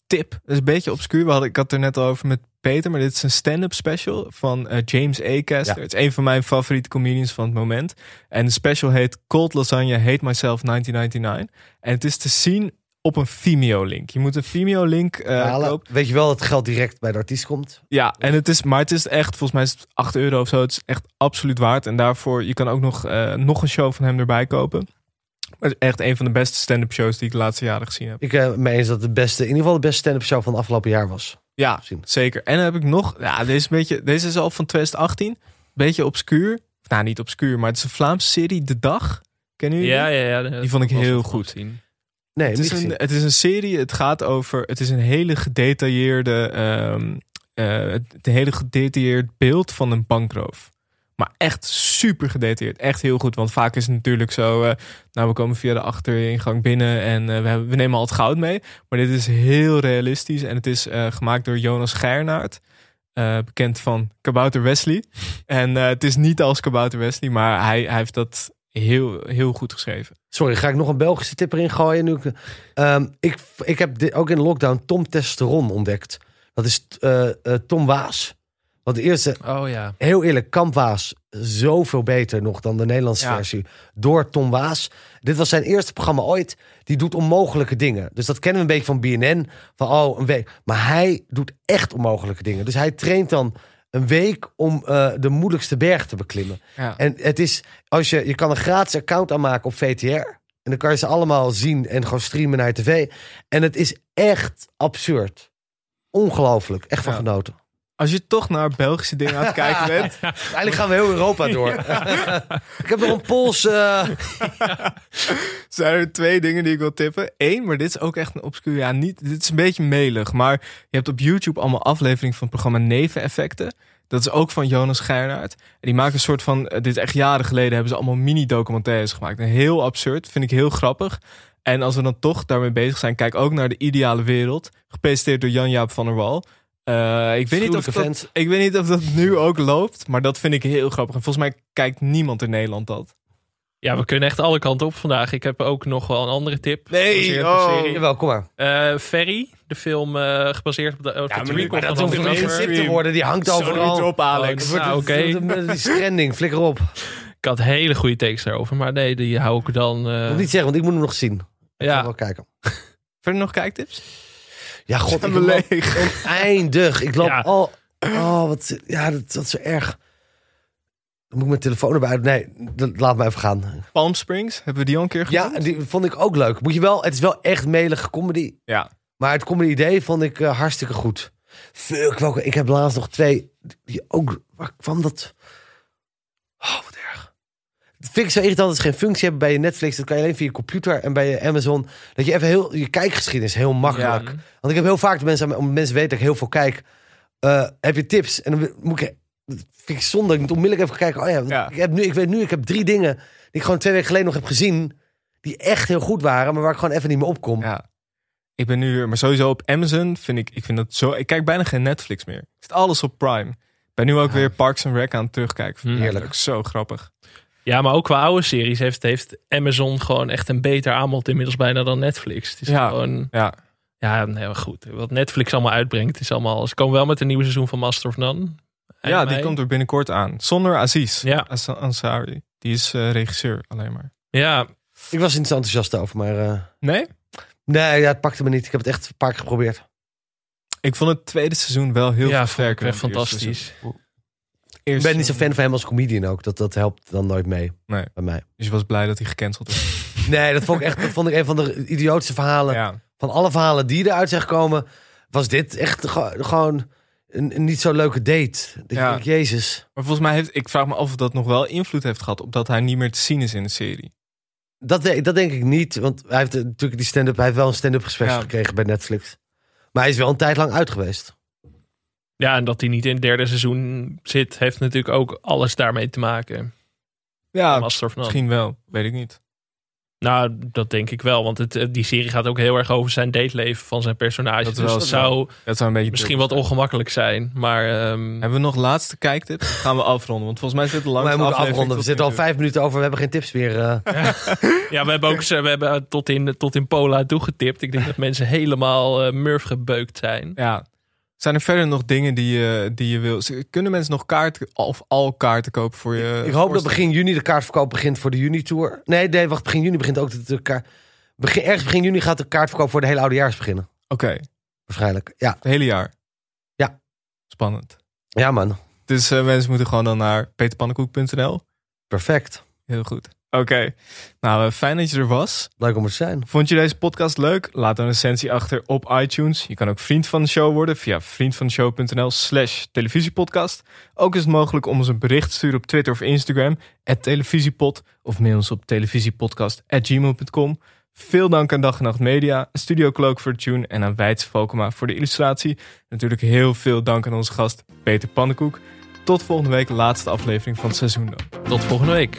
tip. Dat is een beetje obscuur. We hadden, ik had het er net al over met Peter. Maar dit is een stand-up special van eh, James A. Caster. Ja. Het is een van mijn favoriete comedians van het moment. En de special heet Cold Lasagne Hate Myself 1999. En het is te zien op een Vimeo-link. Je moet een Vimeo-link eh, Halen. kopen. Weet je wel dat het geld direct bij de artiest komt? Ja, en het is, maar het is echt, volgens mij is het 8 euro of zo. Het is echt absoluut waard. En daarvoor, je kan ook nog, eh, nog een show van hem erbij kopen. Het is echt een van de beste stand-up shows die ik de laatste jaren gezien heb. Ik eh mee eens dat het de beste, in ieder geval de beste stand-up show van het afgelopen jaar was. Ja, Gezien. zeker. En dan heb ik nog, ja, deze, is een beetje, deze is al van 2018. Beetje obscuur. Nou, niet obscuur, maar het is een Vlaamse serie, De Dag. Kennen jullie? Ja, die? ja, ja. Die vond ik heel goed. gezien. Nee, Het niet is, een, het is een serie, het gaat over, het is een hele gedetailleerde, ehm eh, het een hele gedetailleerd beeld van een bankroof. Maar echt super gedetailleerd. Echt heel goed. Want vaak is het natuurlijk zo. eh, nou, we komen via de achteringang binnen en eh, we, hebben, we nemen al het goud mee. Maar dit is heel realistisch. En het is eh, gemaakt door Jonas Geirnaert. eh, bekend van Kabouter Wesley. En het is niet als Kabouter Wesley, maar hij, hij heeft dat heel, heel goed geschreven. Sorry, ga ik nog een Belgische tip erin gooien? Nu ik, Ehm, ik, ik heb ook in lockdown Tom Testeron ontdekt. Dat is Tom Waas. Want de eerste, Oh ja. heel eerlijk, Kamp Waas zoveel beter nog dan de Nederlandse Ja. versie. Door Tom Waas. Dit was zijn eerste programma ooit. Die doet onmogelijke dingen. Dus dat kennen we een beetje van BNN. Van oh, een week. Maar hij doet echt onmogelijke dingen. Dus hij traint dan een week om eh, de moeilijkste berg te beklimmen. Ja. En het is, als je, je kan een gratis account aanmaken op VTR. En dan kan je ze allemaal zien en gewoon streamen naar je tv. En het is echt absurd. Ongelooflijk. Echt van Ja. genoten. Als je toch naar Belgische dingen aan het kijken bent. Eigenlijk gaan we heel Europa door. ik heb nog een Pools... eh, zijn er twee dingen die ik wil tippen. Eén, maar dit is ook echt een obscuur. Ja, niet, dit is een beetje melig. Maar je hebt op YouTube allemaal afleveringen van het programma Neveneffecten. Dat is ook van Jonas Geirnaert. En die maken een soort van... eh, Dit is echt jaren geleden hebben ze allemaal mini-documentaires gemaakt. En heel absurd. Vind ik heel grappig. En als we dan toch daarmee bezig zijn... Kijk ook naar De Ideale Wereld. Gepresenteerd door Jan-Jaap van der Wal. Eh, ik, weet niet of dat, ik weet niet of dat nu ook loopt. Maar dat vind ik heel grappig. En volgens mij kijkt niemand in Nederland dat. Ja, we kunnen echt alle kanten op vandaag. Ik heb ook nog wel een andere tip. Nee, op oh. Jawel, kom maar. Eh, Ferry, de film eh, gebaseerd op de, op maar nu- maar Dat hoeft niet te worden. Die hangt overal. Alex. Oh, Wordt Nou, oké. het- Die. Flikker op. Ik had hele goede tekst daarover, maar nee, die hou ik dan. eh, Moet niet zeggen, want ik moet hem nog zien. Ik ga ja, wel kijken. Verder nog kijktips? Ja, god. Ik leeg? oneindig. Ik loop Ja. al... Oh, wat... Ja, dat, dat is zo erg. Dan moet ik mijn telefoon erbij... Nee, dat- laat me even gaan. Palm Springs, hebben we die al een keer Ja, genoemd? die vond ik ook leuk. Moet je wel... Het is wel echt melige comedy. Ja. Maar het comedy idee vond ik eh, hartstikke goed. Fuck, welke... Ik heb laatst nog twee... Die ook... Waar kwam dat... Oh, wat erg. Dat vind ik zo irritant dat ze geen functie hebben bij je Netflix. Dat kan je alleen via je computer en bij je Amazon. Dat je even heel... Je kijkgeschiedenis heel makkelijk. Ja. Want ik heb heel vaak de mensen... Om mensen weten dat ik heel veel kijk. eh, heb je tips? En dan moet ik... Dat vind ik zonde. Ik moet onmiddellijk even kijken. Oh ja. Ik, heb nu, ik weet nu, ik heb drie dingen... die ik gewoon twee weken geleden nog heb gezien... die echt heel goed waren... maar waar ik gewoon even niet meer opkom. ja. Ik ben nu weer, maar sowieso op Amazon vind ik, ik vind dat zo, ik kijk bijna geen Netflix meer. Ik zit alles op Prime. Ik ben nu ook Ja. weer Parks and Rec aan het terugkijken. Ik Heerlijk. Zo grappig. Ja, maar ook qua oude series heeft, heeft Amazon gewoon echt een beter aanbod inmiddels bijna dan Netflix. Het is Ja. gewoon, Ja. ja, nee, maar goed. Wat Netflix allemaal uitbrengt, is allemaal. Ze komen wel met een nieuwe seizoen van Master of None. Ja, die komt er binnenkort aan. Zonder Aziz Ja. As- Ansari. Die is eh, regisseur alleen maar. Ja, Ik was niet zo enthousiast over, maar... eh, Nee? Nee, ja, het pakte me niet. Ik heb het echt een paar keer geprobeerd. Ik vond het tweede seizoen wel heel ja sterker. eerste fantastisch. seizoen. Ik ben niet zo fan van hem als comedian ook. Dat, dat helpt dan nooit mee Nee. bij mij. Dus je was blij dat hij gecanceld is. Nee, dat vond ik echt dat vond ik een van de idiootste verhalen. ja. Van alle verhalen die eruit zijn gekomen, was dit echt ge- gewoon een, een niet zo leuke date. Dat Ja. Jezus. Maar volgens mij heeft, ik vraag me af of dat nog wel invloed heeft gehad op dat hij niet meer te zien is in de serie. Dat, dat denk ik niet. Want hij heeft natuurlijk die stand-up. Hij heeft wel een stand-up Ja. gekregen bij Netflix. Maar hij is wel een tijd lang uit geweest. Ja, en dat hij niet in het derde seizoen zit, heeft natuurlijk ook alles daarmee te maken. Ja, misschien wel. Weet ik niet. Nou, dat denk ik wel. Want het, eh, die serie gaat ook heel erg over zijn dateleven van zijn personage. Dat dus wel dat zo. zou Dat zou een beetje misschien wat ongemakkelijk zijn. Maar ehm, Hebben we nog laatste kijktips? Gaan we afronden? Want volgens mij zit het lang. We moeten afronden. We zitten al vijf minuten over. We hebben geen tips meer. eh. ja, we hebben ook we hebben tot in, tot in Pola toegetipt. Ik denk dat mensen helemaal eh murf gebeukt zijn. Ja. Zijn er verder nog dingen die je, die je wil? Kunnen mensen nog kaarten of al kaarten kopen voor je? ik hoop dat begin juni de kaartverkoop begint voor de juni-tour. Nee, nee, wacht. Begin juni begint ook de, de kaart... Begin, ergens begin juni gaat de kaartverkoop voor de hele oudejaars beginnen. Oké, Waarschijnlijk. Ja, het hele jaar. Ja. Spannend. ja man. Dus eh, mensen moeten gewoon dan naar peterpannenkoek.nl. Perfect. Heel goed. Oké. Nou, eh, fijn dat je er was. Leuk om er te zijn. Vond je deze podcast leuk? Laat een recensie achter op iTunes. Je kan ook vriend van de show worden via vriendvandeshow.nl slash televisiepodcast. Ook is het mogelijk om ons een bericht te sturen op Twitter of Instagram, televisiepod, of mail ons op televisiepodcast.gmail.com. Veel dank aan Dag en Nacht Media, Studio Cloak voor de tune en aan Weits Volkema voor de illustratie. Natuurlijk heel veel dank aan onze gast Peter Pannenkoek. Tot volgende week, laatste aflevering van het seizoen. Tot volgende week.